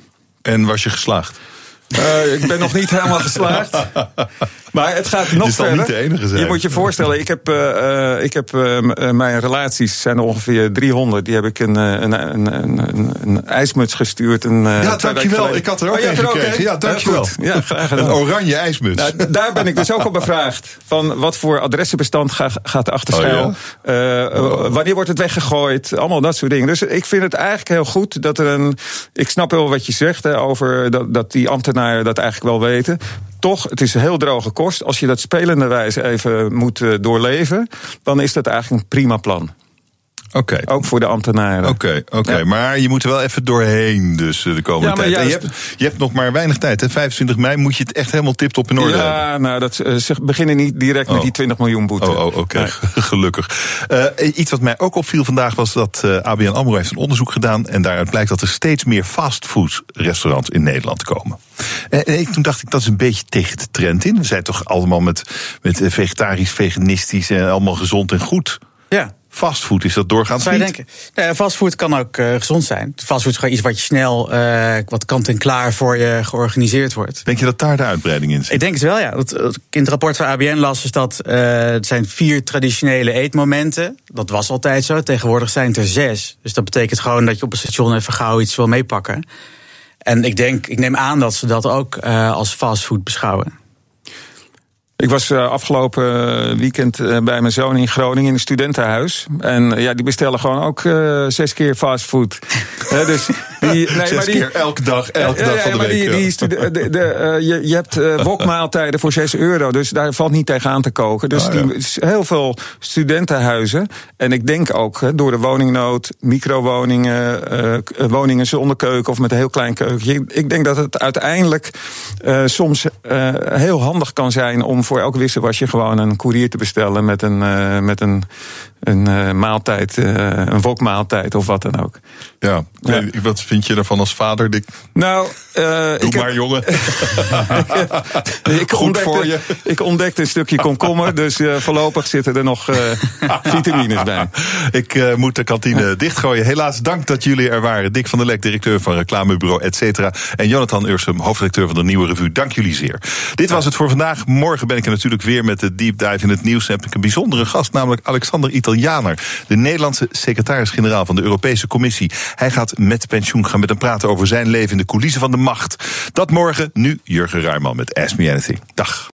En was je geslaagd? Uh, ik ben nog niet helemaal geslaagd. Maar het gaat nog je verder. Niet de enige zijn. Je moet je voorstellen, ik heb, uh, ik heb uh, mijn relaties zijn er ongeveer 300. Die heb ik een, een, een, een, ijsmuts gestuurd. Een, ja, dankjewel. Ik had er ook oh, een gekregen. Ja, dankjewel. Ja, graag gedaan. Een oranje ijsmuts. Nou, daar ben ik dus ook op bevraagd. Van wat voor adressenbestand ga, gaat er achter schuil? Oh, ja? oh. Wanneer wordt het weggegooid? Allemaal dat soort dingen. Dus ik vind het eigenlijk heel goed dat er een... Ik snap wel wat je zegt hè, over dat, dat die ambtenaren dat eigenlijk wel weten toch, het is een heel droge kost. Als je dat spelende wijze even moet uh, doorleven, dan is dat eigenlijk een prima plan. Oké. Okay. Ook voor de ambtenaren. Oké, okay, oké. Okay. Ja. Maar je moet er wel even doorheen dus de komende ja, tijd. Juist... Je, hebt, je hebt nog maar weinig tijd. Hè? 25 mei moet je het echt helemaal tipt in orde ja, hebben. Ja, nou, dat, uh, ze beginnen niet direct oh. met die 20 miljoen boete. Oh, oh oké. Nee. Gelukkig. Uh, iets wat mij ook opviel vandaag was dat uh, ABN AMRO heeft een onderzoek gedaan. En daaruit blijkt dat er steeds meer fastfood restaurants in Nederland komen. En ik, toen dacht ik, dat is een beetje tegen de trend in. We zijn toch allemaal met, met vegetarisch, veganistisch en allemaal gezond en goed. Ja. Fastfood is dat doorgaans Zou je niet? denken? Nee, fastfood kan ook uh, gezond zijn. Fastfood is gewoon iets wat je snel, uh, wat kant en klaar voor je georganiseerd wordt. Denk je dat daar de uitbreiding in zit? Ik denk het wel, ja. Dat, in het rapport van ABN las is dat uh, het zijn vier traditionele eetmomenten. Dat was altijd zo. Tegenwoordig zijn het er zes. Dus dat betekent gewoon dat je op een station even gauw iets wil meepakken. En ik denk, ik neem aan dat ze dat ook als fastfood beschouwen. Ik was uh, afgelopen weekend uh, bij mijn zoon in Groningen in een studentenhuis. En ja, die bestellen gewoon ook zes keer fastfood. dus die, nee, zes maar die, keer elke dag, elke dag van de week. Die, die stude, de, de, je, je hebt wokmaaltijden voor 6 euro, dus daar valt niet tegenaan te koken. Dus Ah, die, heel veel studentenhuizen. En ik denk ook door de woningnood, microwoningen, woningen zonder keuken of met een heel klein keukentje. Ik denk dat het uiteindelijk soms heel handig kan zijn om voor elk wisselwasje gewoon een koerier te bestellen met een, uh, met een, een uh, maaltijd, uh, een wokmaaltijd of wat dan ook. Ja, ja. wat vind je ervan als vader, Dick? Nou, Doe ik maar, heb, jongen. ik Goed ontdekte, voor je. Ik ontdekte een stukje komkommer, dus voorlopig zitten er nog vitamines bij. Ik moet de kantine dichtgooien. Helaas, dank dat jullie er waren. Dick van der Lek, directeur van reclamebureau et cetera. En Jonathan Ursum, hoofdredacteur van de Nieuwe Revue. Dank jullie zeer. Dit was het voor vandaag. Morgen ben ik er natuurlijk weer met de deep dive in het nieuws. heb ik een bijzondere gast, namelijk Alexander Italianer. De Nederlandse secretaris-generaal van de Europese Commissie. Hij gaat met pensioen gaan met hem praten over zijn leven in de coulissen van de macht. Dat morgen. Nu Jurgen Ruijman met Ask Me Anything. Dag.